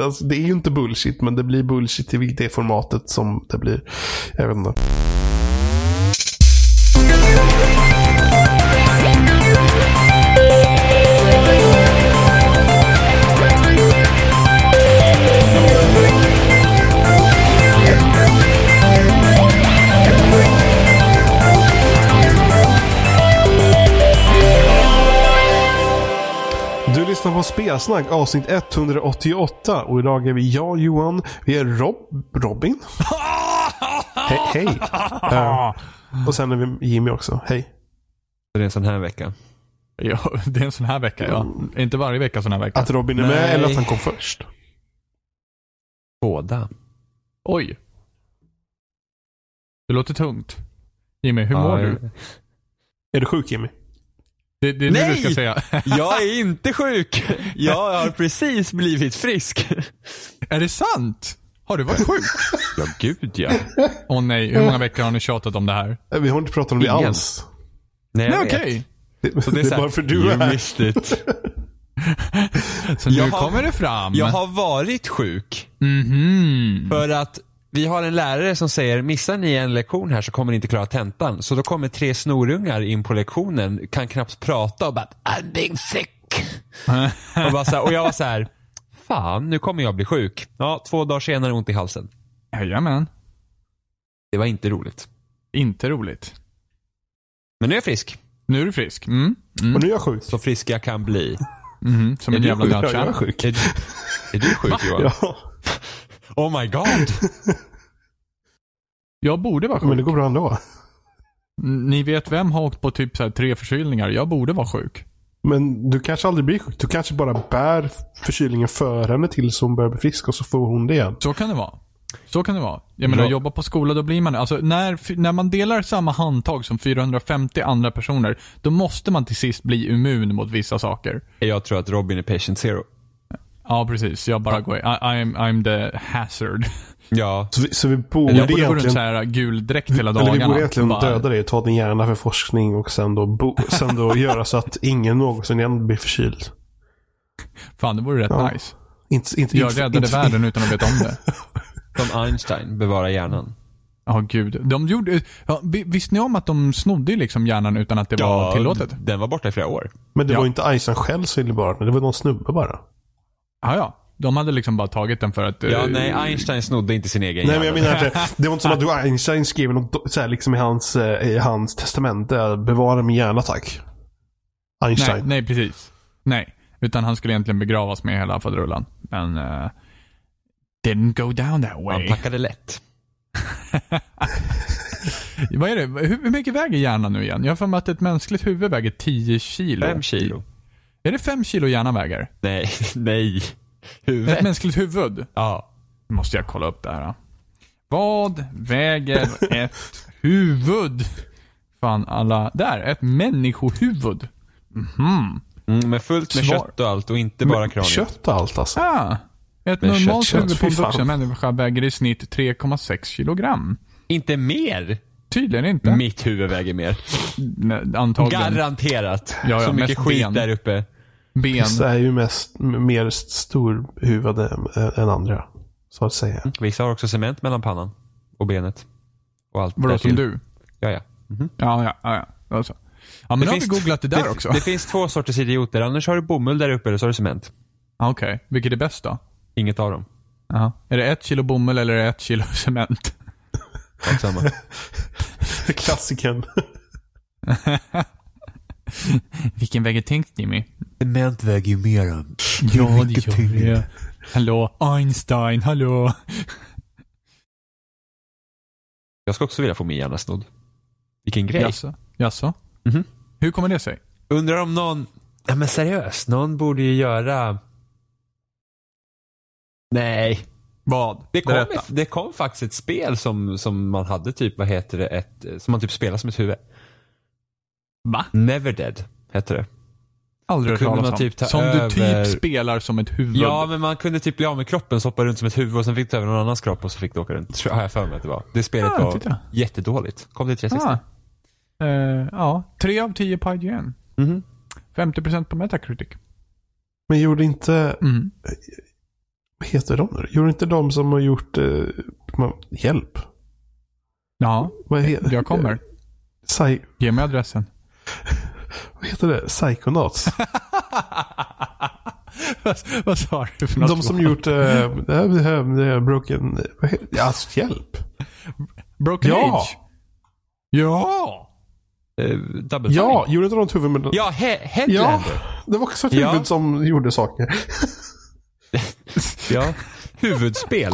Alltså, det är ju inte bullshit, men det blir bullshit i det formatet som det blir. Jag vet inte. Lyssnar på Spelsnack avsnitt 188 och idag är vi jag Johan, vi är Rob, Robin. He hej. Eh, och sen är vi Jimmy också. Hej. Det är en sån här vecka. Ja, det är en sån här vecka ja. Inte varje vecka sån här vecka. Att Robin är med Nej. eller att han kom först? Båda. Oj. Det låter tungt. Jimmy, hur mår Ja, du? Är du sjuk Jimmy? Det, det är nu Nej! du ska säga. Jag är inte sjuk. Jag har precis blivit frisk. är det sant? Har du varit sjuk? Ja, gud ja. Åh nej, hur många veckor har ni tjatat om det här? Vi har inte pratat om det Ingen. alls. Nej, jag Nej okej. Det, Så det är, så här, bara för du är här. Så nu Jag har- kommer det fram. Jag har varit sjuk. Mhm. För att vi har en lärare som säger missar ni en lektion här så kommer ni inte klara tentan. Så då kommer tre snorungar in på lektionen, kan knappt prata och bara I'm being sick. och, bara så här, och jag var så här, fan nu kommer jag bli sjuk. Ja, två dagar senare ont i halsen. Jajamän. Det var inte roligt. Inte roligt. Men nu är jag frisk. Nu är du frisk. Mm. Mm. Och nu är jag sjuk. Så frisk jag kan bli. Mhm. Som Är en jävla nötkärna. sjuk. Är, är du sjuk Johan? Ja, Oh my god. Jag borde vara sjuk. men det går bra ändå. Ni vet vem har åkt på typ så här tre förkylningar? Jag borde vara sjuk. Men du kanske aldrig blir sjuk. Du kanske bara bär förkylningen för henne tills hon börjar bli frisk och så får hon det igen. Så kan det vara. Så kan det vara. Jag menar, Ja. jobba på skola, då blir man Alltså, när, när man delar samma handtag som 450 andra personer, då måste man till sist bli immun mot vissa saker. Jag tror att Robin är patient zero. Ja, precis. Jag bara går I, I'm, I'm the hazard. Ja. Så vi, så vi borde Jag borde gå runt egentligen... så här gul dräkt hela Eller dagarna. vi borde egentligen Bara- döda dig, ta din hjärna för forskning och sen då, bo, sen då göra så att ingen någonsin igen blir förkyld. Fan, det vore rätt Ja. nice. Inte, inte, Jag räddade inte, världen utan att veta om det. Som Einstein, bevara hjärnan. Ja, gud. De gjorde... Ja, vi- visste ni om att de snodde liksom hjärnan utan att det var tillåtet? Den var borta i flera år. Men det Ja. var inte Einstein själv som ville bara, det var någon snubbe bara. Ja, ja. De hade liksom bara tagit den för att... Ja, eh, nej, Einstein snodde inte sin egen Nej men jag menar att det, det var inte som att du Einstein skrev något så här, liksom i hans, eh, i hans testamente. Bevara min hjärna tack. Nej, Einstein. nej, precis. Nej. Utan han skulle egentligen begravas med hela faderullan. Men... Uh, didn't go down that Han way. packade lätt. Vad är det? Hur, mycket väger hjärnan nu igen? Jag har för mig att ett mänskligt huvud väger 10 kilo. Fem kilo. Är det 5 kilo hjärnan väger? Nej, nej. Ett Huvudet. mänskligt huvud? Ja. Nu måste jag kolla upp det här. då. Vad väger ett huvud? Fan alla... Där, ett människohuvud. Mhm. Mm, med fullt med Svar. kött och allt och inte bara Men kraniet. Kött och allt alltså. Ah. Ett Men normalt kött, huvud på en vuxen människa väger i snitt 3,6 kilogram. Inte mer. Tydligen inte. Mitt huvud väger mer. Antagligen. Garanterat. Ja, ja, Så mycket skit ben. där uppe. Ben. Vissa är ju mest, mer storhuvudade än- än andra. Så att säga. Vissa har också cement mellan pannan och benet. Och allt Vadå, som du? Ja, ja. Mhm. Ja, ja, ja. ja. Alltså. Ja, men nu har vi googlat det där det, också. Det finns två sorters idioter. Annars har du bomull där uppe eller så har du cement. Ah, Okej, vilket är bäst då? Inget av dem. Jaha. Är det ett kilo bomull eller är det ett kilo cement? Allt samma. Klassikern. Vilken väger tyngst Jimmy? Cement väger ju mer än. Ja, det gör det. Hallå, Einstein, hallå. Jag ska också vilja få min hjärna snodd. Vilken grej. Jaså? Jaså? Mhm. Hur kommer det sig? Undrar om någon, ja men seriöst, någon borde ju göra Nej. Vad? Det kom, det kom faktiskt ett spel som, som man hade typ, vad heter det, ett, som man typ spelar som ett huvud. Va? Never Dead hette det. Aldrig hört talas om. typ ta som över- du typ spelar som ett huvud. Ja, men man kunde typ bli av med kroppen, så hoppa runt som ett huvud och sen fick du över någon annans kropp och så fick du åka runt. Tror- Har jag för mig att det var. Det spelet Ah, var titta. jättedåligt. Kom det 360? Ah. Eh, ja, tre av tio på IGN. Mhm. 50% på Metacritic. Men gjorde inte, Mm. Vad heter de nu? Gjorde inte de som har gjort... Eh, hjälp. Ja, Vad, he, jag kommer. Psy, Ge mig adressen. vad heter det? Psychonauts. vad, vad sa du för något? de som gjort... Eh, det här- det här- det här broken... Heter, ja, alltså, hjälp. Broken Ja. Age? Ja! Eh, double Ja, Fine. gjorde inte de ett huvud med... Ja, he ja, Headlander. det var också ett Ja. huvud som gjorde saker. Ja. Huvudspel.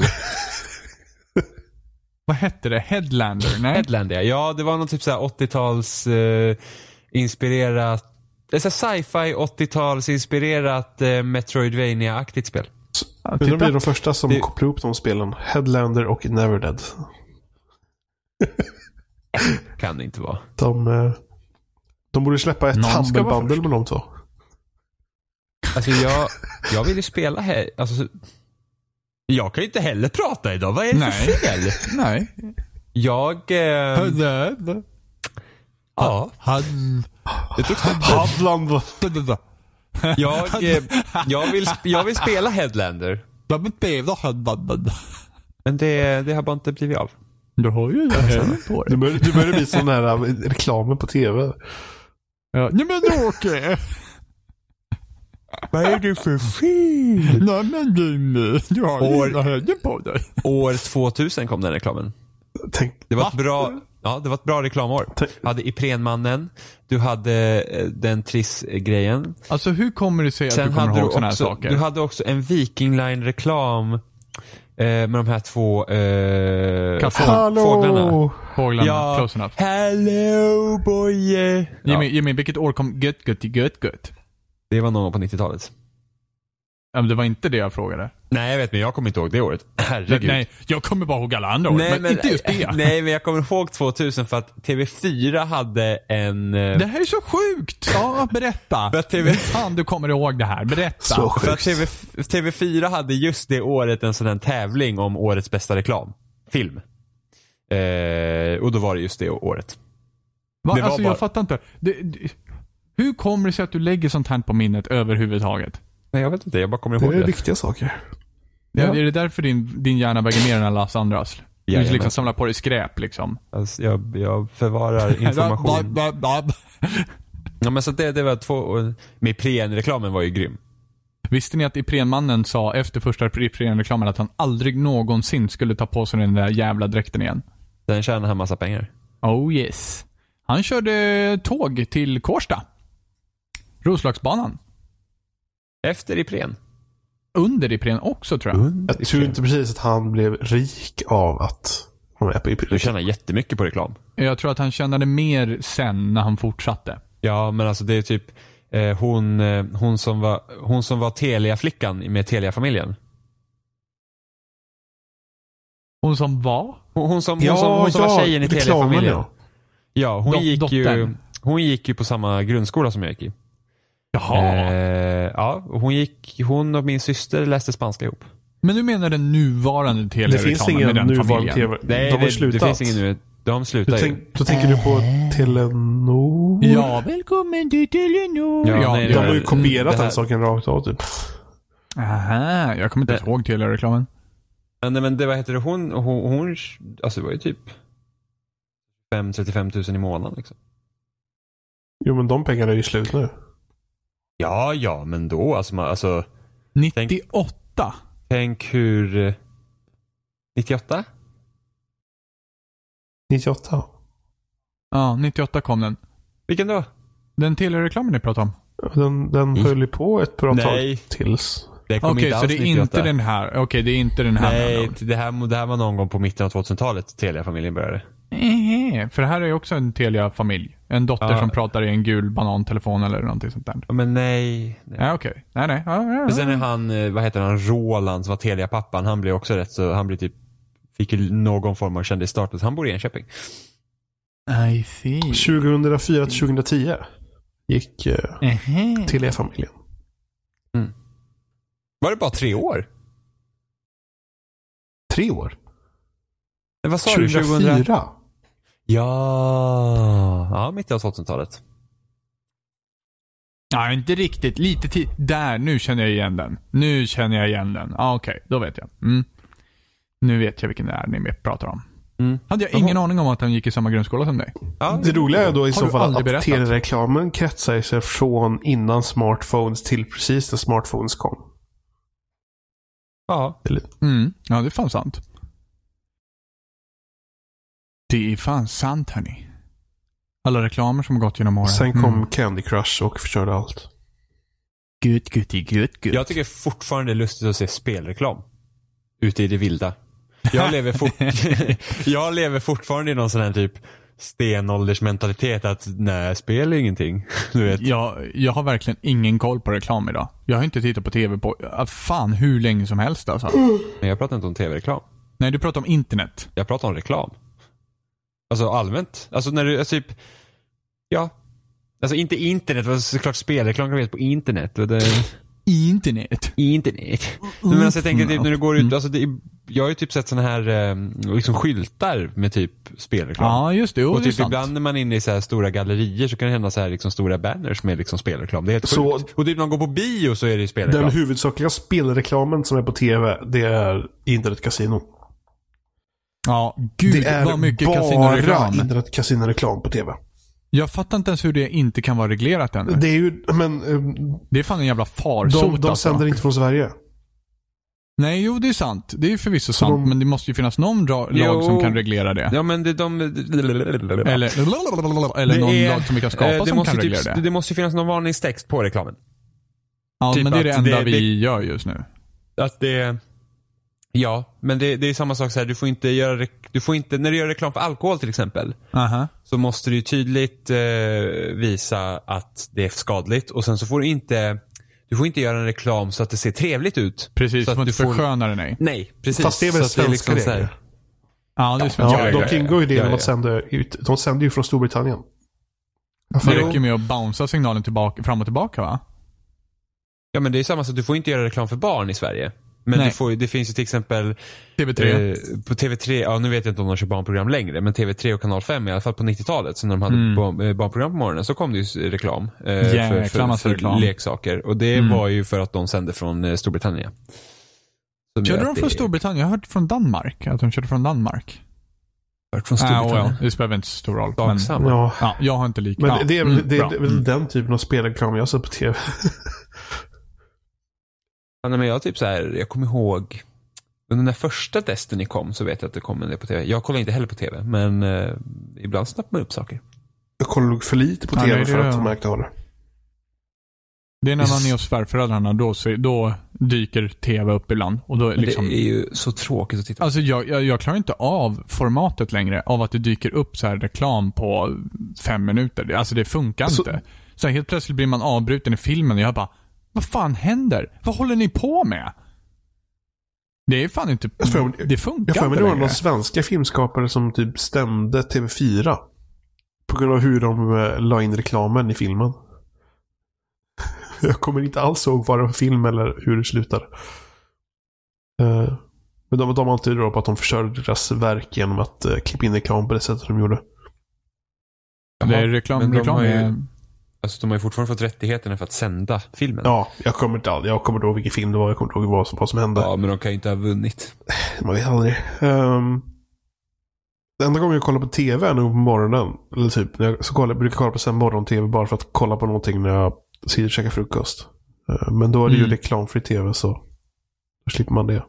Vad hette det? Headlander? Nej? Headlander, ja. Det var någon typ såhär 80-tals eh, inspirerat, det sci-fi 80-tals inspirerat eh, Metroidvania-aktigt spel. Ja, Men de blir de första som Det- kopplar ihop de spelen. Headlander och Neverdead. Kan det inte vara. De, eh, de borde släppa ett Någon ska Humble vara Bundle först. med de två. Alltså jag, jag vill ju spela här, alltså jag kan ju inte heller prata idag, vad är det Nej. för fel? Nej. Jag, eh, ja, det tog stopp. Hadland. Jag, eh, jag, vill, jag vill spela Headlander. Men det, det har bara inte blivit av. Du har ju det här på Du dig. börjar, du börjar bli sån här eh, reklamen på tv. Ja. Nej men Åke! Vad är det för fel? Nej men Jimmy, du har År- det här på dig. År 2000 kom den reklamen. Tänk, Det var Va? ett bra, ja, det var ett bra reklamår. Tänk- Du hade Iprenmannen, du hade eh, den Triss-grejen. Alltså hur kommer det sig att Sen du kommer hade du ihåg sådana här också, saker? du hade också en Viking Line-reklam eh, med de här två eh, fåglarna. hallå! Fåglarna, Ja, close enough. hello boy. Jimmy, Ja, Jimmy, vilket år kom Gött Gött Gött Gött? Det var någon gång på 90-talet. Ja, men det var inte det jag frågade. Nej, jag vet, men jag kommer inte ihåg det året. Herregud. Nej, jag kommer bara ihåg alla andra år, men, inte just det. Nej, men jag kommer ihåg 2000 för att TV4 hade en... eh, Det här är så sjukt! Ja, berätta. För att TV fan du kommer ihåg det här? Berätta. Så För att sjukt. TV, TV4 hade just det året en sån här tävling om årets bästa reklam. Film. Eh, och då var det just det året. Va? det var alltså bara- jag fattar inte. Det, det, hur kommer det sig att du lägger sånt här på minnet överhuvudtaget? Nej, jag vet inte. Jag bara kommer Det ihåg är det. viktiga saker. Ja. Ja. Är det därför din, din hjärna väger mer än alla andras? Du liksom samlar på dig skräp liksom. Alltså, jag, jag förvarar information. ja, men så det, det var två... Ipren-reklamen var ju grym. Visste ni att Iprenmannen sa efter första Ipren-reklamen att han aldrig någonsin skulle ta på sig den där jävla dräkten igen? Den tjänar han massa pengar. Oh yes. Han körde tåg till Kårsta. Roslagsbanan. Efter Ipren. Under Ipren också tror jag. Jag tror inte precis att han blev rik av att vara med på IP. Du tjänar jättemycket på reklam. Jag tror att han tjänade mer sen när han fortsatte. Ja, men alltså det är typ eh, hon, eh, hon som var, hon som var Telia-flickan med Telia-familjen. Hon som var? Hon, hon som, hon som, hon som var tjejen i Telia-familjen. ja. Ja, hon Dot- gick ju, dottern. hon gick ju på samma grundskola som jag gick i. Jaha. Eh, ja, hon gick, hon och min syster läste spanska ihop. Men du menar den nuvarande Det finns ingen med den nuvarande familjen? tv. Nej, de har det, slutat. det finns ingen nu. De Du slutar ju. tänk, då tänker du på Telenor? Ja, välkommen till Telenor. Ja, nej, De har ju kopierat det här- den saken rakt av typ. Aha, jag kommer inte Det- ens ihåg Telia-reklamen. Ja, nej, men det, vad heter det, hon, hon, hon alltså det var ju typ 5-35 tusen i månaden liksom. Jo men de pengarna är ju slut nu. Ja, ja, men då alltså, man, alltså 98? tänk hur... eh, 98? 98. Ja, 98 kom den. Vilken då? Den Telia-reklamen ni pratade om. Den, den Mm. höll ju på ett bra Nej. tag tills. Okej, inte så det är 98. inte den här. Okej, det är inte den här. Nej, det här, det här var någon gång på mitten av 2000-talet Telia-familjen började. Eh, För det här är ju också en Telia-familj. En dotter Ja. som pratar i en gul banantelefon eller någonting sånt där. Ja, Men nej. nej. Ja, okej. Nej, nej. Ja, ja, Men sen är han, eh, vad heter han, Roland som var Telia-pappan. Han blev också rätt så, han blev typ, fick någon form av kändisstatus. Han bor i Enköping. I see. 2004 till 2010 gick eh, Ehe. Telia-familjen. Var det bara tre år? Tre år. Men vad sa du? 2004. 2000? Ja, ja, mitt av 2000-talet. Nej, inte riktigt. Lite till. Där, nu känner jag igen den. Nu känner jag igen den. Ah, Okej, då vet jag. Mm. Nu vet jag vilken det är ni pratar om. Mm. Hade jag ingen aning om att han gick i samma grundskola som dig. Ja, Det roliga är då i så fall att berättat? tv-reklamen kretsar sig från innan smartphones till precis när smartphones kom. ja. Eller, Mm. Ja, det är fan sant. Det är fan sant hörni. Alla reklamer som har gått genom åren. sen kom Mm. Candy Crush och förstörde allt. Gud, gud, gud, gud. Jag tycker fortfarande det är lustigt att se spelreklam. Ute i det vilda. Jag lever, fort... jag lever fortfarande i någon sån här typ stenåldersmentalitet att nej, spel är ingenting. Du vet. Jag, jag har verkligen ingen koll på reklam idag. Jag har inte tittat på tv på, fan hur länge som helst alltså. Men jag pratar inte om tv-reklam. Nej, du pratar om internet. Jag pratar om reklam. Alltså allmänt. Alltså när du, alltså, typ, ja. Alltså inte internet, men såklart spelreklam kan på internet. Det, Internet? internet. Men alltså jag tänker typ när du går ut, alltså det, är- jag har ju typ sett såna här eh, liksom skyltar med typ spelreklam. Ja, just det. Jo, och det är typ sant. ibland när man är inne i så här stora gallerier så kan det hända så här liksom stora banners med liksom spelreklam. Det är helt Så- sjukt. Och typ när man går på bio så är det ju spelreklam. Den huvudsakliga spelreklamen som är på tv, det är internetkasino. Ja, gud Det är vad mycket bara kasinoreklam. internetkasinoreklam på tv. Jag fattar inte ens hur det inte kan vara reglerat ännu. Det är ju, men eh, Det är fan en jävla farsot de, de alltså. sänder inte från Sverige. Nej, jo det är sant. Det är förvisso Så sant. de- Men det måste ju finnas någon dra- lag som kan reglera det. Ja men det, de... Eller, eller Det någon är- lag som vi kan skapa eh, det som kan typ, reglera det. Det måste ju finnas någon varningstext på reklamen. Ja, typ men det är det enda det- vi det- gör just nu. Att det... Ja, men det, det är samma sak så här. Du får inte göra... Du får inte, när du gör reklam för alkohol till exempel. Aha. Så måste du tydligt eh, visa att det är skadligt. Och sen så får du inte... Du får inte göra en reklam så att det ser trevligt ut. Precis, så du får att inte försköna det nej. Nej, precis. Fast det är väl Så att svenska liksom regler? Ja, det är svenska Ja, de kringgår ju det genom att sända ut. De sänder ju från Storbritannien. Det räcker med att bouncea signalen tillbaka, fram och tillbaka va? Ja men det är samma sak, du får inte göra reklam för barn i Sverige. Men Nej. du får, det finns ju till exempel TV3. eh, på TV3, ja nu vet jag inte om de kör barnprogram längre, men TV3 och kanal 5 i alla fall på 90-talet, så när de hade Mm. eh, barnprogram på morgonen så kom det ju reklam. Eh, Jäkla för, för, för reklam. leksaker. Och det Mm. var ju för att de sände från eh, Storbritannien. Körde de från det- Storbritannien? Jag har hört från Danmark. Att de körde från Danmark. Hört från Ah, Storbritannien. well, det spelar väl inte så stor roll. Men. Ja. ja, jag har inte lika... Men ja, det är väl, mm, det, bra. det är väl Mm. den typen av spelreklam jag sett på tv. Ja, nej, men jag typ så här, jag kommer ihåg under den första Destiny kom så vet jag att det kom en del på tv. Jag kollar inte heller på tv, men eh, ibland snappar man upp saker. Jag kollar nog för lite på Ja, tv det är för det. att ha märkt av det. Det är när man är hos svärföräldrarna, då, då dyker tv upp ibland. Och då liksom... Det är ju så tråkigt att titta på. Alltså jag, jag, jag klarar inte av formatet längre, av att det dyker upp så här reklam på fem minuter. Det- Alltså det funkar Så- inte. Så här, helt plötsligt blir man avbruten i filmen och jag bara, vad fan händer? Vad håller ni på med? Det är fan inte, Jag får- det funkar Jag får inte det var någon svenska filmskapare som typ stämde TV4. På grund av hur de eh, la in reklamen i filmen. Jag kommer inte alls ihåg vad det var för film eller hur det slutade. Eh, Men de, de antydde då på att de förstörde deras verk genom att uh, klippa in reklam på det sättet de gjorde. Det är reklam, men de reklam har ju- är... Alltså de har ju fortfarande fått rättigheterna för att sända filmen. Ja, jag kommer inte all- jag kommer inte ihåg vilken film det var. Jag kommer inte ihåg vad som, vad som hände. Ja, men de kan ju inte ha vunnit. Man vet aldrig. Um, den enda gången jag kollar på tv är nog på morgonen. Eller typ, när jag så kollar, brukar kolla på sen morgon-tv bara för att kolla på någonting när jag sitter och käkar frukost. Eh, men då är det ju Mm. reklamfri tv så då slipper man det.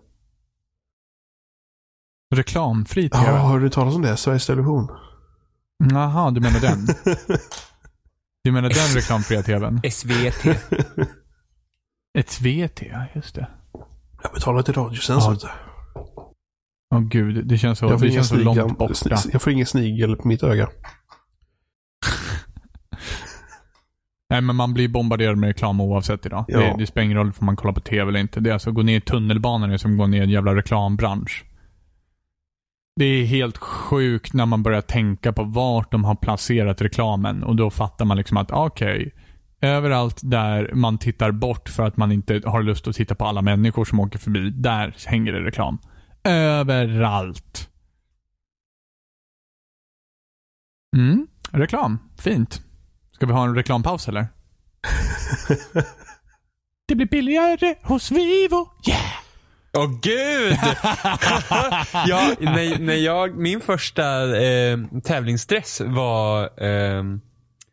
Reklamfri Ja, tv? har du talat om det? Sveriges Television? Jaha, du menar den? Du menar den reklamfria tvn? SVT. Ett VT, ja just det. jag betalar till Radiotjänst. Ja. Åh gud, det känns så, Jag får det ingen känns så långt snigel, borta. sn- jag får ingen snigel på mitt öga. Nej men man blir bombarderad med reklam oavsett idag. Ja. Det, det spelar ingen roll om man kollar på tv eller inte. Det är alltså, gå ner i tunnelbanan som att gå ner i en jävla reklambransch. Det är helt sjukt när man börjar tänka på vart de har placerat reklamen och då fattar man liksom att okej, överallt där man tittar bort för att man inte har lust att titta på alla människor som åker förbi, där hänger det reklam. Överallt. Mm, reklam. Fint. Ska vi ha en reklampaus eller? Det blir billigare hos Vivo. Yeah! Åh gud! ja, när, när jag, min första eh, tävlingsdress var, eh,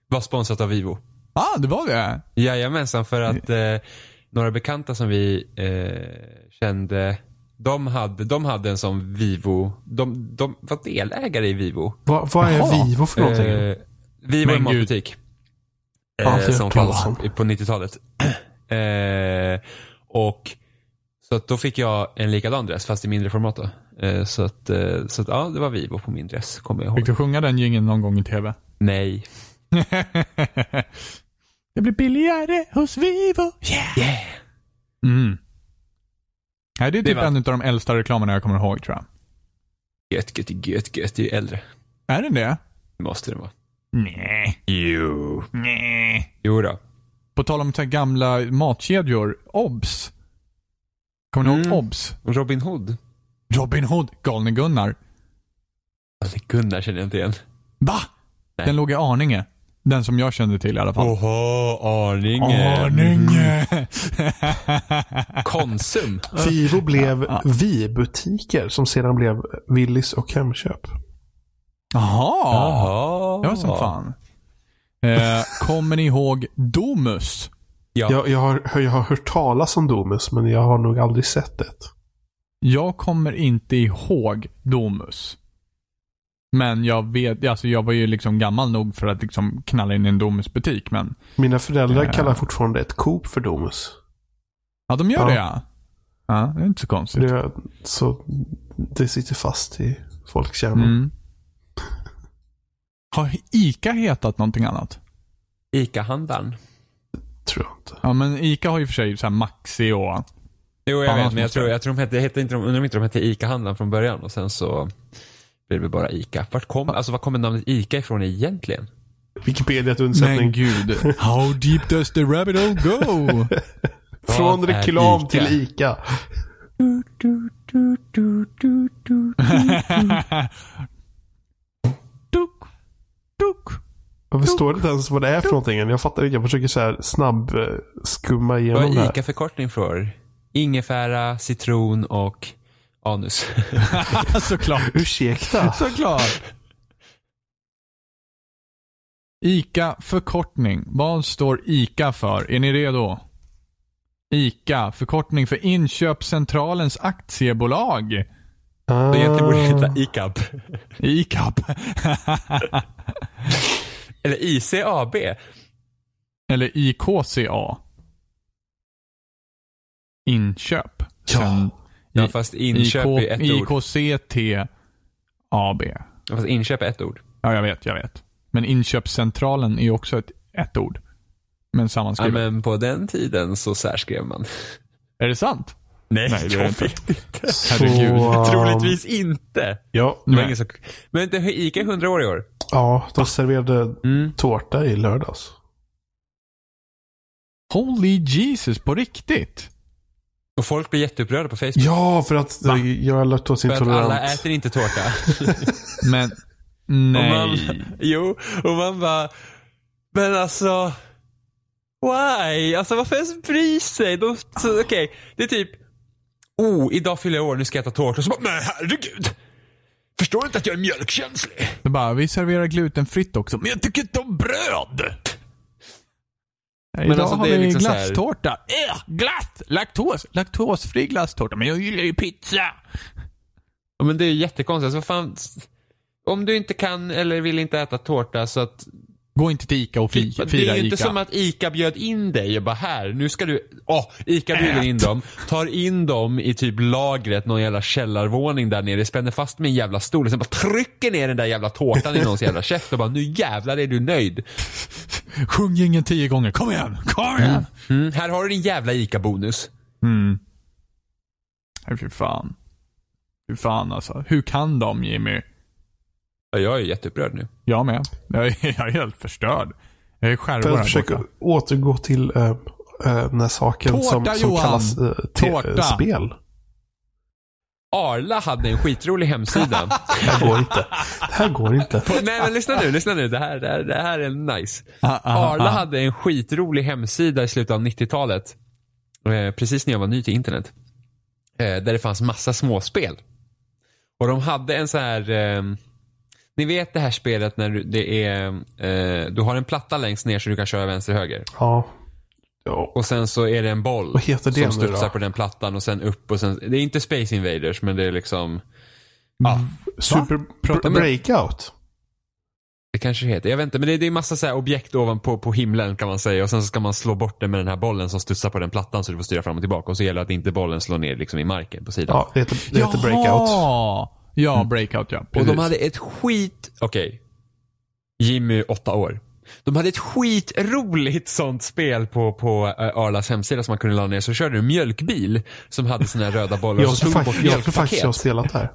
var sponsrat av Vivo. Ah, det var det? Jajamensan, för att eh, några bekanta som vi eh, kände, de hade, de hade en sån Vivo, de, de var delägare i Vivo. Vad, vad är Jaha. Vivo för någonting? Eh, Vivo är en matbutik. Eh, som fanns på 90-talet. Eh, och så då fick jag en likadan dress fast i mindre format då. Eh, så att, eh, så att ja, det var Vivo på min dress, kommer jag Fick ihåg. du sjunga den jingeln någon gång i tv? Nej. det blir billigare hos Vivo. Yeah! Yeah. Mm. Nej, det är Det typ var- en av de äldsta reklamerna jag kommer ihåg tror jag. Gött, gött, gött, gött. Det är ju äldre. Är den det? Det måste det vara. Nej. Jo. Nej. Jo då. På tal om gamla matkedjor, Obs. Kommer ni ihåg Mm. Obs? Robin Hood. Robin Hood, Galne Gunnar. Alltså, Gunnar känner jag inte igen. Va? Nej. Den låg i Arninge. Den som jag kände till i alla fall. Oho, Arninge. Arninge! Konsum. Vivo blev ja. Vi-butiker som sedan blev Willys och Hemköp. Jaha. Det var som fan. Eh, kommer ni ihåg Domus? Ja. Jag, jag, har, jag har hört talas om Domus, men jag har nog aldrig sett det. Jag kommer inte ihåg Domus. Men jag vet, alltså jag var ju liksom gammal nog för att liksom knalla in i en Domus-butik. Men Mina föräldrar Ja. kallar fortfarande ett Coop för Domus. ja, de gör Ja. det ja. Ja, det är inte så konstigt. Det, så det sitter fast i folks hjärnor. Mm. Har ICA hetat någonting annat? Ica-handlaren. Tror jag inte. Ja, men ICA har ju för sig så här Maxi och... Jo, jag Ja, vet, men jag tror, jag tror de hette, hette inte de, undrar om inte de hette Ica-handlaren från början och sen så blev det bara Ica. Vart kom, alltså var kommer namnet Ica ifrån egentligen? Wikipedia ett Men gud. How deep does the rabbit hole go? Från reklam Ica? till ICA. duk, duk. Jag förstår inte ens vad det är för någonting. Jag fattar inte. Jag försöker så här snabb eh, skumma igenom Vad det är här. Ica-förkortning för? Ingefära, citron och anus. Såklart. Ursäkta. Såklart. ICA förkortning. Vad står ICA för? Är ni redo? ICA, förkortning för Inköpscentralens aktiebolag. Så egentligen borde det heta Ah, ICAB. ICAP. Eller ICAB. Eller IKCA. Inköp. Sen Ja, I- fast inköp IK, är ett ord. IKCT AB. Ja, Fast inköp är ett ord. Ja, jag vet, jag vet. Men inköpscentralen är också ett, ett ord. Men Ja, sammanskrivet. men på den tiden så särskrev man. Är det sant? Nej, Nej, jag det inte. vet inte. Herregud. Så, Troligtvis inte. Ja, Det var ingen som... Men det, Ica är 100 år i år. ja, de serverade Mm. tårta i lördags. Holy Jesus, på riktigt? Och folk blir jätteupprörda på Facebook. Ja, för att Va? jag är för att laktosintolerant. alla äter inte tårta. Men, Och nej. man, jo, och man bara, men alltså, why? Alltså varför ens bry sig? De, okej, det är typ, oh, idag fyller jag år, nu ska jag äta tårta. Och så bara, men herregud. Förstår du inte att jag är mjölkkänslig? Det är bara, vi serverar glutenfritt också, men jag tycker inte om bröd. Men Idag alltså, har vi liksom så här- glasstårta. Äh, glass! Laktos! Laktosfri glasstårta, men jag gillar ju pizza. Ja, men det är jättekonstigt. Alltså, fan, om du inte kan eller vill inte äta tårta så att Gå inte till Ica och fi, Det fira är ju inte Ica. som att ICA bjöd in dig och bara här, nu ska du, åh, ICA bjuder in dem, tar in dem i typ lagret, någon jävla källarvåning där nere, spänner fast med en jävla stol och sen bara trycker ner den där jävla tårtan i någons jävla käft och bara nu jävlar är du nöjd. Sjung ingen tio gånger. Kom igen! Kom igen! Mm, här har du din jävla ICA-bonus. Mm. Fy fan. Fy fan alltså. Hur kan de, Jimmy? Ja, jag är jätteupprörd nu. Jag med. Jag är, jag är helt förstörd. Jag är skärvor För här att försöka borta. återgå till äh, äh, den här saken Tårta, som, som Johan! kallas äh, Tårta. spel. Arla hade en skitrolig hemsida. Det här går inte. Det här går inte. Nej men lyssna nu, lyssna nu. Det här, det här, det här är nice. Ah, ah, Arla ah. hade en skitrolig hemsida i slutet av 90-talet. Eh, precis när jag var ny till internet. Eh, där det fanns massa småspel. Och de hade en så här eh, Ni vet det här spelet när du, det är eh, Du har en platta längst ner så du kan köra vänster och höger. Ja. ja. Och sen så är det en boll Vad heter det som studsar på den plattan och sen upp och sen Det är inte Space Invaders men det är liksom Ja, Super Prata Breakout. det kanske det heter. Jag vet inte men det, det är massa så här objekt ovanpå på himlen kan man säga och sen så ska man slå bort det med den här bollen som studsar på den plattan så du får styra fram och tillbaka och så gäller det att inte bollen slår ner liksom i marken på sidan. Ja, det heter, det heter Breakout. Ja, Breakout ja. Och Precis. de hade ett skit, okej. Jimmy, åtta år. De hade ett skitroligt sånt spel på, på eh, Arlas hemsida som man kunde ladda ner. Så körde du en mjölkbil som hade såna här röda bollar Jag och så tror, slog du fakt- bort jag tror faktiskt jag har spelat det här.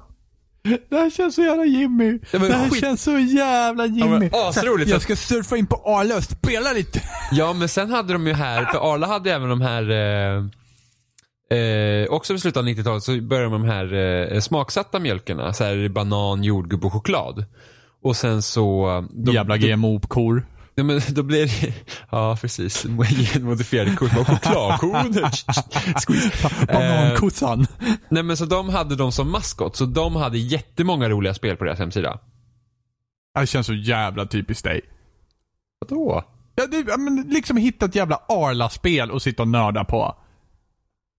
Det här känns så jävla Jimmy. Ja, men det här skit- känns så jävla Jimmy. men asroligt. jag ska surfa in på Arla och spela lite. Ja, men sen hade de ju här, för Arla hade även de här eh, Eh, också i slutet av 90-talet så började de här eh, smaksatta mjölkerna. Så här banan, jordgubb och choklad. Och sen så... Då, Jävla då, GMO-kor. Ja, men då blir det, ja precis, genmodifierade kor, chokladkorn. Squeeze. Eh, Banankossan. nej men så de hade dem som maskot, så de hade jättemånga roliga spel på deras hemsida. Det känns så jävla typiskt dig. Vadå? Ja, det, men liksom hitta ett jävla Arla-spel och sitta och nörda på.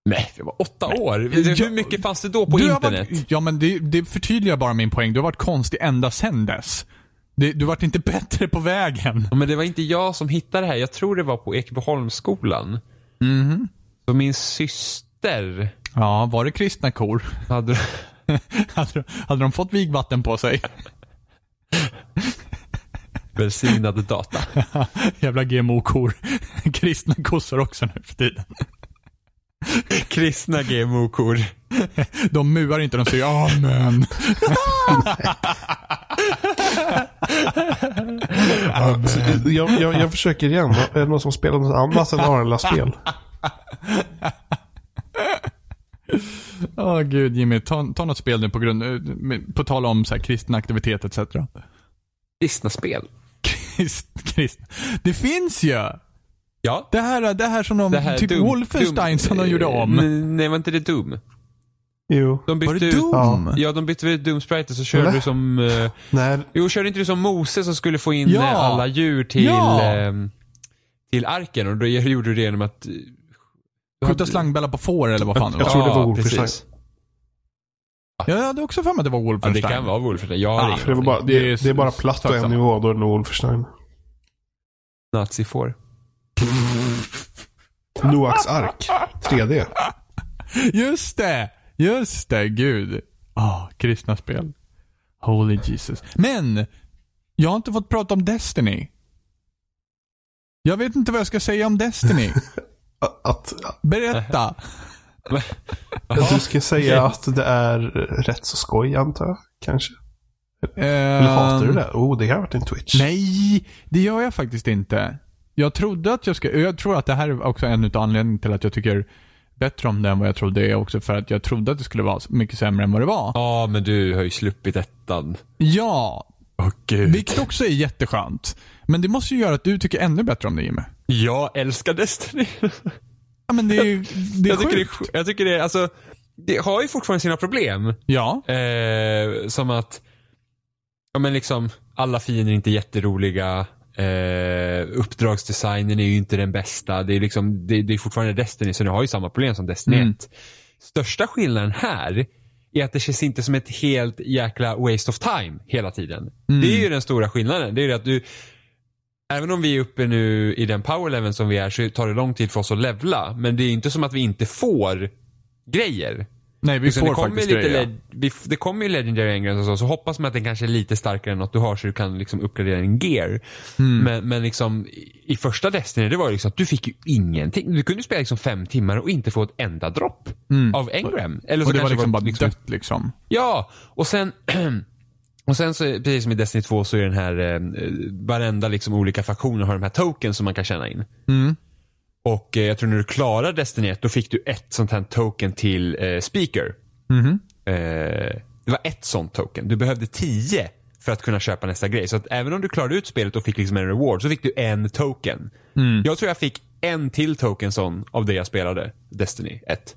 Nej, jag var åtta år. Hur mycket fanns det då på du internet? Varit, ja men det, det förtydligar bara min poäng. Du har varit konstig ända sen dess. Det, du vart inte bättre på vägen. Ja, Men det var inte jag som hittade det här. Jag tror det var på Ekebyholmsskolan. Mhm. Så min syster Ja, var det kristna kor? hade... hade, de- hade de fått vigvatten på sig? välsignade data. Jävla GMO-kor. Kristna kossor också nu för tiden. Kristna GMO-kor. De muar inte, de säger amen. Så, jag, jag, jag försöker igen. Är det någon som spelar något annat än Arla-spel? Åh gud Jimmy, ta, ta något spel nu på grund, eh, på tal om så här, kristen aktivitet etc. Kristna spel. Krist, krist. Det finns ju! Ja. Det här, det här som de, Det här typ Doom- Wolfenstein som de gjorde om. Nej, var inte det Doom? Jo. De Var bytte det ut, Doom? Ja, de bytte ut Doom Sprite så körde Eller? du som... eh, Nej, jo, körde inte du som Mose som skulle få in Ja. eh, alla djur till, Ja. ehm, till arken och då gjorde du det genom att... eh, du Skjuta slangbällar på får eller vad fan det Jag var. tror det var Wolfenstein. precis. Ja, jag hade också för mig att det var Ja, det Wolfenstein. kan vara Wolfenstein. Jag Ah, det, var bara, det, Det är bara platt på sak en nivå. Då är det nog Wolfenstein. Nazi får. Noaks ark. 3D. Just det! Just det, gud. Ah, kristna spel. Holy Jesus. Men, jag har inte fått prata om Destiny. Jag vet inte vad jag ska säga om Destiny. Att, Berätta. att du ska säga att det är rätt så skoj antar jag. Kanske. Eller hatar du det? Oh, det här har varit en Twitch. Ehm, Nej, det gör jag faktiskt inte. Jag trodde att jag ska, jag tror att det här är också en av anledningarna till att jag tycker bättre om det än vad jag trodde är också för att jag trodde att det skulle vara mycket sämre än vad det var. Ja, men du har ju sluppit ettan. Ja, Åh gud. vilket också är jätteskönt. Men det måste ju göra att du tycker ännu bättre om det Jimmy. Jag älskar Destiny. Ja men det är ju, det är jag, tycker det sjukt. sj- jag tycker det är, alltså, det har ju fortfarande sina problem. Ja. Eh, som att, ja men liksom, alla fiender är inte jätteroliga. Eh, uppdragsdesignen är ju inte den bästa. Det är liksom, det, det är fortfarande Destiny, så det har ju samma problem som Destiny Mm. 1. Största skillnaden här är att det känns inte som ett helt jäkla waste of time hela tiden. Det är ju den stora skillnaden. Det är ju att du, även om vi är uppe nu i den power leveln som vi är så tar det lång tid för oss att levla. Men det är ju inte som att vi inte får grejer. Nej, vi får det kommer faktiskt lite vi, f- Det kommer ju legendary engrams och så, så hoppas man att den kanske är lite starkare än något du har så du kan liksom uppgradera din gear. Mm. Men, men liksom i, första Destiny det var ju liksom att du fick ju ingenting. Du kunde spela liksom fem timmar och inte få ett enda dropp av engram. Eller så Mm. Och det var liksom bara liksom, dött liksom. Ja, och sen Och sen så, precis som i Destiny 2 så är den här, eh, varenda liksom olika faktioner har de här tokens som man kan tjäna in. Mm. Och eh, jag tror när du klarar Destiny 1 då fick du ett sånt här token till eh, speaker. Mhm. eh, det var ett sånt token. Du behövde tio för att kunna köpa nästa grej. Så att även om du klarade ut spelet och fick liksom en reward så fick du en token. Mm. Jag tror jag fick en till token sån av det jag spelade, Destiny 1.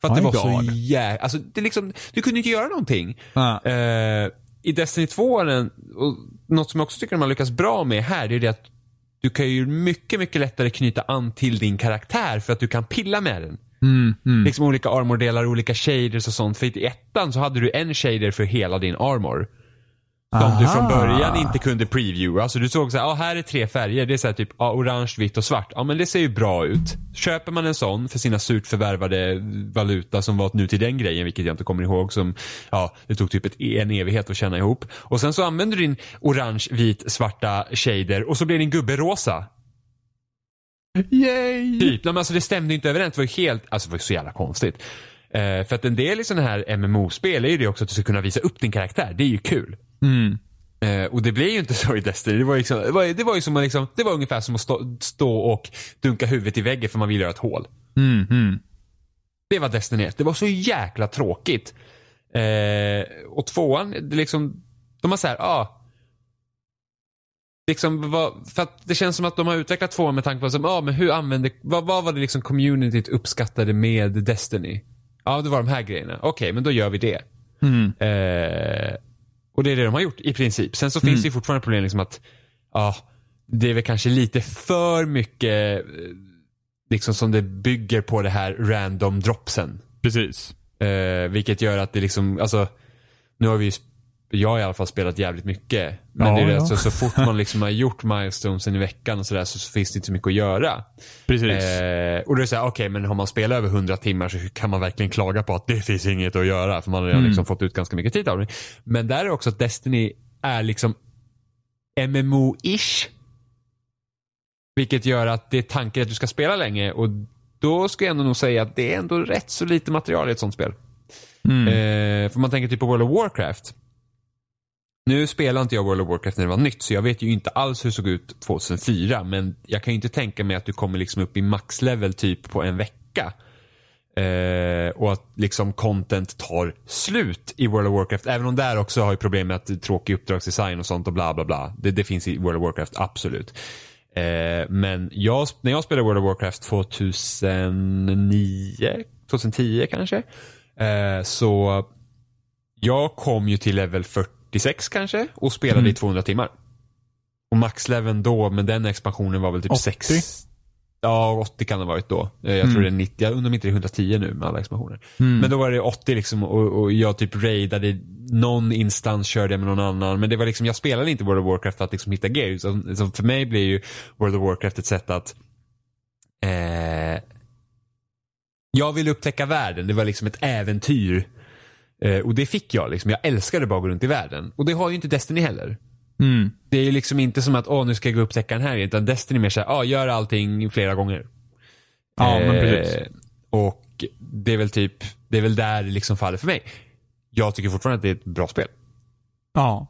För att My det var så God. jä... Alltså, det liksom, du kunde inte göra någonting. Ah. Eh, I Destiny 2, är den- och något som jag också tycker de har lyckats bra med här, det är det att du kan ju mycket, mycket lättare knyta an till din karaktär för att du kan pilla med den. Mm, mm. Liksom olika armordelar, olika shaders och sånt. För i ettan så hade du en shader för hela din armor. Som du från början inte kunde previewa. Alltså du såg så här, ah, här är tre färger. Det är så här typ ah, orange, vitt och svart. Ja men det ser ju bra ut. Köper man en sån för sina surt förvärvade valuta som var nu till den grejen, vilket jag inte kommer ihåg, som ja, det tog typ ett, en evighet att tjäna ihop. Och sen så använder du din orange, vit, svarta shader och så blir din gubbe rosa. Yay! Typ. Men alltså det stämde inte överens. Det var ju helt, alltså det var så jävla konstigt. Eh, för att en del i sådana här MMO-spel är ju det också att du ska kunna visa upp din karaktär. Det är ju kul. Mm. Eh, och det blir ju inte så i Destiny. Det var, liksom, det var, det var ju som liksom, det var ungefär som att stå, stå och dunka huvudet i väggen för man vill göra ett hål. Mm, mm. Det var Destiny 1. Det var så jäkla tråkigt. Eh, och tvåan, det liksom, de har såhär, ah. Liksom, vad, för att det känns som att de har utvecklat tvåan med tanke på, som, ah, men hur använde, vad, vad var det liksom communityt uppskattade med Destiny? Ja, det var de här grejerna. Okej, men då gör vi det. Mm. Eh, och det är det de har gjort i princip. Sen så finns det ju fortfarande problem liksom att, ja, det är väl kanske lite för mycket, eh, liksom som det bygger på det här random dropsen. Precis. Eh, vilket gör att det liksom, alltså, nu har vi ju, jag har i alla fall spelat jävligt mycket. Men Ja, det är det, ja. alltså, så fort man liksom har gjort milestonesen i veckan och sådär så, så finns det inte så mycket att göra. Precis. Eh, och då är såhär, okej men har man spelat över 100 timmar så kan man verkligen klaga på att det finns inget att göra. För man har Mm. liksom fått ut ganska mycket tid av det. Men där är också att Destiny är liksom MMO-ish. Vilket gör att det är tanken att du ska spela länge och då ska jag ändå nog säga att det är ändå rätt så lite material i ett sånt spel. Mm. Eh, för man tänker typ på World of Warcraft. Nu spelar inte jag World of Warcraft när det var nytt så jag vet ju inte alls hur det såg ut 2004 men jag kan ju inte tänka mig att du kommer liksom upp i maxlevel typ på en vecka. Eh, och att liksom content tar slut i World of Warcraft. Även om där också har ju problem med att det är tråkig uppdragsdesign och sånt och bla bla bla. Det, det finns i World of Warcraft, absolut. Eh, men jag, när jag spelade World of Warcraft 2009, 2010 kanske. Eh, så jag kom ju till level 40 46 kanske och spelade Mm. i 200 timmar. Och maxleveln då med den expansionen var väl typ 80? 6. Ja, 80 kan det ha varit då. Eh, Jag Mm. tror det är 90, jag undrar om inte det är 110 nu med alla expansioner. Mm. Men då var det 80 liksom och, och jag typ raidade någon instans körde jag med någon annan. Men det var liksom, jag spelade inte World of Warcraft för att liksom hitta gear. Så, så för mig blir ju World of Warcraft ett sätt att eh, jag ville upptäcka världen. Det var liksom ett äventyr. Eh, och det fick jag liksom. Jag älskade bara att gå runt i världen. Och det har ju inte Destiny heller. Mm. Det är ju liksom inte som att, åh nu ska jag gå och upptäcka den här. Utan Destiny är mer såhär, ja gör allting flera gånger. Ja, men precis. Eh, och det är väl typ, det är väl där det liksom faller för mig. Jag tycker fortfarande att det är ett bra spel. Ja.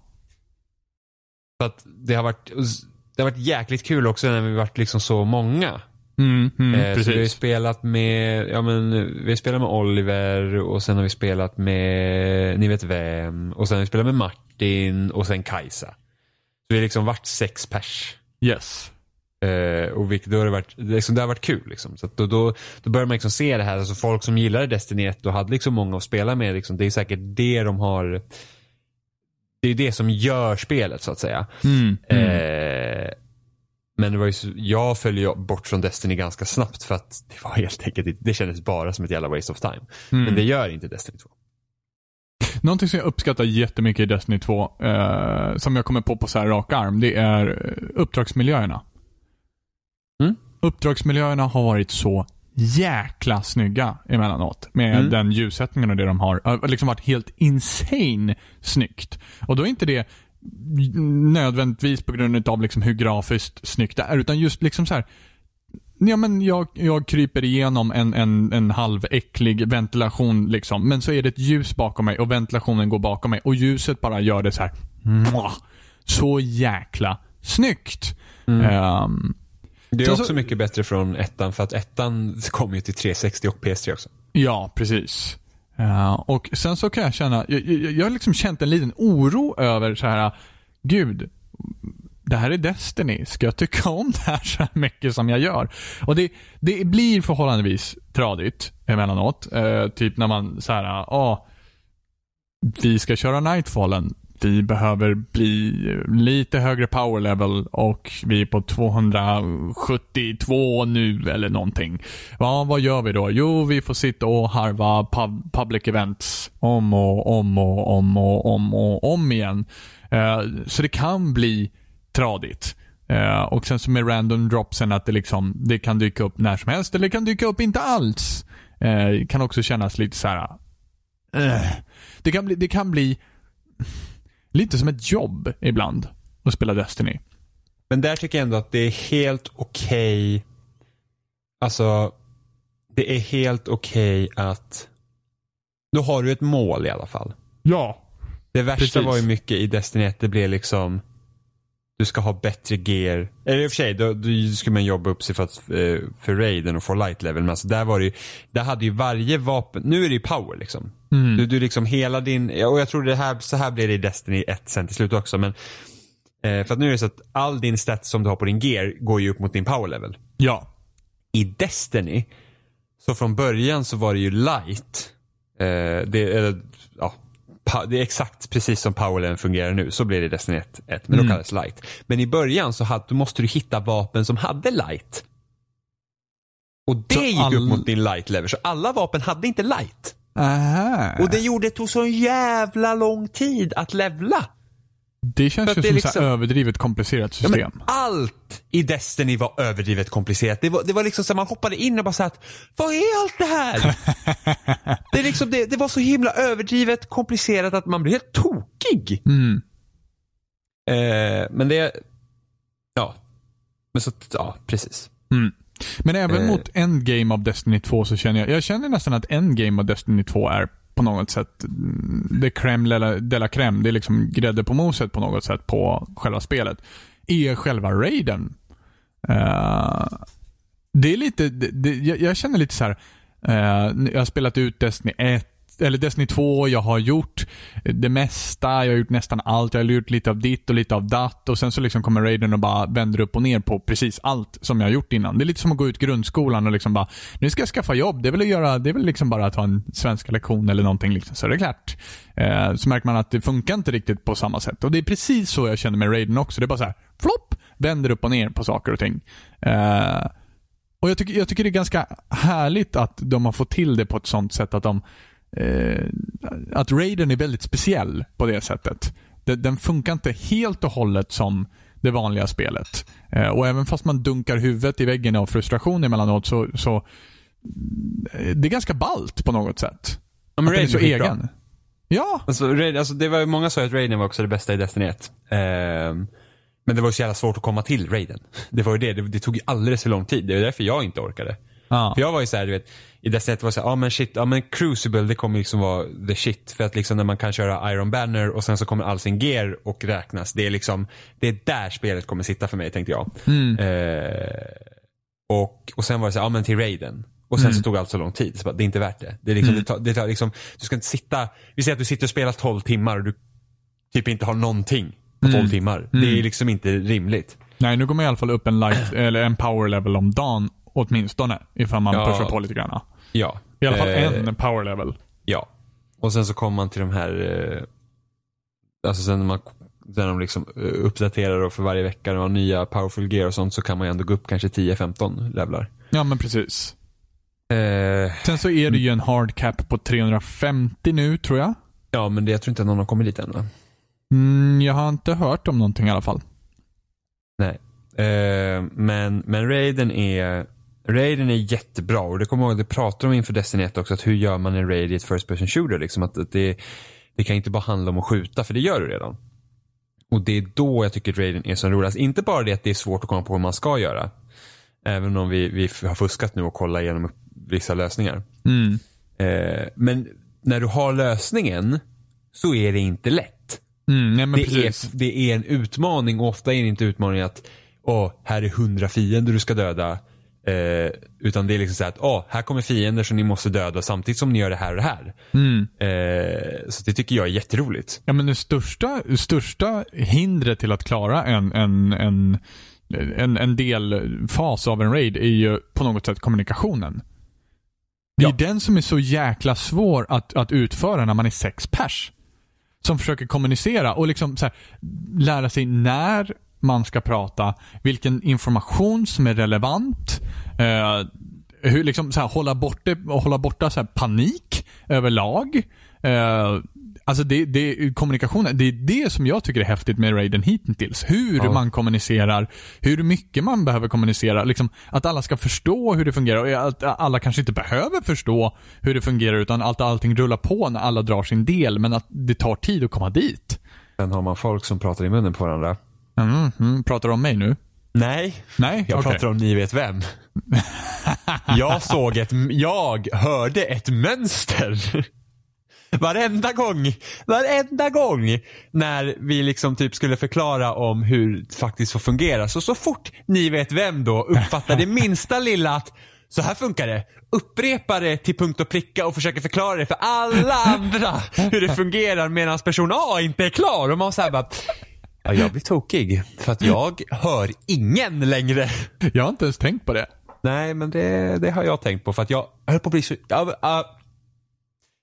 För att det har varit, det har varit jäkligt kul också när vi varit liksom så många. Mm, mm, Eh, så vi har precis. spelat med, ja men vi har spelat med Oliver och sen har vi spelat med, ni vet vem, och sen har vi spelat med Martin och sen Kajsa. Så vi har liksom varit sex pers. Yes. Eh, och vilket, då har det, varit, det, liksom, det har varit kul. Liksom. Så då, då, då börjar man liksom se det här. Alltså folk som gillade Destiny 1 och hade liksom många att spela med. Liksom, det är säkert det de har. Det är det som gör spelet så att säga. Mm, mm. Eh, men det var ju så, jag föll ju bort från Destiny ganska snabbt för att det var helt enkelt, det kändes bara som ett jävla waste of time. Mm. Men det gör inte Destiny 2. Någonting som jag uppskattar jättemycket i Destiny 2, eh, som jag kommer på på så här rak arm, det är eh, uppdragsmiljöerna. Mm. Uppdragsmiljöerna har varit så jäkla snygga emellanåt. Med Mm. den ljussättningen och det de har. har liksom varit helt insane snyggt. Och då är inte det nödvändigtvis på grund av liksom hur grafiskt snyggt det är, utan just liksom så här. Ja, men jag, jag kryper igenom en, en, en halväcklig ventilation liksom. Men så är det ett ljus bakom mig och ventilationen går bakom mig och ljuset bara gör det så här. Så jäkla snyggt. Ehm, Det är Så- också så- mycket bättre från ettan för att ettan kom ju till 360 och PS3 också. ja, precis. Uh, och sen så kan jag känna, jag, jag, jag har liksom känt en liten oro över så här, gud, det här är Destiny. Ska jag tycka om det här så här mycket som jag gör? Och det, det blir förhållandevis tradigt emellanåt. Uh, typ när man så här, ja, uh, vi ska köra Nightfallen vi behöver bli lite högre power level och vi är på 272 nu eller någonting. Ja, vad gör vi då? Jo, vi får sitta och harva pub public events om och om och om och om och om igen. Eh, så det kan bli tradigt. Eh, och sen så med random dropsen att det liksom, det kan dyka upp när som helst eller det kan dyka upp inte alls. Det kan också kännas lite så här. det kan bli, det kan bli lite som ett jobb ibland att spela Destiny. Men där tycker jag ändå att det är helt okej. Okay. Alltså, det är helt okej okay att då har du ett mål i alla fall. Ja. Det värsta precis. var ju mycket i Destiny 1, det blev liksom du ska ha bättre gear. Eller i och för sig, då, då skulle man jobba upp sig för, att, eh, för raiden och få light level. Men alltså där var det ju, där hade ju varje vapen, nu är det ju power liksom. Mm. Du, du liksom hela din, och jag tror det här, så här blir det i Destiny 1 sen till slut också. Men, eh, för att nu är det så att all din stats som du har på din gear går ju upp mot din power level. Ja. I Destiny, så från början så var det ju light. Eh, det, eller, ja, det är exakt precis som powerleveln fungerar nu. Så blir det i Destiny 1, 1 men mm. då kallades light. Men i början så hade, måste du hitta vapen som hade light. Och det så gick all... upp mot din light level. Så alla vapen hade inte light. Aha. Och det gjorde det tog så jävla lång tid att levla. Det känns ju som liksom, överdrivet komplicerat system. Ja, allt i Destiny var överdrivet komplicerat. Det var, det var liksom så man hoppade in och bara såhär, vad är allt det här? det, är liksom, det, det, var så himla överdrivet komplicerat att man blev helt tokig. Mm. Eh, men det, ja. Men så, ja precis. Mm. Men även eh. mot endgame av Destiny 2 så känner jag, jag känner nästan att endgame av Destiny 2 är på något sätt det crème de la crème. Det är liksom grädde på moset på något sätt på själva spelet. Är själva raiden. Uh, det är lite, det, det, jag, jag, känner lite så här. Uh, jag har spelat ut Destiny 1 eller Destiny 2, jag har gjort det mesta, jag har gjort nästan allt. Jag har gjort lite av ditt och lite av datt och sen så liksom kommer Raiden och bara vänder upp och ner på precis allt som jag har gjort innan. Det är lite som att gå ut grundskolan och liksom bara, nu ska jag skaffa jobb. Det är väl, att göra, det är väl liksom bara att ha en svenska lektion eller någonting liksom, så är det klart. Eh, så märker man att det funkar inte riktigt på samma sätt. Och det är precis så jag känner med Raiden också. Det är bara så här, flopp, vänder upp och ner på saker och ting. Eh, och jag tycker, jag tycker det är ganska härligt att de har fått till det på ett sånt sätt att de eh, att Raiden är väldigt speciell på det sättet. Den, den, funkar inte helt och hållet som det vanliga spelet. Eh, och även fast man dunkar huvudet i väggen av frustration emellanåt så, så eh, det är ganska balt på något sätt. Ja, men Raiden är så egen. Bra. Ja. Alltså, Raiden, alltså, det var, många sa att Raiden var också det bästa i Destiny 1. Eh, men det var så jävla svårt att komma till Raiden. Det var ju det, det, det tog ju alldeles för lång tid. Det var därför jag inte orkade. Ja. För jag var ju såhär, du vet, i dess ett var så ja ah, men shit, ja ah, men Crucible det kommer liksom vara the shit. För att liksom när man kan köra Iron Banner och sen så kommer all sin gear och räknas. Det är liksom, det är där spelet kommer sitta för mig tänkte jag. Mm. Eh, och, och sen var det så ja ah, men till Raiden. Och sen mm. så tog allt så lång tid. Så bara, det är inte värt det. Det är liksom, mm. det tar, det tar liksom, du ska inte sitta, vi säger att du sitter och spelar 12 timmar och du typ inte har någonting på 12 mm. timmar. Det är mm. liksom inte rimligt. Nej, nu går man i alla fall upp en light, eller en power level om dagen åtminstone. Ifall man ja. pushar på lite grann. Ja. I alla fall eh, en power level. Ja. Och sen så kommer man till de här, eh, alltså sen när man när de liksom eh, uppdaterar och för varje vecka och har nya powerful gear och sånt så kan man ju ändå gå upp kanske 10-15 levlar. Ja men precis. Eh, sen så är det ju en hard cap på 350 nu tror jag. Ja men det, jag tror inte att någon har kommit dit än va? Mm, jag har inte hört om någonting i alla fall. Nej. Eh, men, men Raiden är Raiden är jättebra och det kommer jag ihåg, det pratar de inför Destiny 1 också, att hur gör man en raid i ett first person shooter? Liksom att det, det kan inte bara handla om att skjuta, för det gör du redan. Och det är då jag tycker att Raiden är så rolig. Alltså, inte bara det att det är svårt att komma på hur man ska göra. Även om vi, vi har fuskat nu och kollat igenom vissa lösningar. Mm. Eh, men när du har lösningen så är det inte lätt. Mm, nej, det, är, det är en utmaning och ofta är det inte utmaningen att åh, här är hundra fiender du ska döda Eh, utan det är liksom så att, åh, här kommer fiender som ni måste döda samtidigt som ni gör det här och det här. Mm. Eh, så det tycker jag är jätteroligt. Ja, men det största, största hindret till att klara en, en, en, en, en delfas av en raid är ju på något sätt kommunikationen. Det är Ja. den som är så jäkla svår att, att utföra när man är sex pers. Som försöker kommunicera och liksom så här, lära sig när man ska prata, vilken information som är relevant, eh, hur liksom så här, hålla, borta, hålla borta så här, panik överlag. Eh, alltså det, det, kommunikationen, det är det som jag tycker är häftigt med Raiden hittills. Hur Ja. man kommunicerar, hur mycket man behöver kommunicera. Liksom, att alla ska förstå hur det fungerar och att alla kanske inte behöver förstå hur det fungerar utan att allting rullar på när alla drar sin del men att det tar tid att komma dit. Sen har man folk som pratar i munnen på varandra. Mm, mm, pratar du om mig nu? Nej, Nej? jag Okej. pratar om ni vet vem. jag såg ett, jag hörde ett mönster. Varenda gång, varenda gång när vi liksom typ skulle förklara om hur det faktiskt får fungera. Så så fort ni vet vem då uppfattar det minsta lilla att så här funkar det. Upprepa det till punkt och pricka och försöker förklara det för alla andra hur det fungerar medan person A inte är klar. Och man så här bara, ja, jag blir tokig för att jag hör ingen längre. Jag har inte ens tänkt på det. Nej, men det, det har jag tänkt på för att jag höll på att bli så... Ja, ja,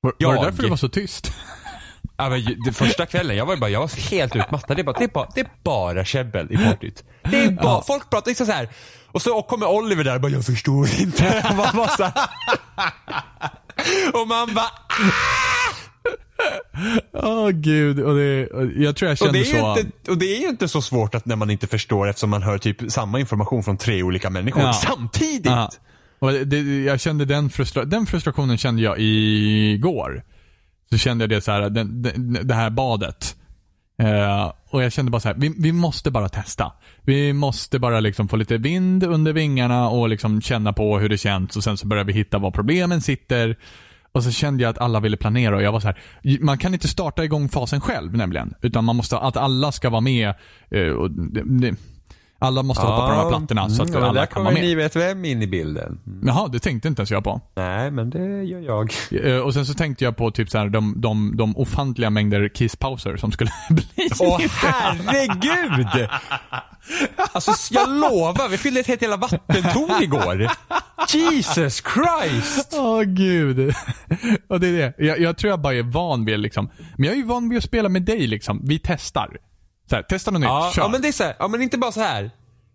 Var, var det Jag- därför du var så tyst? ja, men första kvällen, jag var bara, jag var helt utmattad. Det är bara, det är bara, det är bara käbbel i partyt. Det är bara, folk pratar liksom så här. Och så kommer Oliver där och bara, jag förstår inte. Och man bara så här. Och man bara, Åh gud. Och det, och jag tror jag kände är så. inte, och det är ju inte så svårt att när man inte förstår eftersom man hör typ samma information från tre olika människor Ja. samtidigt. Ja. Och det, jag kände den, frustra den frustrationen kände jag igår. Så kände jag det så här, den, den, det här badet. Eh, och jag kände bara så här, vi, vi måste bara testa. Vi måste bara liksom få lite vind under vingarna och liksom känna på hur det känns och sen så börjar vi hitta var problemen sitter. Och så kände jag att alla ville planera och jag var så här, man kan inte starta igång fasen själv nämligen. Utan man måste, att alla ska vara med. Eh, och det, det, alla måste hoppa på de här plattorna så att mm, alla där kan vara kommer med. ni vet vem in i bilden. Mm. Jaha, det tänkte inte ens jag på. Nej, men det gör jag. Eh, Och sen så tänkte jag på typ så här, de, de, de ofantliga mängder kisspauser som skulle bli. Åh herregud! Alltså jag lovar, vi fyllde ett helt jävla vattentorn igår. Jesus Christ! Åh gud. Och det är det. Jag, jag tror jag bara är van vid liksom. Men jag är ju van vid att spela med dig liksom. Vi testar. Här, testa något Ja, nytt, kör. ja men det är så här, ja men inte bara så här.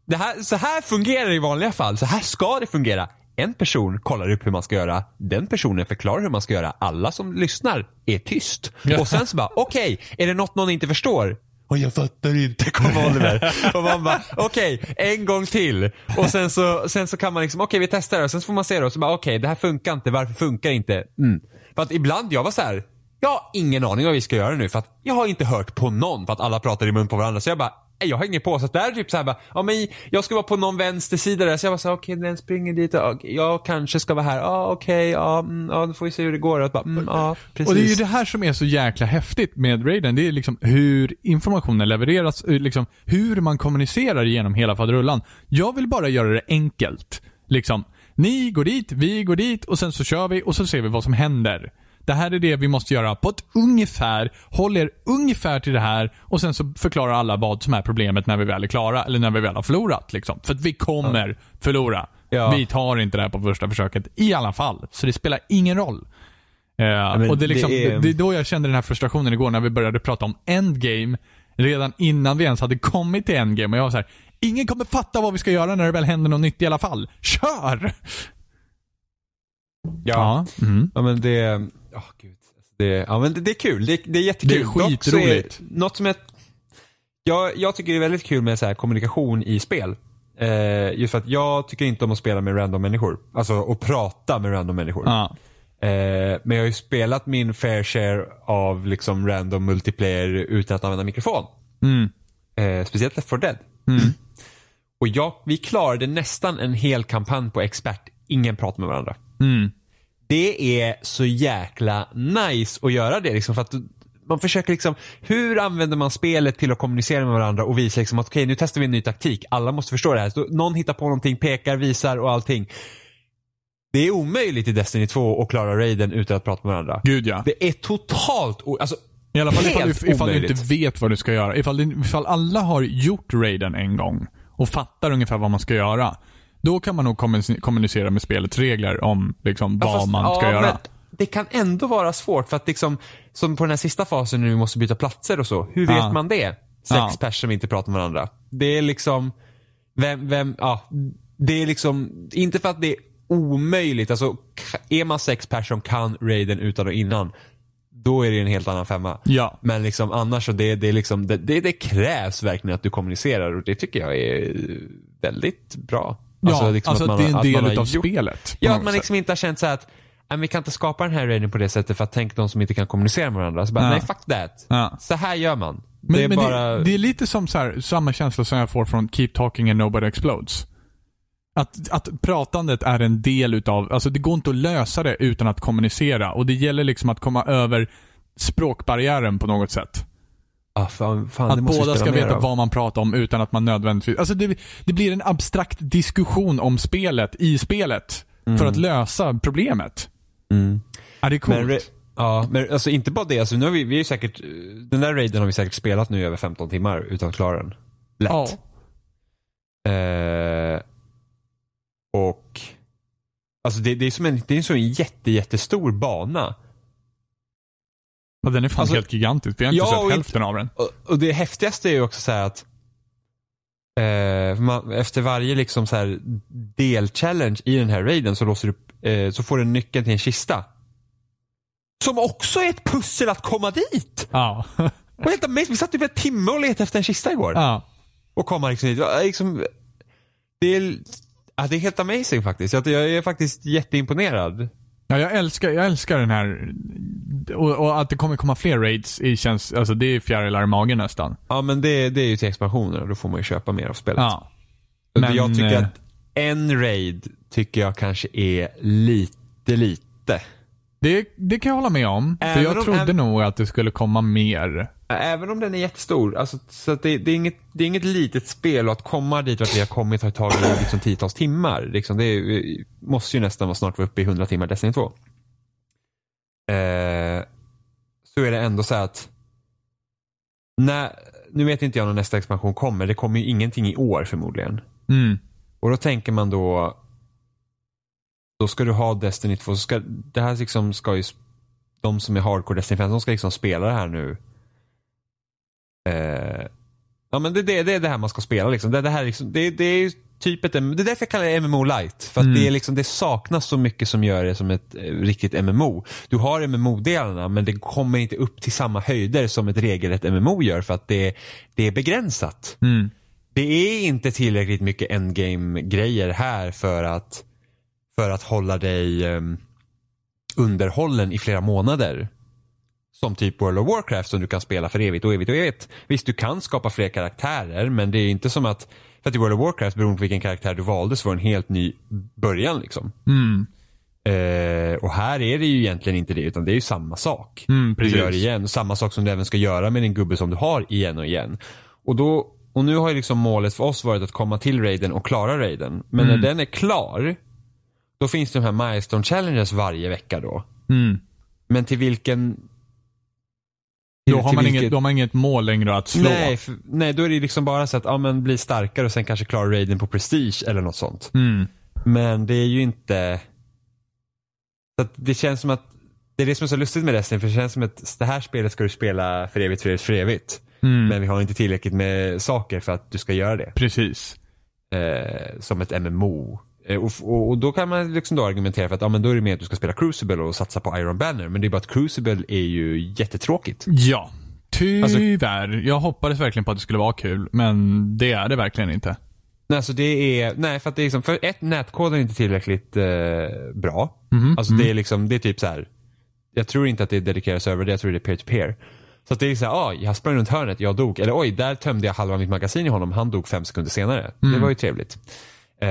Det här. Så här fungerar det i vanliga fall, så här ska det fungera. En person kollar upp hur man ska göra, den personen förklarar hur man ska göra. Alla som lyssnar är tyst. Och sen så bara, okej, är det något någon inte förstår? Och jag fattar inte, kommer Oliver. Och man bara, okej, en gång till. Och sen så, sen så kan man liksom, okej vi testar det. Och sen så får man se det och så bara, okej det här funkar inte, varför funkar det inte? Mm. För att ibland, jag var så här. Jag har ingen aning vad vi ska göra nu för att jag har inte hört på någon för att alla pratar i mun på varandra. Så jag bara, "Nej, jag har ingen på. Så där är typ så här bara, ja men jag ska vara på någon vänstersida där. Så jag var så här, okej den springer dit och jag kanske ska vara här. Ja okej, ja, mm, ja då får vi se hur det går. Och, bara, mm, ja, precis. Och det är ju det här som är så jäkla häftigt med Raiden. Det är liksom hur informationen levereras, eh, liksom hur man kommunicerar genom hela faderullan. Jag vill bara göra det enkelt. Liksom, ni går dit, vi går dit och sen så kör vi och så ser vi vad som händer. Det här är det vi måste göra på ett ungefär. Håll er ungefär till det här och sen så förklarar alla vad som är problemet när vi väl är klara eller när vi väl har förlorat. Liksom. För att vi kommer förlora. Ja. Vi tar inte det här på första försöket i alla fall. Så det spelar ingen roll. Men och det, är liksom, det är- det är då jag kände den här frustrationen igår när vi började prata om endgame. Redan innan vi ens hade kommit till endgame. Och jag var så här, ingen kommer fatta vad vi ska göra när det väl händer något nytt i alla fall. Kör! Ja. Mm. Ja men det, oh, gud. Det, ja men det, det är kul. Det, det är jättekul. Det är skitroligt. något som jag, jag, jag tycker det är väldigt kul med så här kommunikation i spel. Eh, just för att jag tycker inte om att spela med random människor. Alltså att prata med random människor. Ja. Eh, men jag har ju spelat min fair share av liksom random multiplayer utan att använda mikrofon. Mm. Eh, speciellt Left 4 Dead. Och jag, vi klarade nästan en hel kampanj på expert. Ingen pratar med varandra. Mm. Det är så jäkla nice att göra det liksom för att man försöker liksom, hur använder man spelet till att kommunicera med varandra och visa liksom att okej okay, nu testar vi en ny taktik. Alla måste förstå det här. Så någon hittar på någonting, pekar, visar och allting. Det är omöjligt i Destiny 2 att klara raiden utan att prata med varandra. Gud ja. Det är totalt Alltså, I alla fall ifall, du, ifall du inte vet vad du ska göra. Ifall, ifall alla har gjort raiden en gång och fattar ungefär vad man ska göra. Då kan man nog kommunicera- med spelets regler om liksom, Ja, vad fast- man ska ja, göra. Det kan ändå vara svårt för att liksom, som på den här sista fasen när vi måste byta platser och så. Hur vet Ja. man det? Sex Ja. personer som inte pratar med varandra. Det är liksom, vem, vem, ja. Det är liksom, inte för att det är omöjligt. Alltså, är man sex personer kan raiden utan och innan. Då är det en helt annan femma. Ja. Men liksom annars så det, det, liksom, det, det krävs verkligen att du kommunicerar och det tycker jag är väldigt bra. Ja, liksom alltså att man det är en del utav gjort- spelet. Ja, att man liksom inte har känt så att "Nej, vi kan inte skapa den här raiden på det sättet för att tänk de som inte kan kommunicera med varandra. Så bara, Ja. nej fuck that. Ja. Så här gör man. Men, det är men bara... det, det är lite som så här, samma känsla som jag får från Keep Talking and Nobody Explodes. Att, att pratandet är en del utav, alltså det går inte att lösa det utan att kommunicera. Och det gäller liksom att komma över språkbarriären på något sätt. Ah, fan, fan, Att båda ska veta av. vad man pratar om utan att man nödvändigtvis... Alltså det, det blir en abstrakt diskussion om spelet i spelet. För att lösa problemet. Mm. Ja, det är coolt. Men, ja, men alltså inte bara det. Alltså, nu har vi, vi är säkert, den där raiden har vi säkert spelat nu i över 15 timmar utan att klara den. Lätt. ja. Eh, och Alltså det, det är som en, det är som en jätte, jättestor bana. Ja, den är fan Alltså- helt gigantisk. Vi har inte Ja, sett hälften av den. Och, och det häftigaste är ju också så här att eh, man, efter varje liksom så delchallenge i den här raiden så låser du, eh, så får du nyckeln till en kista. Som också är ett pussel att komma dit! Ja. Och helt amazing. Vi satt typ en timme och letade efter en kista igår. ja. Och komma liksom dit. Liksom, det, är, det är helt amazing faktiskt. Jag, jag är faktiskt jätteimponerad. Ja, jag älskar, jag älskar den här... Och, och att det kommer komma fler raids i känns, alltså det är fjärilar i magen nästan. Ja men det, det är ju till expansioner och då får man ju köpa mer av spelet. Ja. Men, jag tycker eh, att en raid tycker jag kanske är lite, lite. Det, det kan jag hålla med om. för jag om- trodde även- nog att det skulle komma mer. Även om den är jättestor. Alltså, så att det, det, är inget, det är inget litet spel och att komma dit vart vi har kommit har tagit liksom tiotals timmar. Liksom, det är, måste ju nästan vara snart vara uppe i 100 timmar Destiny 2. Eh, så är det ändå så att när, nu vet inte jag när nästa expansion kommer. Det kommer ju ingenting i år förmodligen. Mm. Och då tänker man då då ska du ha Destiny 2. Så ska, det här liksom ska ju de som är hardcore Destiny-fans, de ska liksom spela det här nu. Eh, ja men det, det, det är det här man ska spela liksom. Det, det här är liksom, det, det är ju typ ett, det är därför jag kallar det MMO light. För att Mm. det, är liksom, det saknas så mycket som gör det som ett eh, riktigt MMO. Du har MMO-delarna men det kommer inte upp till samma höjder som ett regelrätt MMO gör för att det, det är begränsat. Mm. Det är inte tillräckligt mycket endgame-grejer här för att, för att hålla dig um, underhållen i flera månader. Som typ World of Warcraft som du kan spela för evigt och evigt och evigt. Visst, du kan skapa fler karaktärer men det är inte som att, för att i World of Warcraft beroende på vilken karaktär du valde så var det en helt ny början liksom. Mm. Eh, och här är det ju egentligen inte det utan det är ju samma sak. Mm, Du precis. gör igen. Samma sak som du även ska göra med din gubbe som du har igen och igen. Och, då, och nu har ju liksom målet för oss varit att komma till raiden och klara raiden. Men Mm. när den är klar, då finns det de här milestone challenges varje vecka då. Mm. Men till vilken... Då, har till man vilket- inget, då har man inget mål längre att slå. Nej, för, nej, då är det liksom bara så att ja, men bli starkare och sen kanske klara raiden på prestige eller något sånt. Mm. Men det är ju inte... Så det känns som att det är det som är så lustigt med Destiny för det känns som att det här spelet ska du spela för evigt, för evigt, för evigt. Mm. Men vi har inte tillräckligt med saker för att du ska göra det. Precis. Eh, som ett MMO. Eh, och, och, och då kan man liksom då argumentera för att ja, men då är det mer att du ska spela Crucible och satsa på Iron Banner. Men det är bara att Crucible är ju jättetråkigt. Ja. Alltså- Tyvärr. jag hoppades verkligen på att det skulle vara kul, men det är det verkligen inte. Nej, alltså det är, nej för att det är liksom, för ett, nätkoden är inte tillräckligt eh, bra. Mhm. Alltså det är liksom, det är typ så här. Jag tror inte att det är dedikerad server, jag tror det är peer-to-peer. Så att det är här, ah, jag sprang runt hörnet, jag dog. Eller oj, där tömde jag halva mitt magasin i honom, han dog fem sekunder senare. Det var ju trevligt. Eh,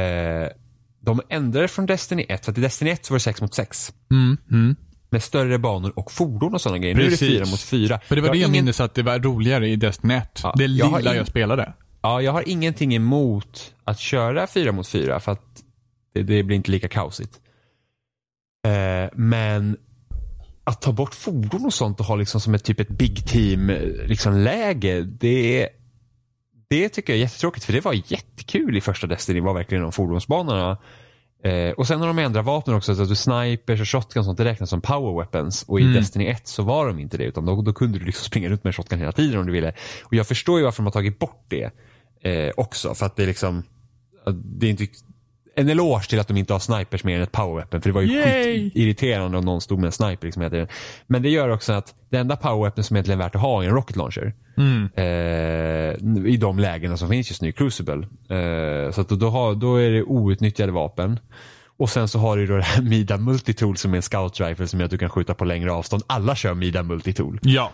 de ändrade från Destiny 1, för att i Destiny 1 så var det 6 mot 6. Mm. Mm. med större banor och fordon och sådana grejer. Nu är det Precis. fyra mot fyra. För det var Jag det jag ingen- minns att det var roligare i Destiny 1. Ja, det jag lilla jag, in- spelade. Ja, jag har ingenting emot att köra fyra mot fyra för att det, det blir inte lika kaosigt. Eh, men att ta bort fordon och sånt och ha liksom som ett typ ett big team eh, liksom läge, det det tycker jag är jättetråkigt för det var jättekul i första Destiny var verkligen de fordonsbanorna. Eh, och sen har de ändrat vapen också så att du snipers och shotgun och sånt det räknas som power weapons och i Mm. Destiny 1 så var de inte det utan då, då kunde du liksom springa runt med shotgun hela tiden om du ville. Och jag förstår ju varför de har tagit bort det eh, också för att det är liksom det är inte en eloge till att de inte har snipers mer än ett power weapon för det var ju Yay! irriterande om någon stod med en sniper liksom. Men det gör också att det enda power weapon som egentligen är värt att ha är en rocket launcher. Mm. Eh, I de lägena som finns just nu Crucible. Eh, så att då, då, har, då är det outnyttjade vapen. Och sen så har du då det här Mida Multitool som är en scout rifle som gör att du kan skjuta på längre avstånd. Alla kör Mida Multitool. Ja.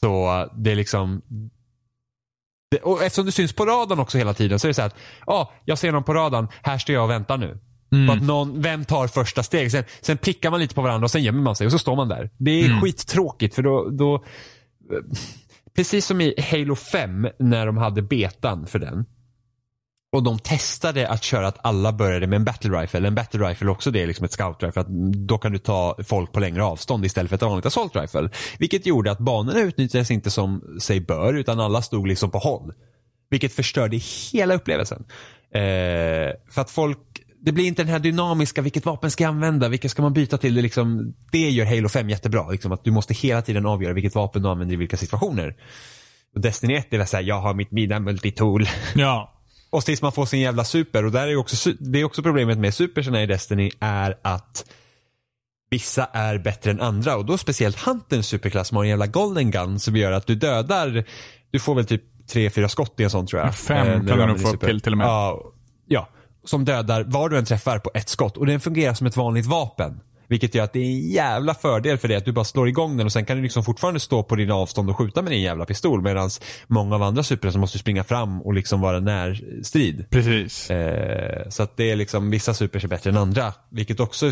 Så eh, det är liksom det, och eftersom du syns på radarn också hela tiden så är det så här att ja, jag ser någon på radarn, här står jag och väntar nu. Mm. Att någon, vem tar första steg? Sen, sen prickar man lite på varandra och sen gömmer man sig och så står man där. Det är Mm. skittråkigt för då, då Precis som i Halo 5 när de hade betan för den. Och de testade att köra att alla började med en battle rifle. En battle rifle också det är liksom ett scout rifle. Att då kan du ta folk på längre avstånd istället för ett vanligt assault rifle. Vilket gjorde att banorna utnyttjades inte som sig bör utan alla stod liksom på håll. Vilket förstörde hela upplevelsen. Eh, för att folk, det blir inte den här dynamiska, vilket vapen ska jag använda, vilka ska man byta till? Det, liksom, det gör Halo 5 jättebra. Liksom, att du måste hela tiden avgöra vilket vapen du använder i vilka situationer. Och Destiny 1 är väl såhär, jag har mitt mina Multitool. Ja. Och tills man får sin jävla super. Och där är också, det är också problemet med superserna i Destiny är att vissa är bättre än andra. Och då speciellt Hunterns superklass som har en jävla golden gun som gör att du dödar, du får väl typ tre, fyra skott i en sån tror jag. Fem Eh, kan du nog få upp till till och med. Ja, ja, som dödar var du än träffar på ett skott. Och den fungerar som ett vanligt vapen. Vilket gör att det är en jävla fördel för det att du bara slår igång den och sen kan du liksom fortfarande stå på din avstånd och skjuta med din jävla pistol. Medan många av andra så måste springa fram och liksom vara närstrid. Precis. Eh, så att det är liksom, vissa supers är bättre än andra. Vilket också,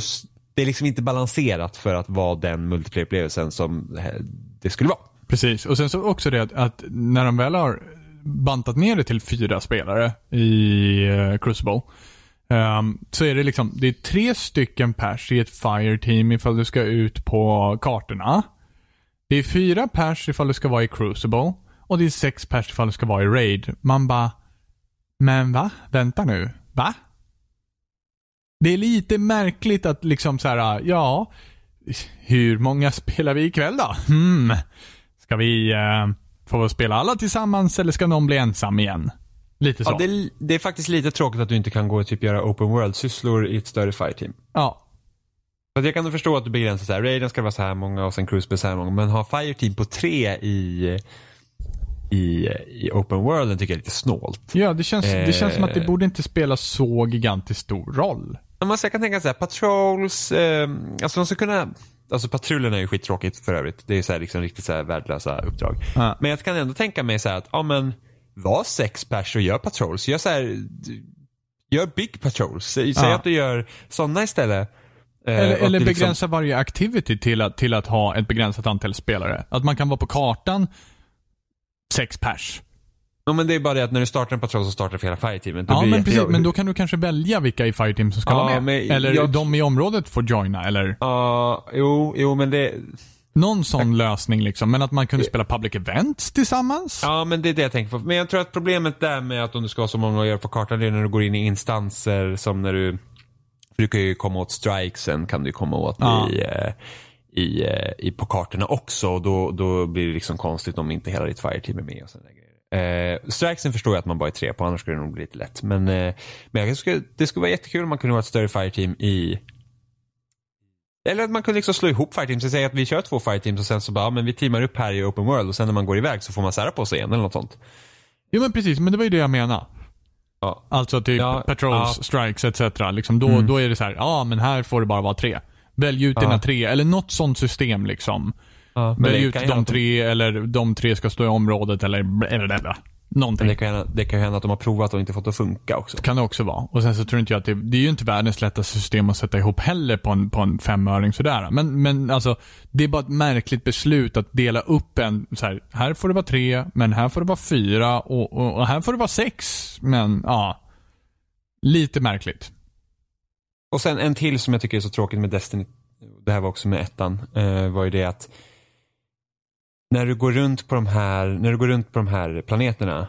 det är liksom inte balanserat för att vara den multiplayer-upplevelsen som eh, det skulle vara. Precis. Och sen så också det att, att när de väl har bantat ner det till fyra spelare i uh, Crucible. Um, så är det liksom, det är tre stycken pers i ett fire team ifall du ska ut på kartorna. Det är fyra pers ifall du ska vara i Crucible. Och det är sex pers ifall du ska vara i Raid. Man bara, men va? Vänta nu. Va? Det är lite märkligt att liksom så här, ja, hur många spelar vi ikväll då? Hmm. Ska vi eh, få spela alla tillsammans eller ska någon bli ensam igen? Lite så. Ja, det, är, det är faktiskt lite tråkigt att du inte kan gå och typ göra open world-sysslor i ett större fireteam. Ja. Så jag kan förstå att du begränsar så här, Raiden ska vara så här många och sen Crucible så här många. Men ha fireteam på tre i, i, i open worlden tycker jag är lite snålt. Ja, det känns, det känns som att det Eh. borde inte spela så gigantiskt stor roll. Man jag kan tänka så här, patrols, eh, alltså de ska kunna, alltså patrullerna är ju skittråkigt för övrigt. Det är så här, liksom riktigt så här värdelösa uppdrag. Ja. Men jag kan ändå tänka mig så här att, ja men, var sex pers och gör patrols. Gör så här, gör big patrols. Säg Ja. att du gör sådana istället. Eh, Eller, eller liksom- begränsa varje activity till att, till att ha ett begränsat antal spelare. Att man kan vara på kartan sex pers. Ja, men det är bara det att när du startar en patrull så startar du för hela fireteamet. Ja, men precis. Men då kan du kanske välja vilka i Fireteam som ska Ja, vara med. eller jag- de i området får joina, eller Ja, jo, jo, men det... någon sån lösning liksom. Men att man kunde spela public events tillsammans. Ja, men det är det jag tänker på. Men jag tror att problemet där med att om du ska ha så många att göra på kartan, det är när du går in i instanser som när du... För du kan ju komma åt strikesen, kan du komma åt Ja. i, eh, i, eh, i, på kartorna också. Och då, då blir det liksom konstigt om inte hela ditt fireteam är med och sådana grejer. Eh, strikesen förstår jag att man bara är tre på, annars skulle det nog bli lite lätt. Men, eh, men jag skulle, det skulle vara jättekul om man kunde ha ett större fireteam i eller att man kunde liksom slå ihop fireteams. Säga att vi kör två fireteams och sen så bara, ja, men vi teamar upp här i open world och sen när man går iväg så får man sära på sig igen eller något sånt. Jo men precis, men det var ju det jag menade. Ja. Alltså typ Ja, patrols, ja. strikes etc. Liksom då, Mm. då är det så här, ja men här får det bara vara tre. Välj ut Ja. dina tre, eller något sånt system liksom. Ja, Välj ut de- tre, eller de tre ska stå i området, eller blablabla. Men Någonting. det kan, hända, det kan hända att de har provat och inte fått det att funka också. kan det också vara. Och sen så tror inte jag att det, det är ju inte världens lättaste system att sätta ihop heller på en, på en femöring sådär. Men, men alltså, det är bara ett märkligt beslut att dela upp en så här, här får det vara tre, men här får det vara fyra och, och, och här får det vara sex. Men ja, lite märkligt. Och sen en till som jag tycker är så tråkigt med Destiny, det här var också med ettan, eh, var ju det att när du går runt på de här, när du går runt på de här planeterna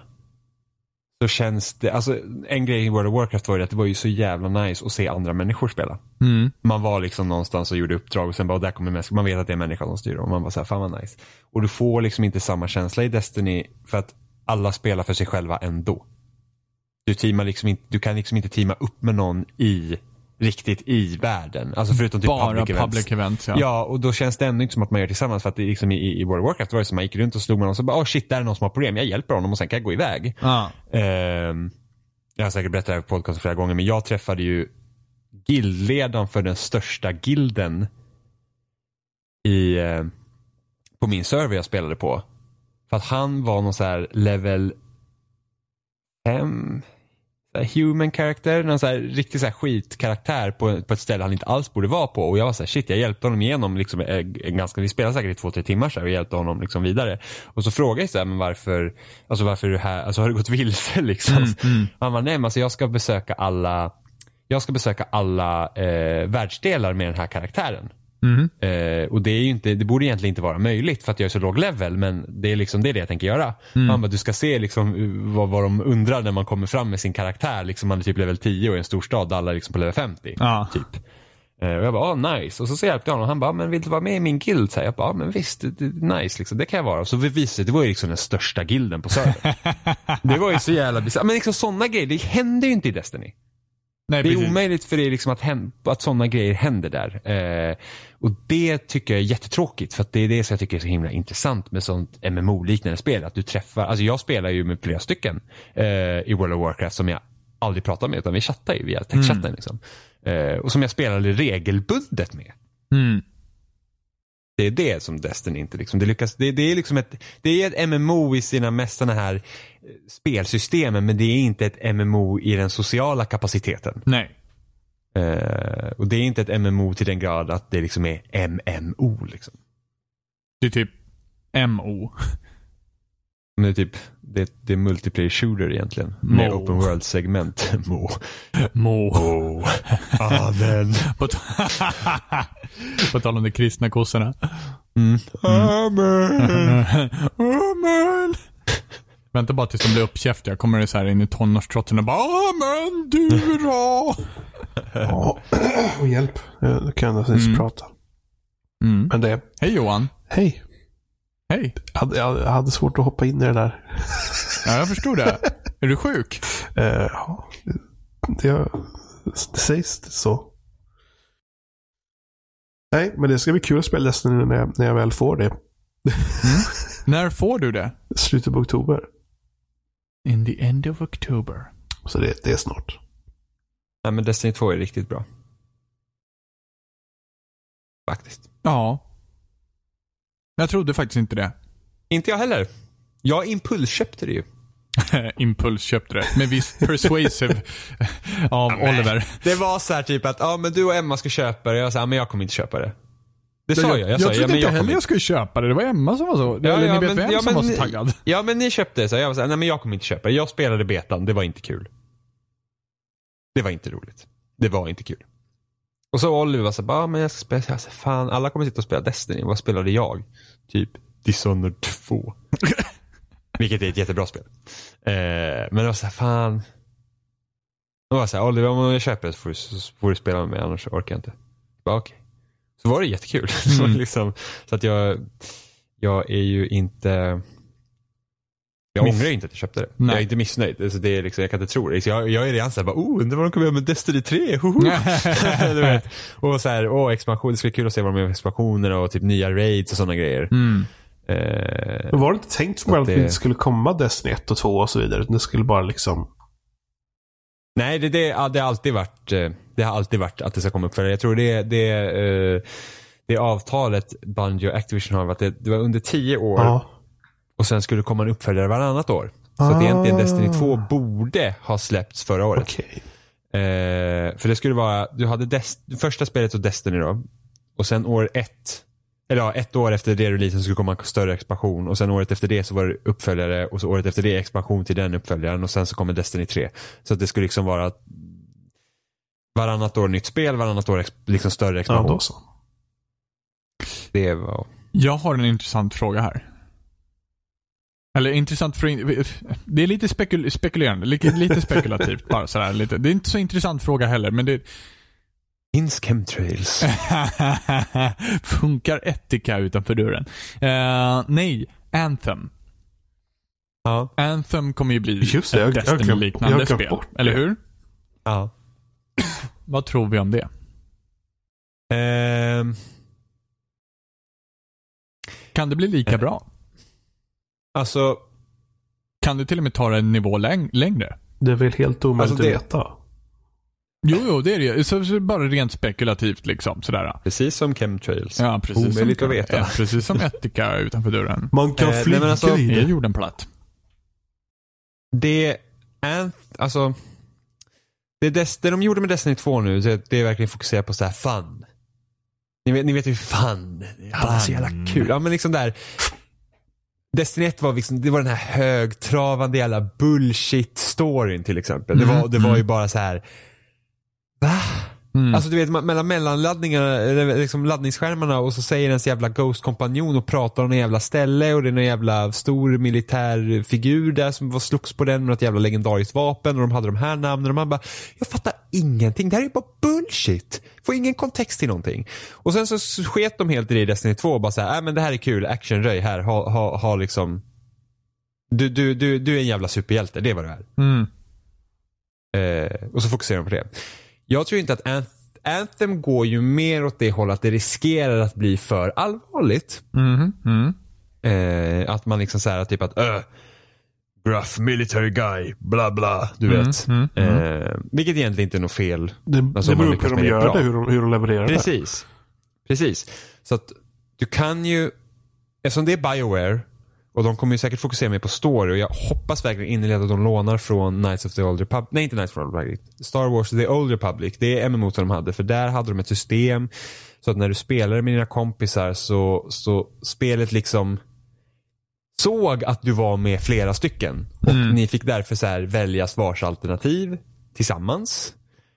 så känns det, alltså en grej i World of Warcraft var ju att det var ju så jävla nice att se andra människor spela. Mm. Man var liksom någonstans och gjorde uppdrag och sen bara, och där kommer människor, man vet att det är människan som styr och man bara såhär, fan vad nice. Och du får liksom inte samma känsla i Destiny för att alla spelar för sig själva ändå. Du, teamar liksom inte, du kan liksom inte teama upp med någon i riktigt i världen. Alltså förutom typ Bara public events. public events, ja. Ja, och då känns det ändå inte som att man gör tillsammans. För att det är liksom i, i World of Warcraft var det som man gick runt och slog med någon och så bara, oh shit, där är någon som har problem. Jag hjälper honom och sen kan jag gå iväg. Ja. Ehm, jag har säkert berättat det här på podcasten flera gånger, men jag träffade ju guildledaren för den största gilden i, eh, på min server jag spelade på. För att han var någon så här level 5 human character, någon så här riktig så här skitkaraktär på, på ett ställe han inte alls borde vara på. Och jag var så här, shit, jag hjälpte honom igenom liksom, eh, en ganska, vi spelade säkert i två, tre timmar så här, och hjälpte honom liksom vidare. Och så frågade jag så här, men varför, alltså varför är du här, alltså har du gått vilse liksom? Mm, Han var nej men alltså jag ska besöka alla, jag ska besöka alla eh, världsdelar med den här karaktären. Mhm. Eh, och det är ju inte, det borde egentligen inte vara möjligt för att jag är så låg level men det är liksom det, är det jag tänker göra. Han bara, du ska se liksom uh, vad, vad de undrar när man kommer fram med sin karaktär. Liksom man är typ level 10 och i en storstad där alla är liksom på level 50. Ja. Typ. Eh, och jag bara, ah, nice. Och så, så hjälpte jag honom. Han bara, men vill du vara med i min guild? Så här, jag bara, ah, men visst, det, det, nice liksom. Det kan jag vara. Och så visade det det var ju liksom den största gilden på servern. det var ju så jävla bisarrt. Men liksom sådana grejer, det händer ju inte i Destiny. Nej, Det är precis. omöjligt för det liksom att, att sådana grejer händer där. Eh, och det tycker jag är jättetråkigt för att det är det som jag tycker är så himla intressant med sånt MMO-liknande spel. Att du träffar, alltså jag spelar ju med flera stycken eh, i World of Warcraft som jag aldrig pratar med utan vi chattar ju via textchatten. Liksom. Eh, och som jag spelade regelbundet med. Mm. Det är det som Destiny inte liksom, det lyckas, det, det är liksom ett, det är ett MMO i sina mest sådana här eh, spelsystemen men det är inte ett MMO i den sociala kapaciteten. Nej. Eh, och det är inte ett MMO till den grad att det liksom är MMO. Liksom. Det är typ MO. Men det är typ, det, det är multiplayer shooter egentligen. Med Mo. open world segment. Mo. Mo. Oh. Amen. På, på tal om de kristna kossorna. Mm. Amen. Amen. Vänta bara tills de blir uppkäftiga. Kommer det så här in i tonårstrotsen och bara Amen du då. Ja, och hjälp. Jag kan jag inte Mm. prata. Mm. Men det, Hej Johan. hej. Hej. Jag hade, jag hade svårt att hoppa in i det där. Ja, jag förstod det. Är du sjuk? Eh, ja, det, det sägs så. Nej, men det ska bli kul att spela Destiny när jag, när jag väl får det. När får du det? Slutet på oktober. In the end of October. Så det, det är snart. Nej men Destiny 2 är riktigt bra. Faktiskt. Ja. Jag trodde faktiskt inte det. Inte jag heller. Jag impulsköpte det ju. Impuls köpte det. Med viss persuasive av Oliver. Det var så här typ att, ja men du och Emma ska köpa det. Jag sa, men jag kommer inte köpa det. Det sa jag, jag. jag, sa, trodde ja, men inte jag heller jag skulle köpa det. Det var Emma som var så. Ja, Eller ja, ni vet men- vem ja, som men- var så taggad. Ja men ni köpte det så jag var såhär, nej men jag kommer inte köpa det. Jag spelade betan, det var inte kul. Det var inte roligt. Det var inte kul. Och så Oliver var såhär, bara, men jag ska spela, jag sa, fan alla kommer sitta och spela Destiny. Vad spelade jag? Typ Dishonored 2. Vilket är ett jättebra spel. Eh, men det var såhär, fan. Då var jag såhär, Oliver om jag köper det så får du, så får du spela med mig annars orkar jag inte. Jag Bara, okej. Så var det jättekul. så, Mm. liksom, så att jag, jag är ju inte jag Miss- ångrar inte att jag köpte det. Nej. Jag är inte missnöjd. Alltså det är liksom, jag kan inte tro det. Så jag, jag är redan såhär, oh, undrar vad de kommer göra med Destiny 3. Hoho. du vet. Och så här, åh, expansion. Det skulle vara kul att se vad de gör med expansioner och typ nya raids och sådana grejer. Mm. Eh, var det inte tänkt från början att det- inte skulle komma Destiny 1 och 2 och så vidare? Utan det skulle bara liksom... nej, det, det, det, har alltid varit, eh, det har alltid varit att det ska komma upp. För jag tror det, det, eh, det avtalet Bungie och Activision har varit, det, det var under tio år Ja. Och sen skulle det komma en uppföljare varannat år. Så att egentligen Ah. Destiny 2 borde ha släppts förra året. Okej. Eh, för det skulle vara, du hade Des- första spelet och Destiny då. Och sen år ett, eller ja, ett år efter det releasen skulle komma en större expansion. Och sen året efter det så var det uppföljare och så året efter det expansion till den uppföljaren och sen så kommer Destiny 3. Så att det skulle liksom vara varannat år nytt spel, varannat år liksom större Ja, expansion. då så. det var, Jag har en intressant fråga här. Eller intressant för... Det är lite spekul spekulerande, lite, lite spekulativt bara sådär. Lite. Det är inte så intressant fråga heller, men det... finns chemtrails. Funkar Etika utanför dörren? Eh, nej, Anthem. ja. Anthem kommer ju bli Just det, ett Destiny-liknande spel. bort. Eller hur? ja. Vad tror vi om det? Ehm, Kan det bli lika Eh. bra? Alltså, Kan det till och med ta det en nivå läng längre? Det är väl helt omöjligt Alltså det- att veta. Jo, jo, det är det. Så, så bara rent spekulativt liksom. Sådär. precis som chemtrails. Ja, precis Omöjligt som, att veta. Ja, precis som Etika utanför dörren. Man kan Eh, flyga alltså- i Är det. jorden platt? Det, är, alltså, det, Des, det de gjorde med Destiny 2 nu, det, det är verkligen fokusera på så här fun. Ni vet, ni vet ju fun. Är så jävla kul. Ja, men liksom där. Destiny 1 var, liksom, det var den här högtravande jävla bullshit-storyn till exempel. Det var, det var ju bara så här. Va? Mm. Alltså du vet mellan mellanladdningarna, liksom laddningsskärmarna och så säger ens jävla Ghost-kompanjon och pratar om en jävla ställe och det är någon jävla stor militär figur där som var slogs på den med något jävla legendariskt vapen och de hade de här namnen och man bara, jag fattar ingenting, det här är bara bullshit. Får ingen kontext till någonting. Och sen så sket de helt i det i Destiny 2 och bara såhär, äh, men det här är kul, actionröj här, ha, ha, ha liksom du, du, du, du är en jävla superhjälte, det är vad du är. Mm. Eh, och så fokuserar de på det. Jag tror inte att Anth- Anthem går ju mer åt det hållet att det riskerar att bli för allvarligt. Mhm. Mm. Eh, att man liksom säger typ att öh, gruff military guy, bla bla, du Mm, vet. mm, mm. Eh, vilket egentligen inte är något fel. Det, Alltså, det beror på hur de gör bra. det, hur de, hur de levererar det. Precis. Precis. Så att du kan ju, eftersom det är Bioware och de kommer ju säkert fokusera mer på story och jag hoppas verkligen innerligt att de lånar från Knights of the Old Republic, nej inte Knights of the Old Republic, Star Wars The Old Republic, det är MMO de hade för där hade de ett system så att när du spelade med dina kompisar så, så spelet liksom såg att du var med flera stycken och Mm. ni fick därför så här väljas vars alternativ tillsammans.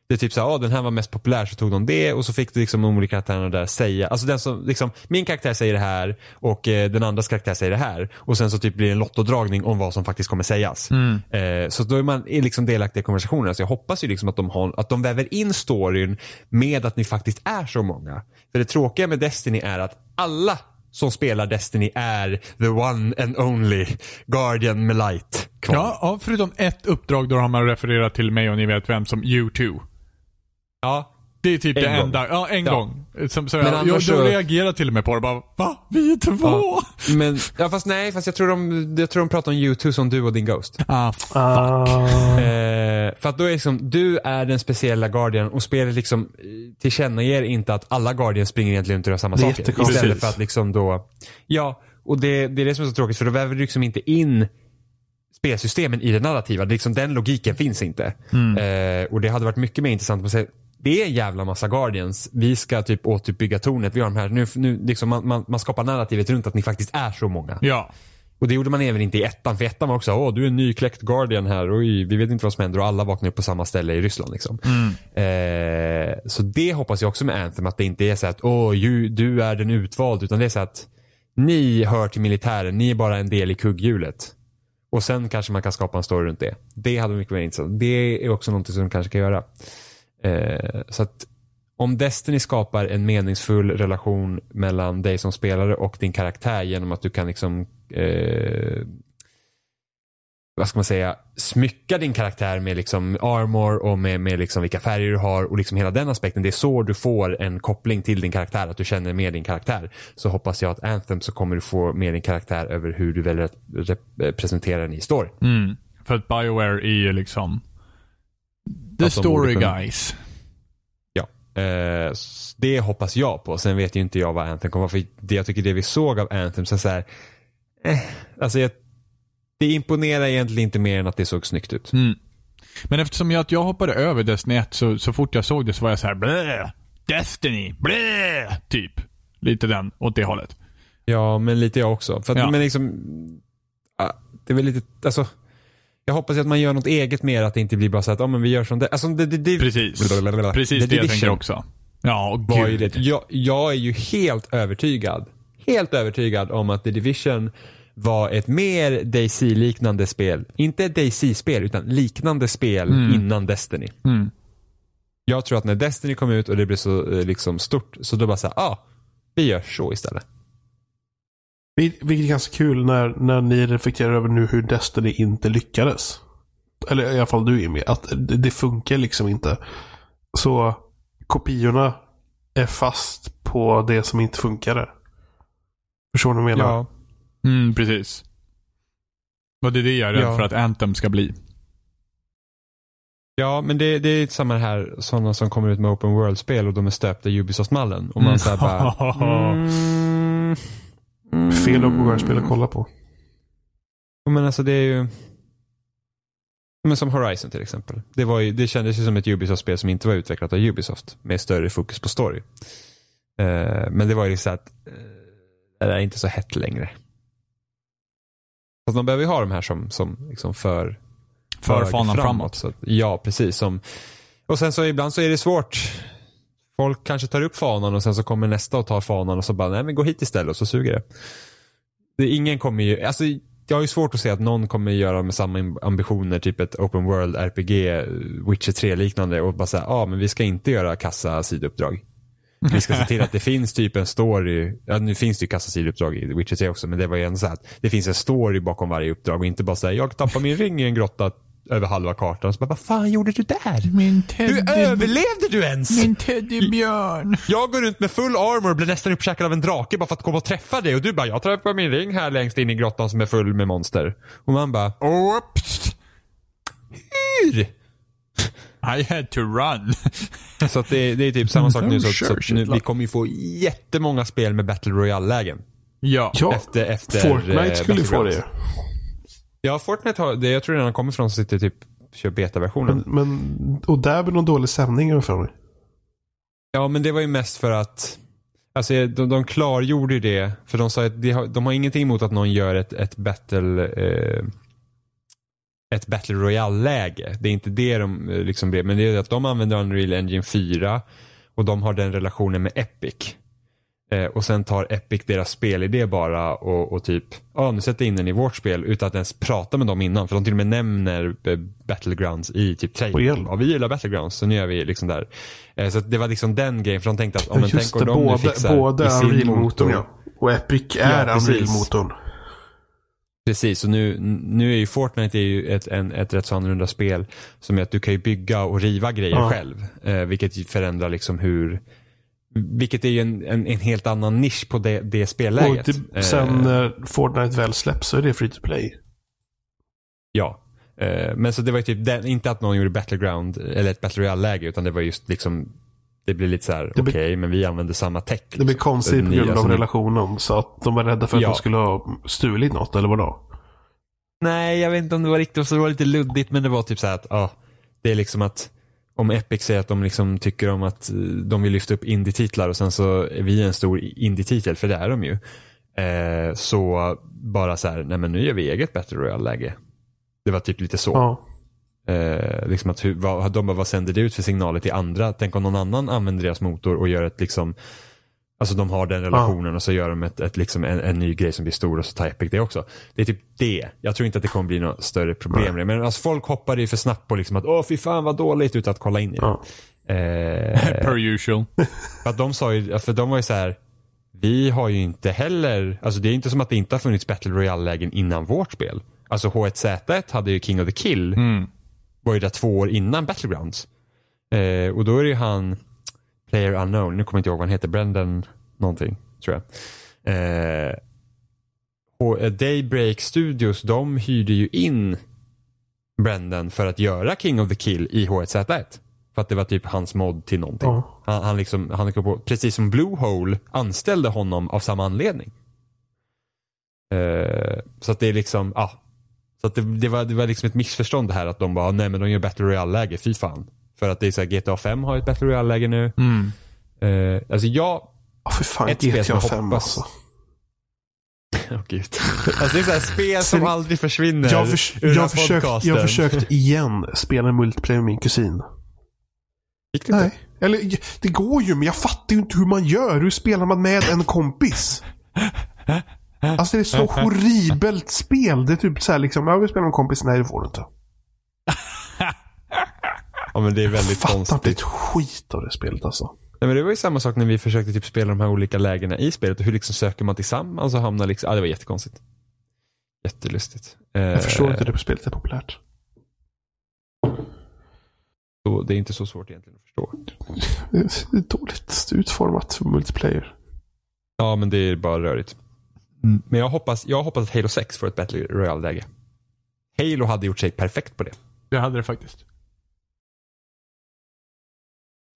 Det är typ så här, ah, den här var mest populär så tog de det och så fick du liksom de olika karaktärerna där säga, alltså den som, liksom, min karaktär säger det här och eh, den andras karaktär säger det här och sen så typ blir det en lottodragning om vad som faktiskt kommer sägas. Mm. Eh, så då är man är liksom delaktig i konversationerna. Så jag hoppas ju liksom att de, har, att de väver in storyn med att ni faktiskt är så många. För det tråkiga med Destiny är att alla som spelar Destiny är the one and only Guardian med light kvar. Ja, ja, förutom ett uppdrag då har man refererat till mig och ni vet vem som U2. Ja. Det är typ En det gång. enda. Ja, en Ja. gång. Som, så Men jag, jag, så- reagerar till och med på det. Bara, va? Vi är två? Ja. Men, ja fast nej, fast jag tror de, jag tror de pratar om U2 som du och din Ghost. Ah, fuck. Ah, Eh, för att då är liksom, du är den speciella Guardian och spelet liksom eh, tillkännager inte att alla Guardians springer egentligen runt och gör samma saker. Istället för att liksom då, ja, och det, det är det som är så tråkigt för då väver du liksom inte in spelsystemen i det narrativa. Det är liksom, den logiken finns inte. Eh, och det hade varit mycket mer intressant att säga det är en jävla massa Guardians. Vi ska typ återuppbygga tornet. Vi har de här. Nu, nu liksom man, man, man skapar narrativet runt att ni faktiskt är så många. Ja. Och det gjorde man även inte i ettan. För ettan var också, åh du är en nykläckt Guardian här. Oj, vi vet inte vad som händer och alla vaknar upp på samma ställe i Ryssland. Liksom. Eh, så det hoppas jag också med Anthem. Att det inte är så att, åh ju, du är den utvald. Utan det är så att ni hör till militären. Ni är bara en del i kugghjulet. Och sen kanske man kan skapa en story runt det. Det hade varit mycket mer intressant. Det är också någonting som de kanske kan göra. Eh, så att om Destiny skapar en meningsfull relation mellan dig som spelare och din karaktär genom att du kan liksom eh, vad ska man säga, smycka din karaktär med liksom armor och med, med liksom vilka färger du har och liksom hela den aspekten. Det är så du får en koppling till din karaktär, att du känner med din karaktär. Så hoppas jag att Anthem så kommer du få med din karaktär över hur du väljer att eh, presentera den i story. Mm. För att Bioware är ju liksom the Att story kunna- guys. Ja, eh, det hoppas jag på. Sen vet ju inte jag vad Anthem kommer vara. För det, jag tycker det vi såg av Anthem, så så här, eh, alltså jag, det imponerar egentligen inte mer än att det såg snyggt ut. Mm. Men eftersom jag, att jag hoppade över Destiny 1 så, så fort jag såg det så var jag så här blä, Destiny, blä, typ. Lite den, åt det hållet. Ja, men lite jag också. För att, Ja. men liksom, ja, det är väl lite, alltså, jag hoppas att man gör något eget mer, att det inte blir bara så att, ja men vi gör som det. Alltså, det, det, det Precis. Blablabla. Precis The det jag tänker Division också. Ja, ju gud. det. Jag, jag är ju helt övertygad, helt övertygad om att The Division var ett mer DayZ-liknande spel. Inte ett DayZ-spel, utan liknande spel innan Destiny. Mm. Jag tror att när Destiny kom ut och det blev så eh, liksom stort, så då bara såhär, ah, vi gör så istället. Vil- Vilket är ganska kul när, när ni reflekterar över nu hur Destiny inte lyckades. Eller i alla fall du Jimmy. Att det, det funkar liksom inte. Så kopiorna är fast på det som inte funkade. Förstår du vad jag menar? Ja. Mm, precis. Och det är det jag är rädd Ja. för att Anthem ska bli. Ja, men det, det är samma här, sådana som kommer ut med open world-spel och de är stöpta i Ubisoft-mallen. Och man Mm. säger bara, mm, mm, Fel open world-spel att kolla på. Men alltså det är ju, men som Horizon till exempel. Det, var ju, det kändes ju som ett Ubisoft-spel som inte var utvecklat av Ubisoft. Med större fokus på story. Eh, men det var ju så att, eh, det är inte så hett längre. Fast man behöver ju ha de här som, som liksom för För fanan framåt. Så att, ja, precis. Som, och sen så ibland så är det svårt. Folk kanske tar upp fanan och sen så kommer nästa och tar fanan och så bara, nej men gå hit istället och så suger det. det ingen kommer ju, alltså jag har ju svårt att se att någon kommer göra med samma ambitioner, typ ett open world RPG, Witcher 3 liknande och bara säga, ja ah, men vi ska inte göra kassa sidouppdrag. Vi ska se till att det finns typ en story, ja nu finns det ju kassa sidouppdrag i Witcher 3 också, men det var ju ändå så att det finns en story bakom varje uppdrag och inte bara säga jag tappar min ring i en grotta över halva kartan. Så bara, vad fan gjorde du där? Min Hur överlevde du ens? Min teddybjörn. Jag går runt med full armor och blir nästan uppkäkad av en drake bara för att komma och träffa dig och du bara, jag träffar min ring här längst in i grottan som är full med monster. Och man bara, Oops. hur? I had to run. Så att det, det är typ samma sak nu. Så, Sure, så att shit, nu, vi kommer ju få jättemånga spel med Battle Royale-lägen. ja. Ja, Efter, efter Fortnite eh, skulle få det. Ja, Fortnite har, det, jag tror redan kommer från som sitter typ, kör betaversionen. Men, men, och där blir någon dålig stämning för mig. Ja, men det var ju mest för att Alltså de, de klargjorde ju det, för de sa att de har, de har ingenting emot att någon gör ett, ett battle eh, ett battle royale-läge. Det är inte det de eh, liksom blev, men det är att de använder Unreal Engine 4 och de har den relationen med Epic. Eh, och sen tar Epic deras spelidé bara och, och typ, ja nu sätter jag in den i vårt spel utan att ens prata med dem innan. För de till och med nämner eh, Battlegrounds i typ trailern. Ja, vi gillar Battlegrounds, så nu är vi liksom där. Eh, så det var liksom den grejen, för de tänkte att, om Just tänk om de nu både, fixar både i sin Unreal-motorn motor. ja. Och Epic är Ja. Unreal-motorn. Precis, och nu, nu är ju Fortnite är ju ett, en, ett rätt så annorlunda spel. Som är att du kan ju bygga och riva grejer Ja. själv. Eh, vilket förändrar liksom hur vilket är ju en, en, en helt annan nisch på det, det Och spelläget. det, Eh, sen när Fortnite väl släpps så är det free to play. Ja. Eh, men så det var ju typ den, inte att någon gjorde Battleground eller ett Battle Royale-läge utan det var just liksom Det blir lite så här, okej blir- men vi använder samma tech. Det blir konstigt på grund av relationen. Så att de var rädda för att Ja. de skulle ha stulit något eller vadå? Nej, jag vet inte om det var riktigt så. Det var lite luddigt, men det var typ så här att, ja, det är liksom att om Epic säger att de liksom tycker om att eh, de vill lyfta upp indie-titlar och sen så är vi en stor indie-titel, för det är de ju. Eh, så bara så här, nej men nu gör vi eget Battle Royale-läge. Det var typ lite så. Ja. Eh, liksom att hur, vad, de bara, vad sänder det ut för signaler till andra? Tänk om någon annan använder deras motor och gör ett liksom Alltså de har den relationen och så gör de ett, ett, liksom en, en ny grej som blir stor och så tar Epic det också. Det är typ det. Jag tror inte att det kommer bli något större problem det. Men alltså folk hoppade ju för snabbt på liksom att åh fy fan vad dåligt utan att kolla in i det. Ja. Eh, Per usual. för att de sa ju, för de var ju så här vi har ju inte heller, alltså det är inte som att det inte har funnits Battle Royale-lägen innan vårt spel. Alltså H1Z1 hade ju King of the Kill, Mm. var ju där två år innan Battlegrounds. Eh, och då är det ju han, Player Unknown, nu kommer jag inte ihåg vad han heter, Brendan någonting, tror jag. Eh, och eh, Daybreak Studios, de hyrde ju in Brendan för att göra King of the Kill i H1Z1. För att det var typ hans mod till någonting. Ja. Han, han liksom, han kom på, precis som Bluehole anställde honom av samma anledning. Eh, så att det är liksom, ja. Så att det, det, var, det var liksom ett missförstånd det här att de bara, nej men de gör Battle Royale-läge, fy fan. För att det är så här, GTA 5 har ett Battle Royale-läge nu. Mm. Eh, alltså jag, Ja, för fan. Ett spel som GTA jag 5 hoppas- alltså. åh gud. Alltså det är så här spel som Seri- aldrig försvinner Jag, förs- ur den jag, har försökt, podcasten. jag försökt igen spela multiplayer med min kusin. Gick det inte? Nej. Eller det går ju, men jag fattar ju inte hur man gör. Hur spelar man med en kompis? Alltså det är så horribelt spel. Det är typ så här liksom, jag vill spela med en kompis. Nej, det får du inte. Ja men det är väldigt Fattar konstigt. inte ett skit av det spelet alltså. Nej, men det var ju samma sak när vi försökte typ spela de här olika lägena i spelet. Och hur liksom söker man tillsammans och hamnar liksom, ja det var jättekonstigt. Jättelustigt. Eh, Jag förstår inte hur det spelet är populärt. så Det är inte så svårt egentligen att förstå. Det är dåligt utformat för multiplayer. Ja men det är bara rörigt. Men jag hoppas, jag hoppas att Halo 6 får ett Battle Royale-läge. Halo hade gjort sig perfekt på det. Det hade det faktiskt.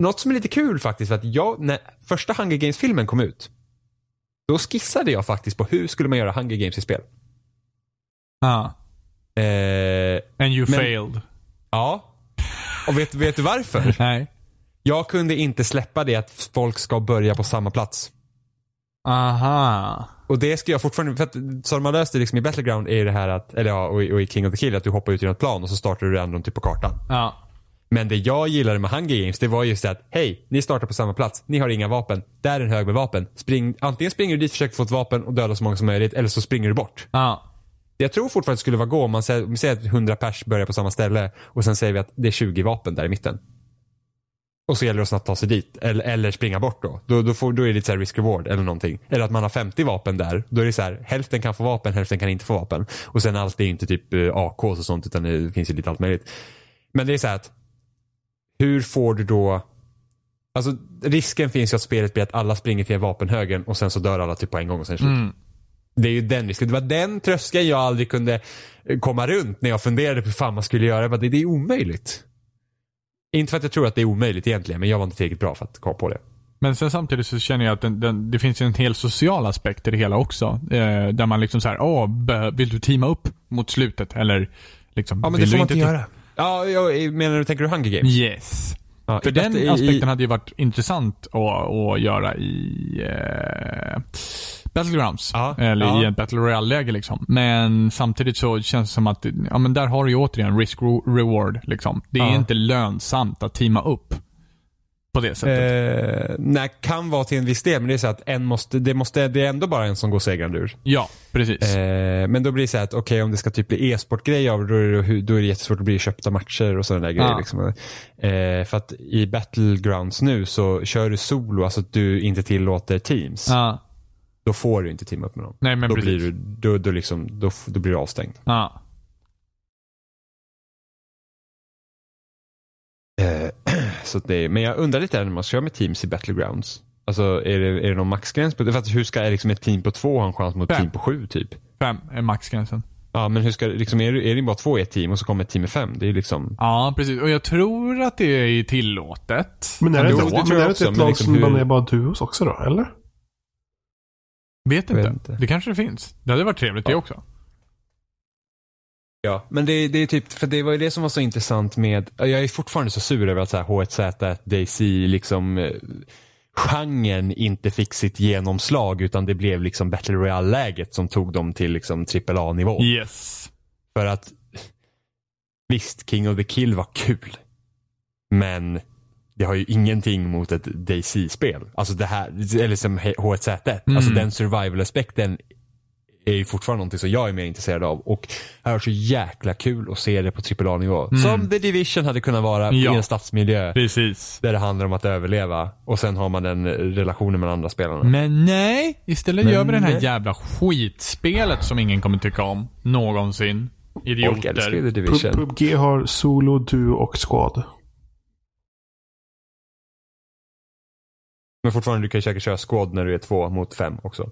Något som är lite kul faktiskt, för att jag, när första Hunger Games-filmen kom ut, då skissade jag faktiskt på hur skulle man göra Hunger Games i spel. Ah. Eh, And you Men- failed. ja. Och vet, vet du varför? Nej. Jag kunde inte släppa det att folk ska börja på samma plats. Aha. Och det ska jag fortfarande, för att som man löst det liksom i Battleground är det här att, eller ja, och i, King of the Kill, att du hoppar ut i något plan och så startar du random typ på kartan. Ja. Men det jag gillade med Hunger Games, det var just det att, hej, ni startar på samma plats, ni har inga vapen, där är en hög med vapen. Spring, antingen springer du dit, försöker få ett vapen och döda så många som möjligt, eller så springer du bort. Ja. Jag tror fortfarande det skulle vara gå om man säger, om vi säger att 100 pers börjar på samma ställe och sen säger vi att det är 20 vapen där i mitten. Och så gäller det att snabbt ta sig dit. Eller, eller springa bort då. Då, då, får, då är det så här risk reward eller någonting. Eller att man har 50 vapen där. Då är det så här, hälften kan få vapen, hälften kan inte få vapen. Och sen allt är inte typ eh, AKs och sånt utan det finns ju lite allt möjligt. Men det är så här att hur får du då Alltså risken finns ju att spelet blir att alla springer till vapenhögen och sen så dör alla typ på en gång och sen slut. Mm. Det är ju den risken. Det var den tröskeln jag aldrig kunde eh, komma runt när jag funderade på hur fan man skulle göra. Jag bara, Det, det är omöjligt. Inte för att jag tror att det är omöjligt egentligen, men jag var inte tillräckligt bra för att komma på det. Men sen samtidigt så känner jag att den, den, det finns en hel social aspekt i det hela också. Eh, där man liksom såhär, åh, vill du teama upp mot slutet? Eller liksom, Ja, men det får du man inte te- göra. Ja, jag menar du, tänker du Hunger Games? Yes. Ja, För den i- aspekten i, hade ju varit intressant att, att göra i eh, Battlegrounds. Ja, eller ja. i ett Battle Royale-läge liksom. Men samtidigt så känns det som att, ja men där har du ju återigen risk-reward liksom. Det är inte lönsamt att teama upp. På det sättet. Eh, nej, kan vara till en viss del, men det är så att en måste, det, måste, det är ändå bara en som går segrande ur. ja, precis. Eh, men då blir det så att okej om det ska typ bli e-sportgrej av då är det, då är det jättesvårt att bli köpta matcher och sådana där grejer. Ja. Liksom. Eh, för att i Battlegrounds nu så kör du solo, alltså att du inte tillåter teams. ja. Då får du inte teama upp med någon. Nej men då, precis. blir du, då, då, liksom, då, då blir du avstängd. Ja. Så att det, men jag undrar lite när man kör med teams i Battlegrounds. Alltså är det, är det någon maxgräns på? För att hur ska liksom ett team på två ha en chans mot ett team på sju typ? Fem är maxgränsen. Ja men hur ska liksom, är, det, är det bara två i ett team och så kommer ett team med fem? Det är liksom... Ja, precis. Och jag tror att det är tillåtet. Men är det inte, men är det ett lag liksom som hur- man är bara duos också då? Eller? Vet inte. vet inte. Det kanske det finns. Det hade varit trevligt det också. Ja, men det, det är typ, för det var ju det som var så intressant med, jag är fortfarande så sur över att så här H1Z, DayZ, liksom eh, genren inte fick sitt genomslag utan det blev liksom Battle Royale-läget som tog dem till liksom AAA-nivå. Yes. För att visst, King of the Kill var kul. Men det har ju ingenting mot ett DayZ-spel. Alltså det här, eller som H1Z1. Mm. Alltså den survival-aspekten är ju fortfarande någonting som jag är mer intresserad av. Och har varit så jäkla kul att se det på AAA-nivå. Som The Division hade kunnat vara Mm. Ja. i en stadsmiljö. Precis. Där det handlar om att överleva. Och sen har man den relationen med andra spelarna. Men nej, istället Men gör vi det här nej. jävla skitspelet som ingen kommer tycka om. Någonsin. Folk älskar ju Idioter. The Division. PubG har solo, duo och squad. Men fortfarande, du kan ju säkert köra squad när du är två mot fem också.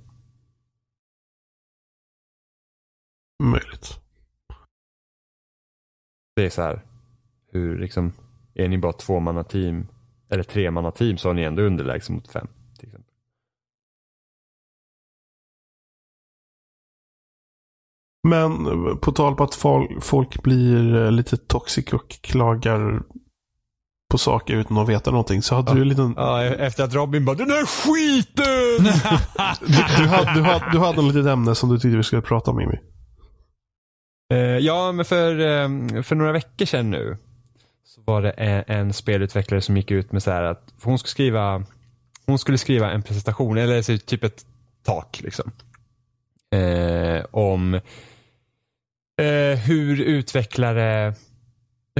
Möjligt. Det är så här. Hur liksom, är ni bara två manna team eller tre manna team så har ni ändå underläge mot fem. Till exempel. Men eh, på tal på att folk, blir eh, lite toxic och klagar på saker utan att veta någonting. Så hade du en liten... Ja, efter att Robin bara den här skiten! Du, du, hade, du, hade, du hade en litet ämne som du tyckte vi skulle prata om Mimmi. Eh, ja, men för, eh, för några veckor sedan nu så var det en, en spelutvecklare som gick ut med så här att hon skulle skriva hon skulle skriva en presentation, eller så typ ett tak liksom. Eh, om eh, hur utvecklare,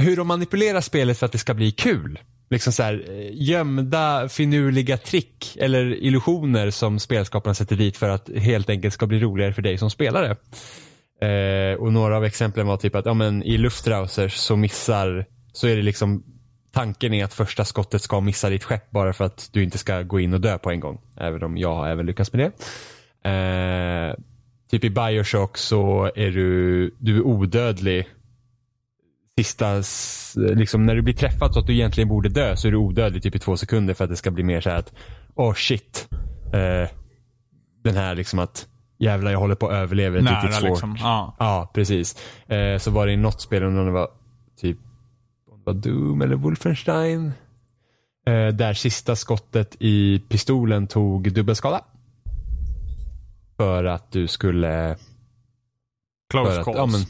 hur de manipulerar spelet för att det ska bli kul. Liksom så här, eh, gömda finurliga trick eller illusioner som spelskaparna sätter dit för att helt enkelt ska bli roligare för dig som spelare. Eh, och några av exemplen var typ att ja, men i luftrausers så missar, så är det liksom tanken är att första skottet ska missa ditt skepp bara för att du inte ska gå in och dö på en gång. Även om jag har även lyckats med det. Eh, typ i Bioshock så är du, du är odödlig. Sista, liksom när du blir träffad så att du egentligen borde dö så är du odödlig typ i två sekunder för att det ska bli mer så här att, oh shit. Eh, den här liksom att jävlar jag håller på att överleva ett Nära, riktigt svårt. liksom. Ja. Ja, precis. Eh, så var det i något spel, om det var typ om det var Doom eller Wolfenstein. Eh, där sista skottet i pistolen tog dubbelskada. För att du skulle... Close att, calls. ja, men,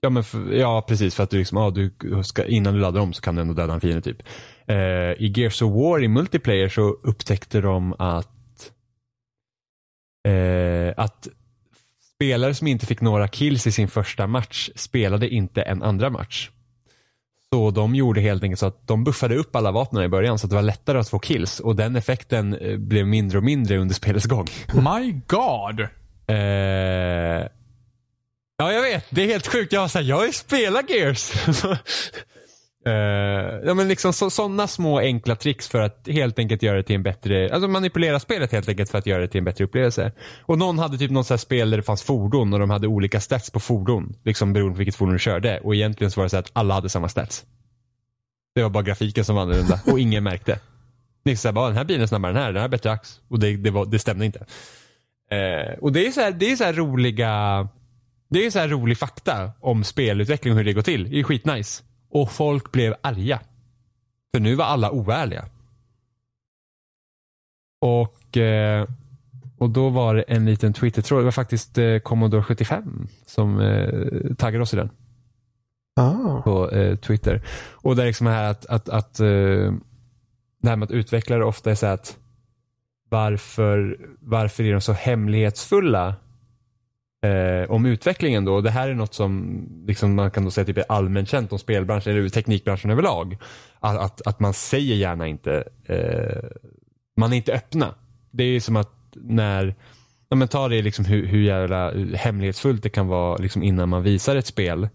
ja, men för, ja, precis. För att du liksom, ja, du ska, innan du laddar om så kan du ändå döda en fiende typ. Eh, I Gears of War i multiplayer så upptäckte de att eh, att spelare som inte fick några kills i sin första match spelade inte en andra match. Så de gjorde helt enkelt så att de buffade upp alla vapnen i början så att det var lättare att få kills och den effekten eh, blev mindre och mindre under spelets gång. My God. Eh, ja, jag vet. Det är helt sjukt. Jag har, här, jag spelat Gears. Uh, ja, men liksom sådana små enkla tricks för att helt enkelt göra det till en bättre, alltså manipulera spelet helt enkelt för att göra det till en bättre upplevelse. Och någon hade typ något så spel där det fanns fordon och de hade olika stats på fordon. Liksom beroende på vilket fordon du körde. Och egentligen så var det så att alla hade samma stats. Det var bara grafiken som var annorlunda och ingen märkte. Ni så här, bara, den här bilen är snabbare än den här, den här har bättre ax. Och det, det, var, det stämde inte. Uh, och det är så här, det är så här roliga det är så här rolig fakta om spelutveckling och hur det går till. Det är skitnice. Och folk blev arga. För nu var alla oärliga. Och, eh, och då var det en liten Twitter-tråd. Det var faktiskt eh, Commodore 75 som eh, taggade oss i den Ah. på eh, Twitter. Och det är liksom här att, att, att eh, det här med att utvecklare ofta är så att varför, varför är de så hemlighetsfulla eh, om utvecklingen då? Det här är något som liksom man kan då säga typ är allmänt känt om spelbranschen eller teknikbranschen överlag. Att, att, att man säger gärna inte, eh, man är inte öppna. Det är som att när Ja, men ta det liksom hur, hur jävla hemlighetsfullt det kan vara liksom innan man visar ett spel.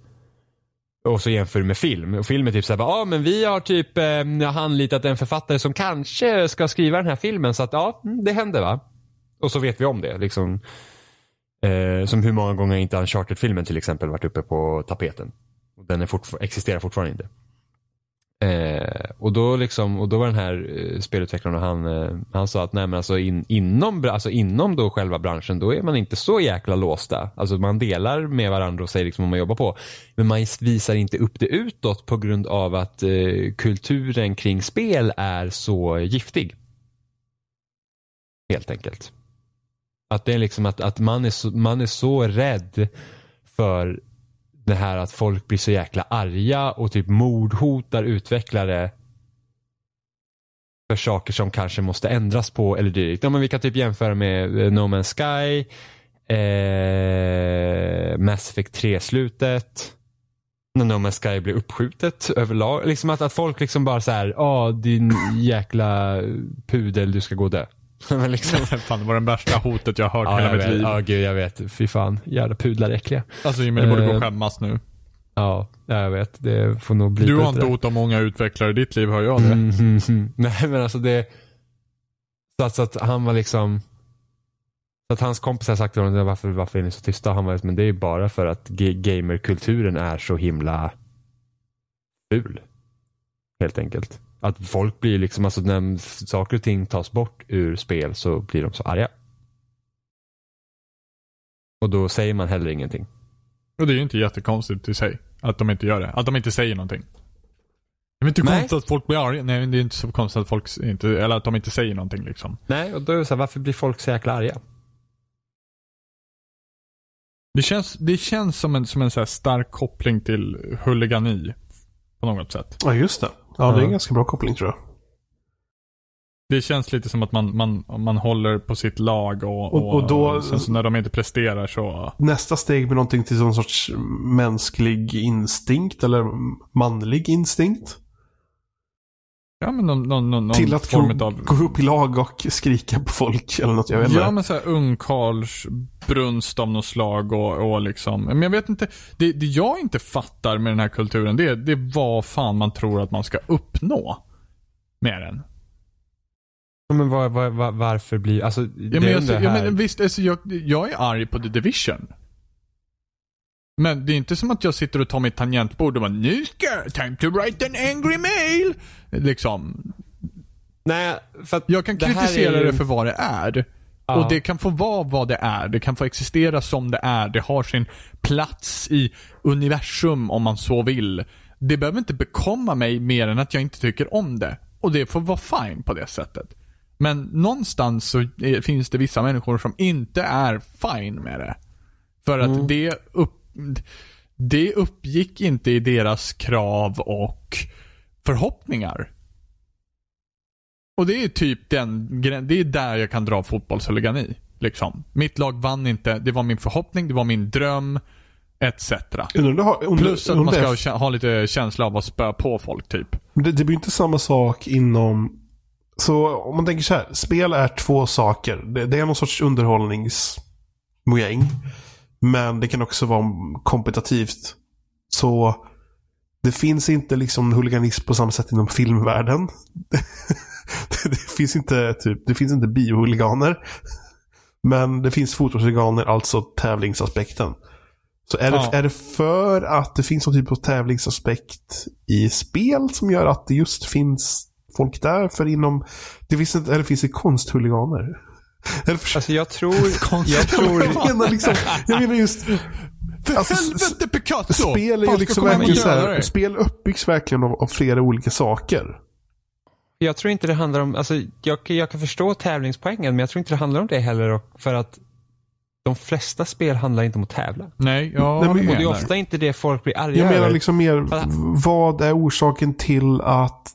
Och så jämför du med film. Och film är typ såhär, ja ah, men vi har typ eh, anlitat en författare som kanske ska skriva den här filmen så att ja, mm, det händer va. Och så vet vi om det. Liksom. Eh, som hur många gånger inte Uncharted-filmen till exempel varit uppe på tapeten. Den är fortfar- existerar fortfarande inte. Eh, och, då liksom, och då var den här eh, spelutvecklaren och han, eh, han sa att nej men alltså, in, inom, alltså inom då själva branschen då är man inte så jäkla låsta. Alltså man delar med varandra och säger liksom vad man jobbar på. Men man visar inte upp det utåt på grund av att eh, kulturen kring spel är så giftig. Helt enkelt. Att det är liksom att, att man, är så, man är så rädd för det här att folk blir så jäkla arga och typ mordhotar utvecklare för saker som kanske måste ändras på eller dylikt. Ja, men vi kan typ jämföra med eh, No Man's Sky, eh, Mass Effect 3-slutet, när No Man's Sky blir uppskjutet överlag. Liksom att, att folk liksom bara så här, ja din jäkla pudel, du ska gå och dö. Men liksom, Fan, det var det värsta hotet jag har hört ja, hela jag mitt vet. liv. Ja, gud jag vet. Fy fan. Jävla pudlar är äckliga. Alltså Jimmy, du borde gå Eh, och skämmas nu. Ja, ja, jag vet. Det får nog bli Du har inte hotat många utvecklare i ditt liv, hör jag det? Mm, mm, mm. Nej men alltså det så att, så att han var liksom så att hans kompisar sagt till honom varför, varför är ni så tysta? Han var liksom, men det är bara för att ga- gamerkulturen är så himla ful. Helt enkelt. Att folk blir liksom, alltså när saker och ting tas bort ur spel så blir de så arga. Och då säger man heller ingenting. Och det är ju inte jättekonstigt i sig. Att de inte gör det. Att de inte säger någonting. Det är inte Nej. konstigt att folk blir arga. Nej, det är inte så konstigt att folk inte, eller att de inte säger någonting liksom. Nej, och då är det så här, varför blir folk så jäkla arga? Det känns, det känns som en, som en så här stark koppling till huligani. På något sätt. Ja, just det. Ja, det är en ganska bra koppling tror jag. Det känns lite som att man, man, man håller på sitt lag och, Och- och då- sen så när de inte presterar så... Nästa steg med någonting till någon sorts mänsklig instinkt eller manlig instinkt. Ja men någon, någon, någon, någon till att form gå, av... gå upp i lag och skrika på folk eller något. Jag vet inte. Ja men såhär ungkarlsbrunst av något slag och, och liksom. Men jag vet inte. Det, det jag inte fattar med den här kulturen det, är- det är vad fan man tror att man ska uppnå. Med den. Ja, Men var, var, var, varför blir, alltså Ja, det men, är alltså, ja, men visst, alltså, jag, jag är arg på The Division. Men det är inte som att jag sitter och tar mitt tangentbord och bara nu ska, time to write an angry mail. Liksom. Nej, för att Jag kan det kritisera ju- det för vad det är. Ja. Och det kan få vara vad det är. Det kan få existera som det är. Det har sin plats i universum om man så vill. Det behöver inte bekomma mig mer än att jag inte tycker om det. Och det får vara fine på det sättet. Men någonstans så är, finns det vissa människor som inte är fine med det. För att det, upp, det uppgick inte i deras krav och förhoppningar. Och det är typ den det är där jag kan dra fotbollshuligani. Liksom. Mitt lag vann inte, det var min förhoppning, det var min dröm, etc. Om Plus att man ska ha, ha lite känsla av att spö på folk typ. Det, det blir inte samma sak inom... Så om man tänker så här. Spel är två saker. Det, det är någon sorts underhållningsmojäng. Men det kan också vara kompetitivt. Så det finns inte liksom huliganism på samma sätt inom filmvärlden. det, finns inte typ, det finns inte biohuliganer. Men det finns fotbollshuliganer, alltså tävlingsaspekten. Så är, Ja. det, är det för att det finns någon typ av tävlingsaspekt i spel som gör att det just finns folk där? För inom... Det finns, eller finns det konsthuliganer? Alltså jag tror, Konstigt. jag tror, jag, menar liksom, jag menar just... För Alltså, helvete Picasso! Spel är ju liksom verkligen så här. Spel uppbyggs verkligen av, av flera olika saker. jag tror inte det handlar om, alltså jag, jag kan förstå tävlingspoängen men jag tror inte det handlar om det heller och för att de flesta spel handlar inte om att tävla. Nej, jag Nej, men- Och det är ofta inte det folk blir arga Jag menar över. liksom mer, vad är orsaken till att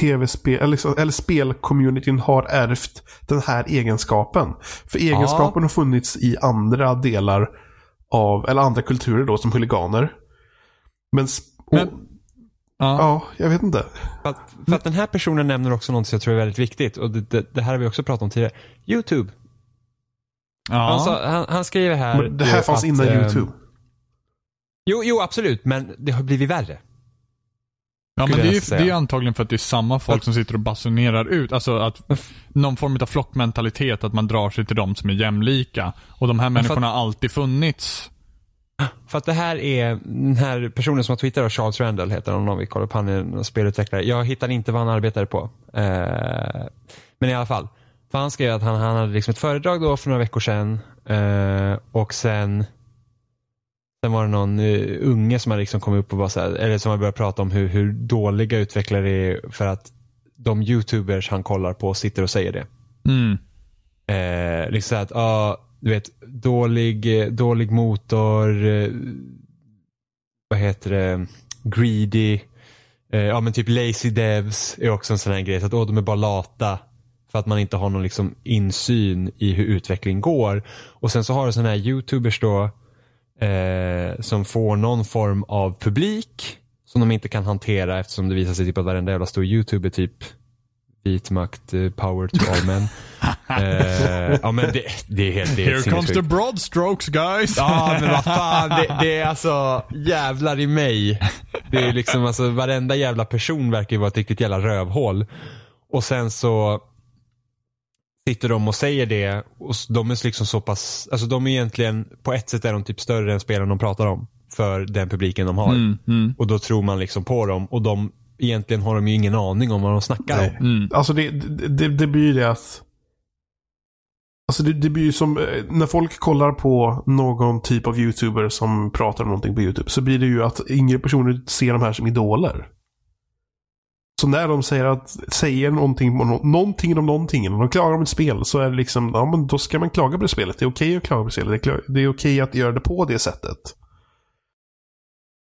tv-spel, eller, liksom, eller spelcommunityn har ärvt den här egenskapen? För egenskapen har funnits i andra delar av, eller andra kulturer då, som huliganer. Men, Men- Ja. ja, jag vet inte. För att, för att den här personen nämner också något som jag tror är väldigt viktigt och det, det, det här har vi också pratat om tidigare. YouTube. Han, Ja. sa, han, han skriver här. Men det här fanns att, innan eh, YouTube. Jo, jo, absolut, men det har blivit värre. Ja men det är, ju, det är antagligen för att det är samma folk som sitter och basunerar ut. Alltså att någon form av flockmentalitet, att man drar sig till de som är jämlika. Och de här människorna har alltid funnits. För att det här är, den här personen som har twittrat, Charles Randall heter han om vi kollar på han är en spelutvecklare. Jag hittar inte vad han arbetade på. Eh, men i alla fall. För han skrev att han, han hade liksom ett föredrag då för några veckor sedan. Eh, och sen Sen var det någon uh, unge som hade liksom kommit upp och bara så här, eller som hade börjat prata om hur, hur dåliga utvecklare är för att de youtubers han kollar på sitter och säger det. Mm. Eh, liksom att, ja, du vet, dålig, eh, dålig motor, eh, vad heter det, greedy, eh, ja men typ lazy devs är också en sån här grej. Så att, åh, de är bara lata för att man inte har någon liksom insyn i hur utvecklingen går. Och sen så har du sådana här youtubers då eh, som får någon form av publik som de inte kan hantera eftersom det visar sig typ att varenda jävla stor youtuber typ vit makt, eh, power to all men. eh, ja men det, det är helt det är Here comes the broad strokes guys! Ja men vad fan, det, det är alltså jävlar i mig. Det är liksom alltså varenda jävla person verkar ju vara ett riktigt jävla rövhål. Och sen så sitter de och säger det och de är liksom så pass, alltså de är egentligen, på ett sätt är de typ större än spelen de pratar om. För den publiken de har. Mm, mm, Och då tror man liksom på dem och de, egentligen har de ju ingen aning om vad de snackar Nej. om. mm. Alltså det, det, det, blir det att Alltså det, det blir ju som eh, när folk kollar på någon typ av YouTuber som pratar om någonting på YouTube så blir det ju att yngre personer ser de här som idoler. Så när de säger, att, säger någonting, om någonting om någonting, och de klagar om ett spel, så är det liksom, ja men då ska man klaga på det spelet. Det är okej att klaga på spelet. Det är, det är okej att göra det på det sättet.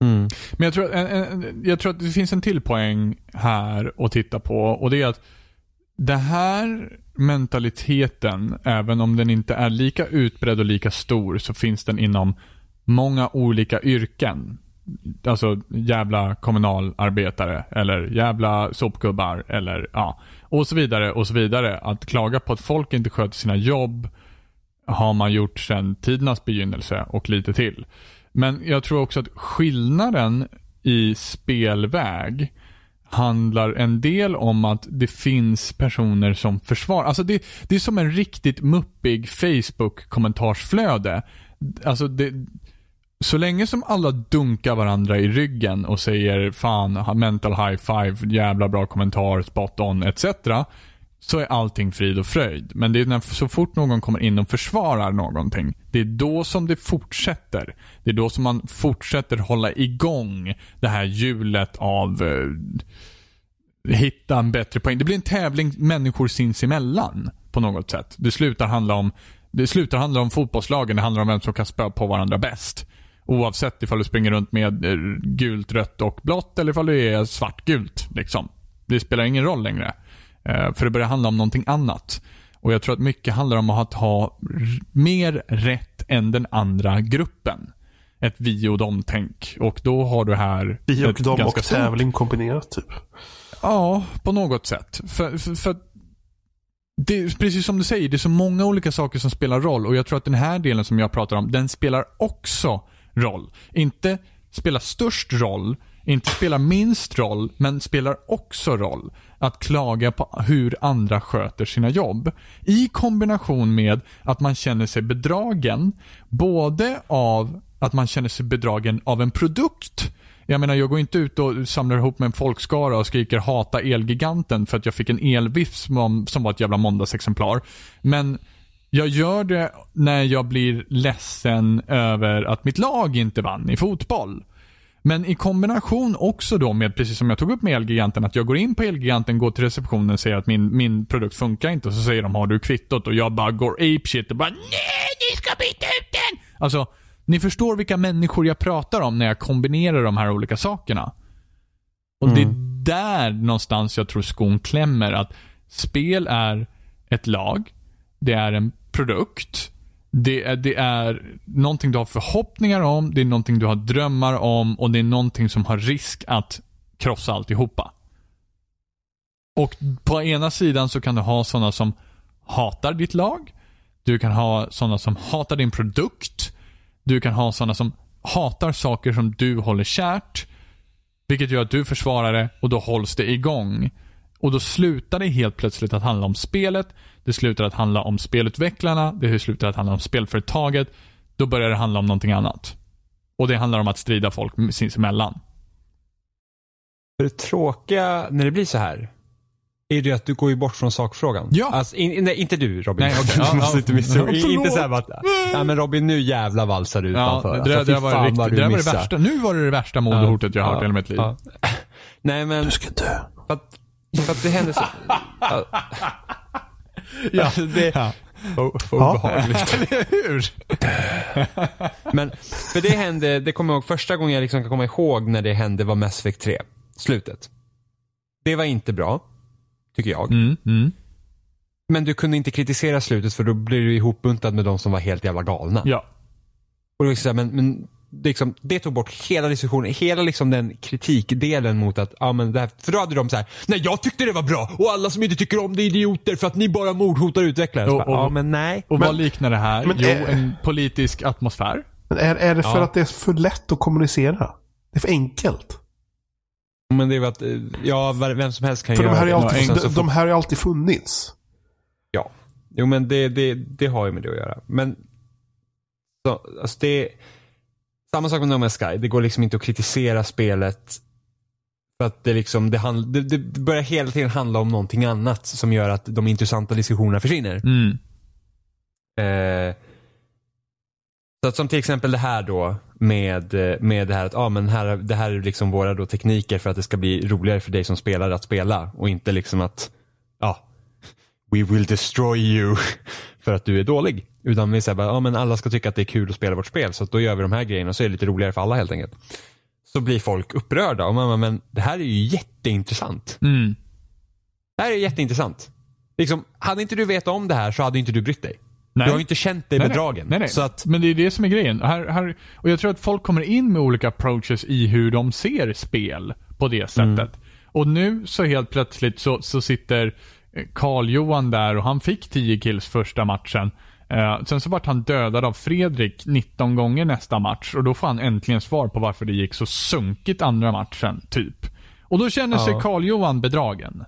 Mm. Men jag tror, att- en, en, jag tror att det finns en till poäng här att titta på och det är att det här mentaliteten, även om den inte är lika utbredd och lika stor, så finns den inom många olika yrken. Alltså jävla kommunalarbetare eller jävla sopgubbar eller ja, och så vidare och så vidare. Att klaga på att folk inte sköter sina jobb har man gjort sedan tidernas begynnelse och lite till. Men jag tror också att skillnaden i spelväg handlar en del om att det finns personer som försvarar. Alltså det, det är som en riktigt muppig Facebook-kommentarsflöde. Alltså det, så länge som alla dunkar varandra i ryggen och säger fan, mental high five, jävla bra kommentar, spot on, etc. Så är allting frid och fröjd. Men det är när, så fort någon kommer in och försvarar någonting, det är då som det fortsätter. Det är då som man fortsätter hålla igång det här hjulet av eh, hitta en bättre poäng. Det blir en tävling människor sinsemellan på något sätt. Det slutar handla om det slutar handla om fotbollslagen, det handlar om vem som kan spöa på varandra bäst. Oavsett ifall du springer runt med eh, gult, rött och blått eller ifall du är svartgult. Liksom. Det spelar ingen roll längre. Eh, för det börjar handla om någonting annat. Och jag tror att mycket handlar om att ha mer rätt än den andra gruppen. Ett vi och dem-tänk. Och då har du här Vi och dem och stort- tävling kombinerat typ. Ja, på något sätt. För, för, för det precis som du säger, det är så många olika saker som spelar roll och jag tror att den här delen som jag pratar om, den spelar också roll. Inte spelar störst roll, inte spelar minst roll, men spelar också roll. Att klaga på hur andra sköter sina jobb. I kombination med att man känner sig bedragen, både av att man känner sig bedragen av en produkt jag menar, jag går inte ut och samlar ihop med en folkskara och skriker hata Elgiganten för att jag fick en elviff som, som var ett jävla måndagsexemplar. Men jag gör det när jag blir ledsen över att mitt lag inte vann i fotboll. Men i kombination också då med, precis som jag tog upp med Elgiganten, att jag går in på Elgiganten, går till receptionen och säger att min, min produkt funkar inte och så säger de har du kvittot och jag bara går apeshit och bara nej, ni ska byta ut den! Alltså, ni förstår vilka människor jag pratar om när jag kombinerar de här olika sakerna. Och det är där någonstans jag tror skon klämmer. Att spel är ett lag. Det är en produkt. Det är, det är någonting du har förhoppningar om. Det är någonting du har drömmar om. Och det är någonting som har risk att krossa alltihopa. Och på ena sidan så kan du ha sådana som hatar ditt lag. Du kan ha sådana som hatar din produkt. Du kan ha sådana som hatar saker som du håller kärt. Vilket gör att du försvarar det och då hålls det igång. Och då slutar det helt plötsligt att handla om spelet. Det slutar att handla om spelutvecklarna. Det slutar att handla om spelföretaget. Då börjar det handla om någonting annat. Och det handlar om att strida folk sinsemellan. För det tråkiga när det blir så här är det att du går ju bort från sakfrågan. Ja. Alltså, in, nej, inte du Robin. Nej. Ja, du måste ja. inte misstro. Ja, inte så här att, nej men Robin nu jävla valsar du Ja, utanför. det, där, Alltså, det, var, det, vad riktigt, du det där var det värsta. Nu var det det värsta mordhotet jag har hört i hela mitt liv. Ja. Nej men, Du ska dö. att, för att det händer så. Ja. Ja. Alltså, det, Ja. obehagligt. Eller hur? Men, för det hände, det kommer jag ihåg, första gången jag liksom kan komma ihåg när det hände var Mass Effect 3. Slutet. Det var inte bra. Tycker jag. Mm, mm. Men du kunde inte kritisera slutet för då blir du ihopbuntad med de som var helt jävla galna. Ja. Och det, var så här, men, men liksom, det tog bort hela diskussionen, hela liksom den kritikdelen mot att, ja men det här, för då hade de så här, nej jag tyckte det var bra och alla som inte tycker om det är idioter för att ni bara mordhotar utvecklare. Och- och- ja men nej. Och Men- vad liknar det här? men jo, är- en politisk atmosfär. Men är, är det för Ja. att det är för lätt att kommunicera? Det är för enkelt. Men det är väl att, eh, ja vem som helst kan För göra de här, är det. alltid, så de, de här har ju alltid funnits. Ja. Jo men det, det, det har ju med det att göra. Men så, alltså det samma sak med No Man's Sky. Det går liksom inte att kritisera spelet för att det liksom, det, handl, det, det börjar hela tiden handla om någonting annat som gör att de intressanta diskussionerna försvinner. Mm. Eh, så att som till exempel det här då med, eh, med det här att ah, men här, det här är liksom våra då tekniker för att det ska bli roligare för dig som spelar att spela och inte liksom att ja, ah, we will destroy you för att du är dålig. Utan vi säger bara, ah, men alla ska tycka att det är kul att spela vårt spel så då gör vi de här grejerna och så är det lite roligare för alla helt enkelt. Så blir folk upprörda och man bara, men det här är ju jätteintressant. Mm. Det här är jätteintressant. Liksom, hade inte du vetat om det här så hade inte du brytt dig. Nej. Du har ju inte känt dig Nej, bedragen. Nej, nej. Så att, Men det är det som är grejen. Här, här, och jag tror att folk kommer in med olika approaches i hur de ser spel på det Mm. sättet. Och nu så helt plötsligt så, så sitter Karl-Johan där och han fick 10 kills första matchen. Eh, sen så vart han dödad av Fredrik 19 gånger nästa match och då får han äntligen svar på varför det gick så sunkigt andra matchen, typ. Och då känner sig Ja. Karl-Johan bedragen.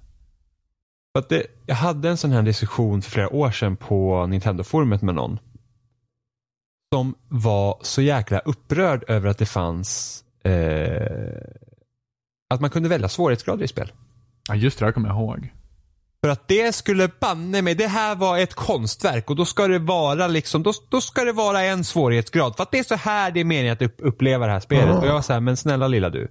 att det, jag hade en sån här diskussion för flera år sedan på Nintendo-forumet med någon. Som var så jäkla upprörd över att det fanns eh, att man kunde välja svårighetsgrader i spel. Ja, just det, det kommer jag ihåg. För att det skulle banne mig, det här var ett konstverk och då ska det vara liksom, då, då ska det vara en svårighetsgrad. För att det är så här det är meningen att upp, uppleva det här spelet. Och jag var så här, men snälla lilla du.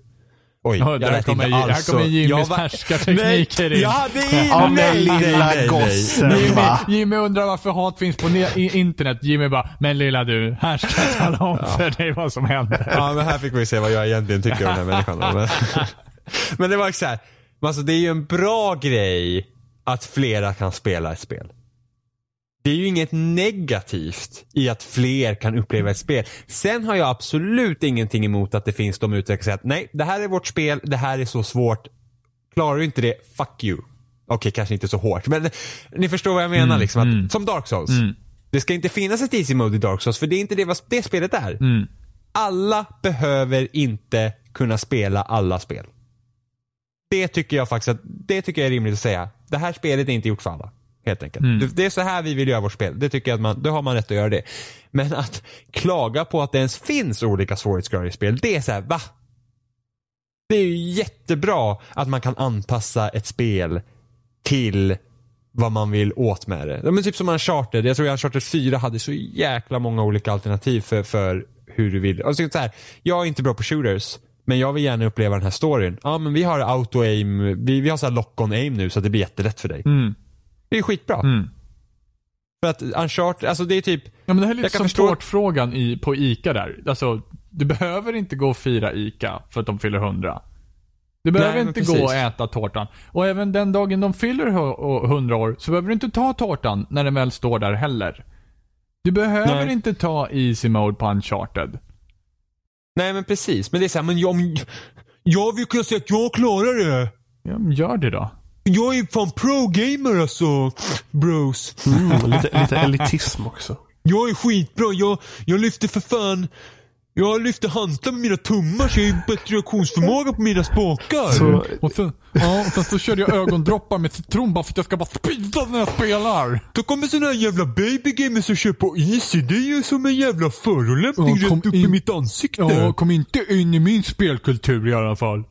Oj, Ja, jag där lät kommer inte Ji- här alls kommer Jimmys var- härskartekniker nej, in. Jag hade in, Ja, nej, lilla nej, nej. gossen. Jimmy, va? Jimmy undrar varför hat finns på internet. Jimmy bara, men lilla du, här ska jag tala om för dig vad som händer. Ja, men här fick vi se vad jag egentligen tycker om den här människan. Men, men det var så här, alltså det är ju en bra grej att flera kan spela ett spel. Det är ju inget negativt i att fler kan uppleva ett spel. Sen har jag absolut ingenting emot att det finns de utvecklare som säger att nej, det här är vårt spel, det här är så svårt. Klarar du inte det, fuck you. Okej, kanske inte så hårt, men ni förstår vad jag menar. liksom, att, Som Dark Souls. Det ska inte finnas ett easy mode i Dark Souls, för det är inte det vad det spelet är. Alla behöver inte kunna spela alla spel. Det tycker jag faktiskt att, det tycker jag är rimligt att säga. Det här spelet är inte gjort för alla. Helt enkelt. Det, det är så här vi vill göra vårt spel. Det tycker jag att man, då har man rätt att göra det. Men att klaga på att det ens finns olika svårighetsgrader i spel, det är så här, va? Det är ju jättebra att man kan anpassa ett spel till vad man vill åt med det. Men typ som Uncharted, jag tror Uncharted 4 hade så jäkla många olika alternativ för, för hur du vill. Alltså, så här, jag är inte bra på shooters, men jag vill gärna uppleva den här storyn. Ja men vi har auto-aim, vi, vi har så här lock-on-aim nu så att det blir jättelätt för dig. Mm. Det är skitbra. Mm. För att Uncharted, alltså det är typ, Ja men det här är lite som förstå- tårtfrågan i, på ICA där. Alltså, du behöver inte gå och fira ICA för att de fyller 100. Du behöver men inte precis. gå och äta tårtan. Och även den dagen de fyller hu- 100 år så behöver du inte ta tårtan när den väl står där heller. Du behöver Nej. inte ta Easy Mode på Uncharted. Nej men precis. Men det är såhär, men jag, jag vill kunna säga att jag klarar det. Ja, men gör det då. Jag är fan pro-gamer alltså, bros. Mm, lite, lite elitism också. Jag är skitbra, jag, jag lyfter för fan jag lyfter hantlar med mina tummar så jag har ju bättre reaktionsförmåga på mina spakar. Så, Och sen, ja, och sen så körde jag ögondroppar med citron bara för att jag ska bara speeda när jag spelar. Då kommer såna här jävla babygamers och kör på easy. Det är ju som en jävla förolämpning Ja, rätt upp i in- mitt ansikte. Ja, kom inte in i min spelkultur i alla fall.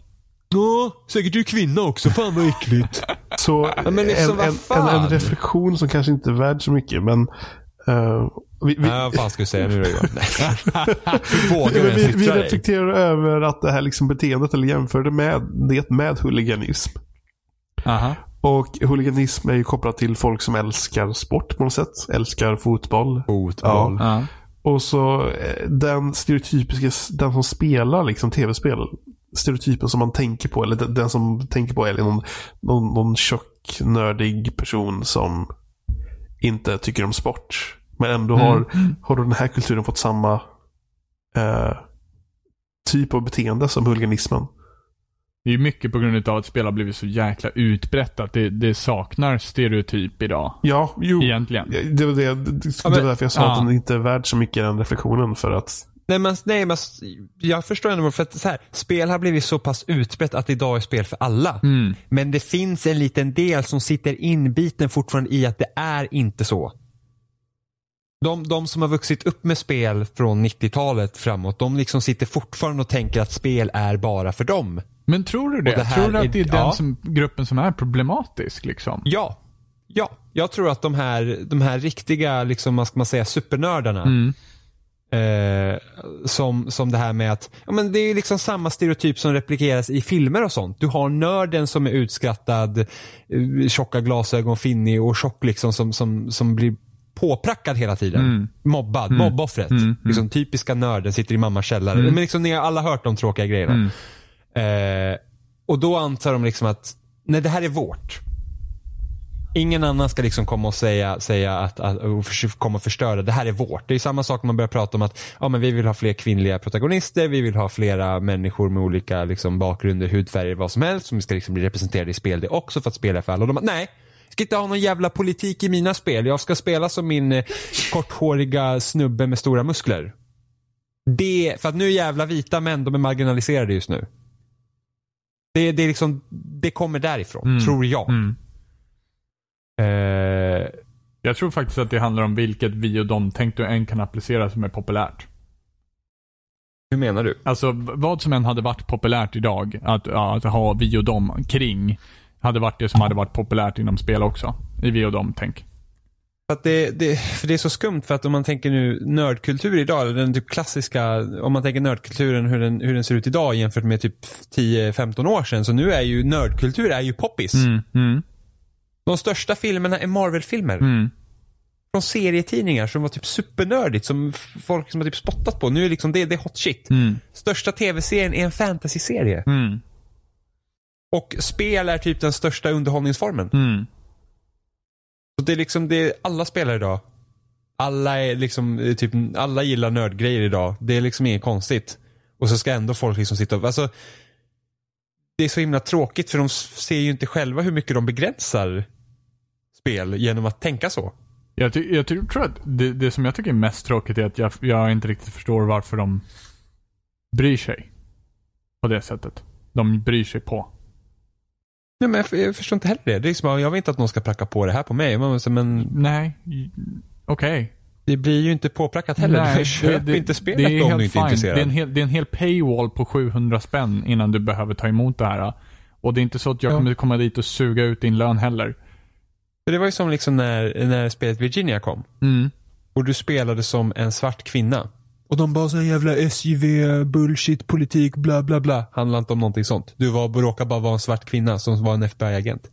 Ja, säkert du är kvinna också. Fan vad äckligt. så Ja, men liksom, en, vad en, en, en reflektion som kanske inte är värd så mycket, men eh, vi, vi, Nej, vad fan ska du säga nu då Johan? Vi, vi, vi reflekterar över att det här liksom beteendet, eller jämför det med det med huliganism. Aha. Och huliganism är ju kopplat till folk som älskar sport på något sätt. Älskar fotboll. Fotboll. Ja. Och så eh, den stereotypiska, den som spelar liksom tv-spel. Stereotypen som man tänker på, eller den, den som tänker på är någon, någon, någon tjock, nördig person som inte tycker om sport. Men ändå Mm. har, har då den här kulturen fått samma eh, typ av beteende som huliganismen. Det är mycket på grund av att spel har blivit så jäkla utbrett att det, det saknar stereotyp idag. Ja, jo. Egentligen. Ja, Det var, det, det, det men- var därför jag sa ja. att den inte är värd så mycket den reflektionen. För att Nej men, nej, men jag förstår ändå för att så här, spel har blivit så pass utbrett att idag är spel för alla. Mm. Men det finns en liten del som sitter inbiten fortfarande i att det är inte så. De, de som har vuxit upp med spel från 90-talet framåt, de liksom sitter fortfarande och tänker att spel är bara för dem. Men tror du det? Det tror du är- att det är den ja. som, gruppen som är problematisk liksom? Ja. Ja, jag tror att de här, de här riktiga, liksom, vad ska man säga, supernördarna. Mm. Eh, som, som det här med att, ja men det är liksom samma stereotyp som replikeras i filmer och sånt. Du har nörden som är utskrattad, eh, tjocka glasögon, finnig och tjock liksom som, som, som blir påprackad hela tiden. Mm. Mobbad, mobboffret. Mm, mm. Liksom typiska nörden, sitter i mammas källare. Men liksom, ni har alla hört de tråkiga grejerna. Mm. Eh, och då antar de liksom att, nej det här är vårt. Ingen annan ska liksom komma och säga, säga att, att och komma och förstöra. Det här är vårt. Det är samma sak när man börjar prata om att ja, men vi vill ha fler kvinnliga protagonister. Vi vill ha flera människor med olika liksom, bakgrunder, hudfärger, vad som helst. Som ska liksom bli representerade i spel det också för att spela för alla. Och de nej. Ska inte ha någon jävla politik i mina spel. Jag ska spela som min eh, korthåriga snubbe med stora muskler. Det, för att nu är jävla vita män, de är marginaliserade just nu. Det, det, är liksom, det kommer därifrån, Mm. tror jag. Mm. Eh, Jag tror faktiskt att det handlar om vilket vi och de tänk du än kan applicera som är populärt. hur menar du? Alltså vad som än hade varit populärt idag, att, att ha vi och dem kring, hade varit det som hade varit populärt inom spel också. I vi och dem tänk. För, att det, det, för det är så skumt för att om man tänker nu nördkultur idag, eller den typ klassiska, om man tänker nördkulturen hur den, hur den ser ut idag jämfört med typ 10-15 år sedan. Så nu är ju nördkultur är ju poppis. Mm, mm, De största filmerna är Marvel-filmer. mm. Från serietidningar som var typ supernördigt, som folk som har typ spottat på. Nu är liksom det, det är hot shit. Mm, Största tv-serien är en fantasy-serie. Och spel är typ den största underhållningsformen. mm. Så det är liksom det, alla spelar idag. Alla är liksom, eh, typ, alla gillar nördgrejer idag. Det är liksom inget konstigt. Och så ska ändå folk liksom sitta och, alltså. Det är så himla tråkigt för de ser ju inte själva hur mycket de begränsar spel genom att tänka så. Jag, ty- jag ty- tror att det, det som jag tycker är mest tråkigt är att jag, jag inte riktigt förstår varför de bryr sig. På det sättet. De bryr sig på. Nej, men jag, jag förstår inte heller det. det är liksom, jag vill inte att någon ska pracka på det här på mig. Men, men Nej, okej. det blir ju inte påprackat heller. Nej, Köp det- inte det spelet är om du inte är intresserad. Det är, en hel, det är en hel paywall på 700 spänn innan du behöver ta emot det här. Och det är inte så att jag Ja. kommer komma dit och suga ut din lön heller. För det var ju som liksom när, när spelet Virginia kom. Mm. och du spelade som en svart kvinna. Och de bara så jävla SJV, bullshit, politik, bla bla bla. Handlar inte om någonting sånt. Du var, råkar bara vara en svart kvinna som var en FBI-agent.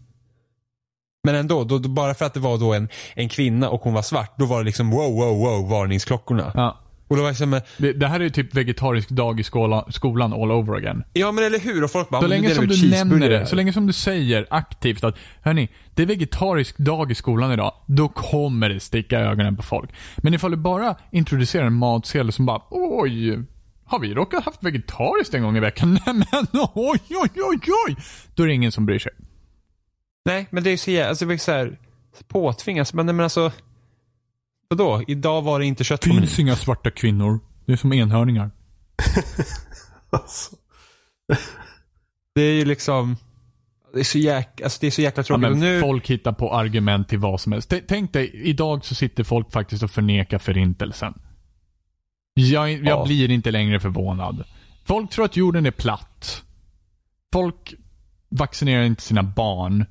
Men ändå, då, då, bara för att det var då en, en kvinna och hon var svart, då var det liksom wow, wow, wow, varningsklockorna. Ja. Och då var det som, Det, det här är ju typ vegetarisk dag i skola, skolan all over again. ja men eller hur? Och folk bara, Så "Men länge som du nämner cheeseburgare." det, så länge som du säger aktivt att hörni, det är vegetarisk dag i skolan idag, då kommer det sticka i ögonen på folk. Men ifall du bara introducerar en matsedel som bara oj, har vi råkat haft vegetariskt en gång i veckan? Nej men oj, oj, oj, oj. Då är det ingen som bryr sig. Nej, men det är ju så jävla, alltså det var så här påtvingas. Men, men alltså, vadå? Idag var det inte kött på menyn. finns inga svarta kvinnor. Det är som enhörningar. Alltså. Det är ju liksom, det är så jäkla, alltså det är så jäkla Ja, tråkigt. men och nu, Folk hittar på argument till vad som helst. T- Tänk dig, idag så sitter folk faktiskt och förnekar förintelsen. Jag, jag Ja. blir inte längre förvånad. Folk tror att jorden är platt. Folk vaccinerar inte sina barn.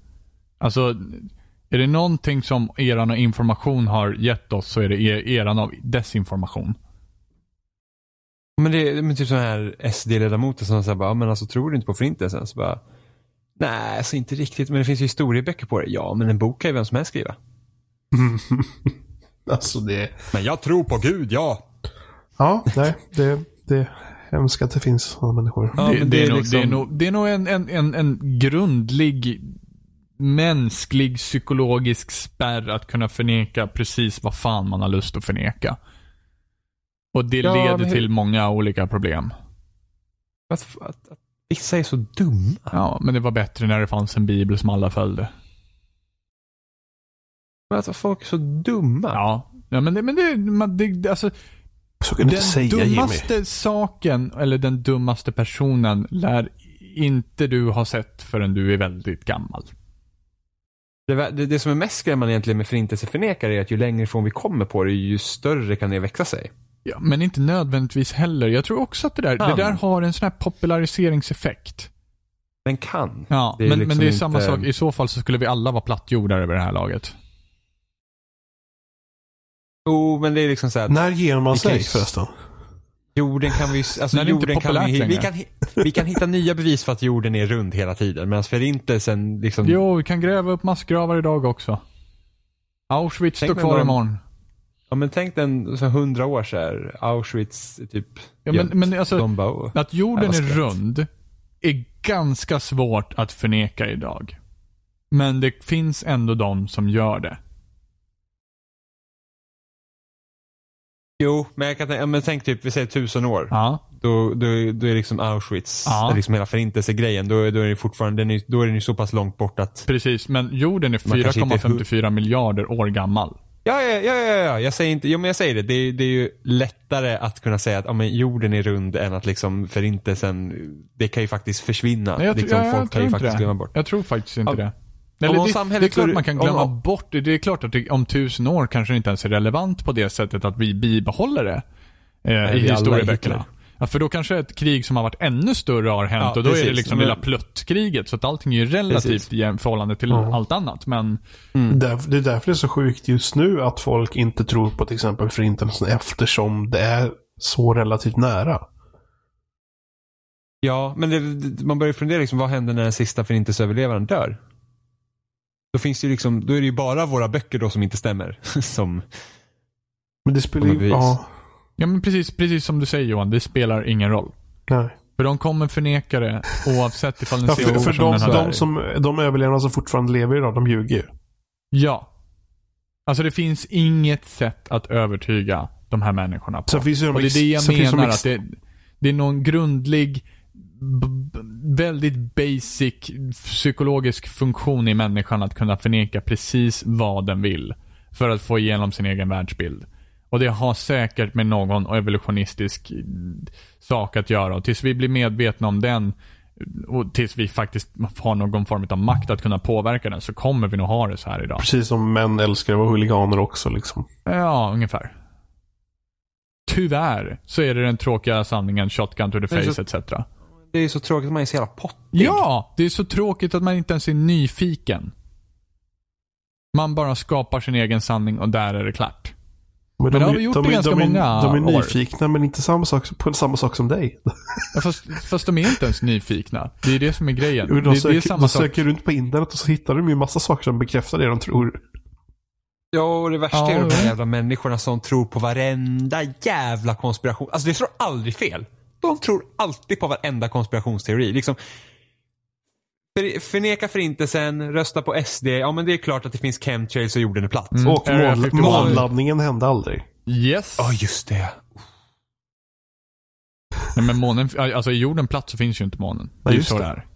Alltså, är det någonting som eran av information har gett oss så är det er, eran av desinformation. Men det är men typ sån här SD-ledamoter som säger bara, "Ja, men alltså tror du inte på förintelsen? Så bara, nej, alltså inte riktigt, men det finns ju historieböcker på det. Ja, men en bok kan ju vem som helst skriva. alltså det... Men jag tror på Gud, ja. Ja, nej. Det, det är hemskt att det finns sådana människor. Ja, det, det, det är är nog, liksom- det är nog, det är nog en, en, en, en grundlig mänsklig psykologisk spärr att kunna förneka precis vad fan man har lust att förneka. Och det Ja, leder men hur- till många olika problem. Att, att, att vissa är så dumma. Ja, men det var bättre när det fanns en bibel som alla följde. Men att folk är så dumma. Ja, ja men det, men det, man, det alltså, Så kan du den inte säga Jimmy. dummaste saken, eller den dummaste personen, lär inte du ha sett förrän du är väldigt gammal. Det, det, det som är mest skrämmande egentligen med förintelseförnekare är att ju längre ifrån vi kommer på det, ju större kan det växa sig. Ja, men inte nödvändigtvis heller. Jag tror också att det där, det där har en sån här populariseringseffekt. Den kan. Ja, men, liksom men det är samma inte- sak. I så fall så skulle vi alla vara plattjordare över det här laget. Jo, men det är liksom så här. När ger man sig förresten? Jorden kan vi alltså jorden kan vi, vi, kan, vi kan hitta nya bevis för att jorden är rund hela tiden. Medan förintelsen liksom. Jo, vi kan gräva upp massgravar idag också. Auschwitz Tänk står kvar någon- imorgon. Ja men tänk den så hundra år så här, Auschwitz typ. Ja, men, men alltså, bara, oh. att jorden är rund är ganska svårt att förneka idag. Men det finns ändå de som gör det. Jo, men jag kan tänka, ja, men tänk typ, vi säger tusen år. Ja. Då, då, då är liksom Auschwitz, Ja. liksom hela förintelsegrejen, då, då är det fortfarande, den är, då är den ju så pass långt bort att Precis, men jorden är Man kanske inte är 4,54 miljarder år gammal. Ja, ja, ja, ja, ja. jag säger inte, jo men jag säger det. Det är, det är ju lättare att kunna säga att ja, men jorden är rund än att liksom förintelsen, det kan ju faktiskt försvinna. Nej, jag, liksom, ja, jag folk kan tror ju faktiskt det. glömma bort. Jag tror faktiskt inte Om- det. Om Eller det, samhället det är klart man kan glömma om- bort det. Det är klart att det, om tusen år kanske det inte ens är relevant på det sättet att vi bibehåller det eh, i historieböckerna. Ja, för då kanske ett krig som har varit ännu större har hänt Ja, och då är det precis. liksom Men- lilla pluttkriget. Så att allting är ju relativt Precis. i förhållande till Ja. allt annat. Men Där- Det är därför det är så sjukt just nu att folk inte tror på till exempel förintelsen eftersom det är så relativt nära. Ja, men det- man börjar fundera liksom, vad händer när den sista förintelseöverlevaren dör? Då finns det ju liksom, då är det ju bara våra böcker då som inte stämmer. som, Men det spelar Som ju... Ja, Ja men precis, precis som du säger Johan, det spelar ingen roll. nej. För de kommer förneka det oavsett ifall den Ja, ser för, för som de, har de, som, de överlevarna som fortfarande lever idag, de ljuger ju. Ja. Alltså det finns inget sätt att övertyga de här människorna på. Sen finns ju de Och det är det jag de menar, ex- att det, det är någon grundlig, väldigt basic psykologisk funktion i människan att kunna förneka precis vad den vill. För att få igenom sin egen världsbild. Och det har säkert med någon evolutionistisk eh, sak att göra. Och tills vi blir medvetna om den och tills vi faktiskt har någon form av makt att kunna påverka den så kommer vi nog ha det så här idag. Precis som män älskar att vara huliganer också liksom. Ja, ungefär. Tyvärr så är det den tråkiga sanningen, shotgun to the face så- etc. det är så tråkigt att man är så jävla pottig. Ja, det är så tråkigt att man inte ens är nyfiken. Man bara skapar sin egen sanning och där är det klart. Men det har vi gjort i ganska de är, många De är år. nyfikna men inte samma sak, på samma sak som dig. Ja, fast, fast de är inte ens nyfikna. Det är det som är grejen. Jo, Det, De, det är söker, samma de sak. söker runt på internet och så hittar de ju massa saker som bekräftar det de tror. Ja, och det värsta Ja, är de här jävla människorna som tror på varenda jävla konspiration. Alltså det slår aldrig fel. De tror alltid på varenda konspirationsteori. Liksom, för, förneka förintelsen, rösta på SD. Ja men det är klart att det finns chemtrails och jorden är platt. Mm. Och Area mån, 51. månladdningen hände aldrig. Yes. Ja just det. Nej, men månen, alltså i jorden platt så finns ju inte månen. Det är ju just så det är.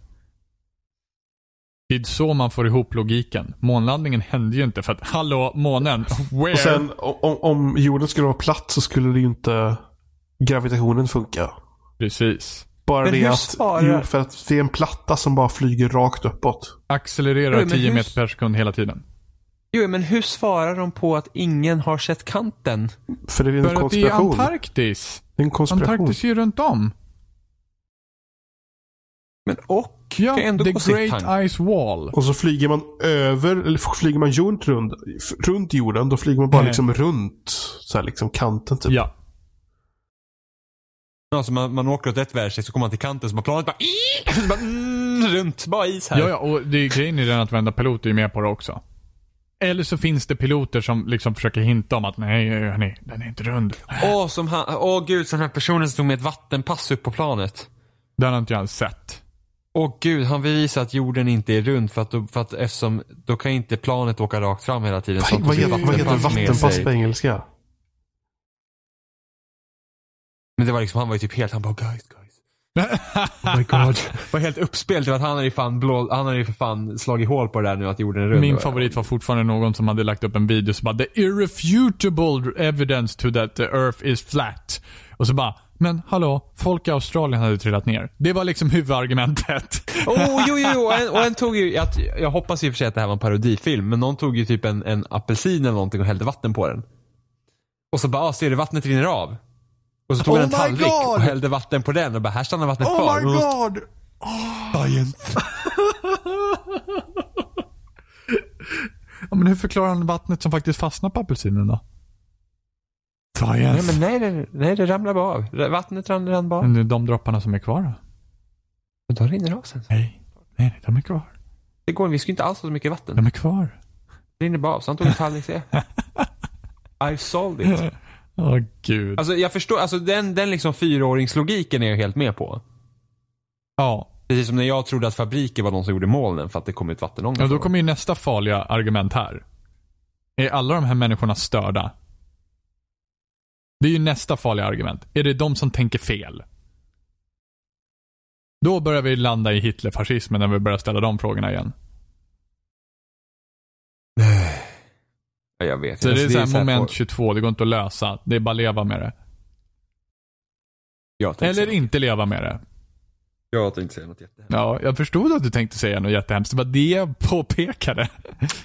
Det är så man får ihop logiken. Månlandningen hände ju inte för att, hallå, månen, where? Och sen om, om jorden skulle vara platt så skulle det ju inte gravitationen funka. Precis. Bara Men det hur att, jo, för att det är en platta som bara flyger rakt uppåt. Accelererar Jo, men 10 hur- meter per sekund hela tiden. Jo men hur svarar de på att ingen har sett kanten? För det är en För att det är konspiration. Antarktis. det är en konspiration. Antarktis är ju runt om. Men och? Ja, kan ändå the great tank. ice wall. Och så flyger man över, eller flyger man runt, runt, runt jorden, då flyger man bara Nej. liksom runt så här liksom kanten typ. Ja. Alltså man, man åker åt ett väderstreck så kommer man till kanten så man planet bara, så bara mm, runt, bara is här. Ja, ja, och det är grejen i den att varenda pilot är ju med på det också. Eller så finns det piloter som liksom försöker hinta om att nej, hörni, den är inte rund. Åh, som han, åh gud, som den här personen som stod med ett vattenpass upp på planet. Den har inte jag ens sett. Åh gud, han bevisar att jorden inte är rund för att, då, för att eftersom, då kan inte planet åka rakt fram hela tiden. så Vad, vad, tog heter, vad heter vattenpass på engelska? Men det var liksom, han var ju typ helt, han bara guys, guys. Oh my god. var helt uppspelt att han hade ju fan blå, han hade ju för fan slagit hål på det där nu att jorden är rund. Min favorit var fortfarande någon som hade lagt upp en video som bara “The irrefutable evidence to that the earth is flat”. Och så bara “Men hallå, folk i Australien hade trillat ner”. Det var liksom huvudargumentet. Oh, jo, jo, jo. Och en, och en tog ju, jag, jag hoppas i och för sig att det här var en parodifilm, men någon tog ju typ en, en apelsin eller någonting och hällde vatten på den. Och så bara, ah, ser du vattnet rinner av? Och så tog Oh han en my tallrik God! och hällde vatten på den och bara, här stannar vattnet Oh kvar. my Och- god! Science. Ja, men hur förklarar han vattnet som faktiskt fastnar på apelsinen då? Nej, men nej, nej, nej, det ramlar bara av. Vattnet rann, rann bara av. Men det är de dropparna som är kvar då? Men då rinner det av sen. Nej. Nej, de är kvar. Det går, vi ska inte alls ha så mycket vatten. De är kvar. Det rinner bara av. Så han tog en tallrik C. I solved it. Åh gud. Alltså jag förstår, alltså den, den liksom fyraåringslogiken är jag helt med på. ja. Precis som när jag trodde att fabriker var de som gjorde molnen för att det kom ut vattenånga ja, då kommer ju nästa farliga argument här. Är alla de här människorna störda? Det är ju nästa farliga argument. Är det de som tänker fel? Då börjar vi landa i Hitlerfascismen när vi börjar ställa de frågorna igen. jag vet Så Alltså, det är så här här moment folk- 22, det går inte att lösa. Det är bara att leva med det. Eller säga, inte leva med det. jag tänkte säga något jättehemskt. Ja, jag förstod att du tänkte säga något jättehemskt. Det var det jag påpekade.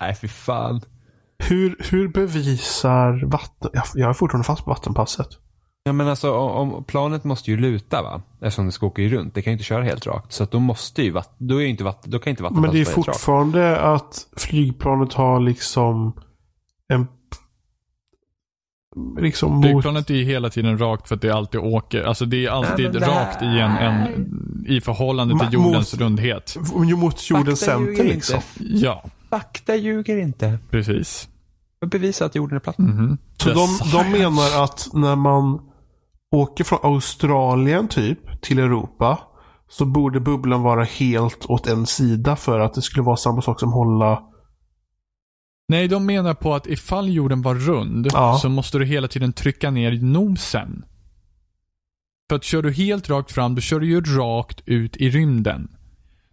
Nej, fy fan. Hur, hur bevisar vatten... Jag, jag är fortfarande fast på vattenpasset. Ja men alltså om, om planet måste ju luta va? Eftersom det ska åka ju runt. Det kan ju inte köra helt rakt. Så att då måste ju vatt, då är inte vatten, då kan inte vatten Men det är fortfarande att flygplanet har liksom en... Liksom mot... Flygplanet är ju hela tiden rakt för att det alltid åker. Alltså det är alltid Nej, rakt i en, en i förhållande till Ma- jordens mot- rundhet. mot jordens Fakta ljuger center inte. liksom. Ja, Fakta ljuger inte. precis. Jag bevisar att jorden är platt. Mhm. Så The de, de menar att när man åker från Australien typ till Europa så borde bubblan vara helt åt en sida för att det skulle vara samma sak som hålla... Nej, de menar på att ifall jorden var rund Ja. så måste du hela tiden trycka ner nosen. För att kör du helt rakt fram, då kör du ju rakt ut i rymden.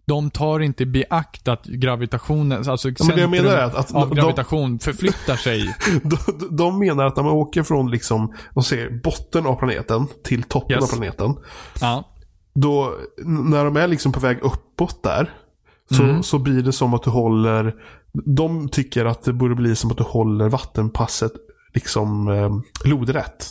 De tar inte beakt att gravitationen, alltså men det jag menar är att- att av de- gravitation förflyttar sig. De, de menar att när man åker från liksom, de säger botten av planeten till toppen Yes. av planeten. Ja. Då, när de är liksom på väg uppåt där. Så, Mm. så blir det som att du håller, de tycker att det borde bli som att du håller vattenpasset liksom eh, lodrätt.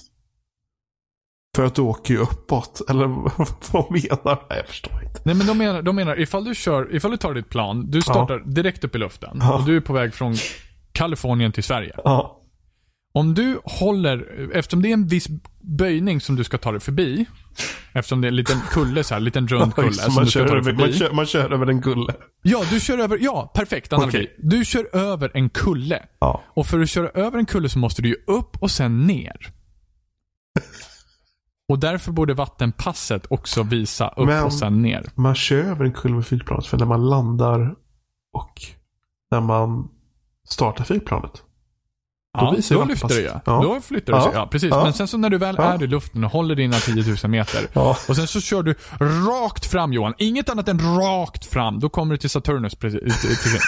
För att du åker ju uppåt. Eller vad menar Nej, jag förstår inte. Nej men de menar, de menar ifall du kör, ifall du tar ditt plan, du startar direkt upp i luften Ja. och du är på väg från Kalifornien till Sverige. Ja. Om du håller, eftersom det är en viss böjning som du ska ta dig förbi, eftersom det är en liten kulle så här, en liten rund kulle som man, kör över, man, kör, man kör över en kulle. Ja, du kör över, ja perfekt analogi. Okej. Du kör över en kulle. Ja. Och för att köra över en kulle så måste du ju upp och sen ner. Och därför borde vattenpasset också visa upp Men- och sen ner. Man kör över en kulle med flygplanet. För när man landar och när man startar flygplanet. Då Ja, då ju lyfter det. Ja. Då flyttar det sig. Ja. Ja, precis. Ja. Men sen så när du väl Ja. är i luften och håller dina 10 000 meter. Ja. Och sen så kör du rakt fram Johan. Inget annat än rakt fram. Då kommer du till Saturnus precis, till.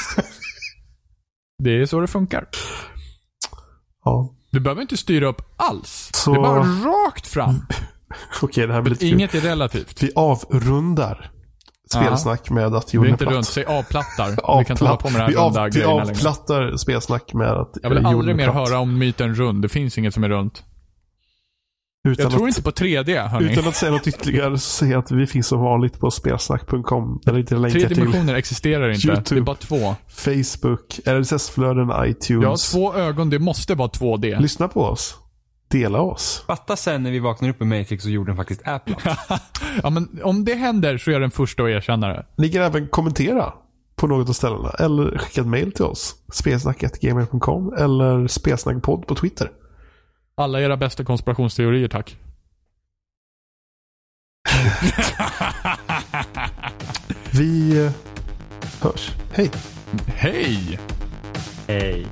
Det är så det funkar. ja. Du behöver inte styra upp alls. Så- Det är bara rakt fram. Okej, det här blir lite kul. Inget är relativt. Vi avrundar spelsnack med att är jorden inte platt. runt. Säg avplattar. Vi kan inte hålla på med det här vi, av, runda vi grejerna längre. avplattar spelsnack med att Jag vill jorden aldrig är mer platt. höra om myten rund. Det finns inget som är runt. Utan Jag tror att, inte på 3D, hörni. Utan att säga något ytterligare så säger jag att vi finns som vanligt på spelsnack.com. Där inte länkar Tre till dimensioner existerar inte. YouTube. Det är bara två. Facebook, RSS-flöden, Jag har iTunes. två ögon. Det måste vara 2D. Lyssna på oss. Dela oss. Fatta sen när vi vaknar upp i Matrix och jorden faktiskt är platt. Ja, men om det händer så är jag den första att erkänna det. Ni kan även kommentera på något av ställena. Eller skicka ett mail till oss. Spelsnack.gmail.com eller spelsnackpodd på Twitter. Alla era bästa konspirationsteorier, tack. Vi eh, hörs. Hej! Hej! Hej.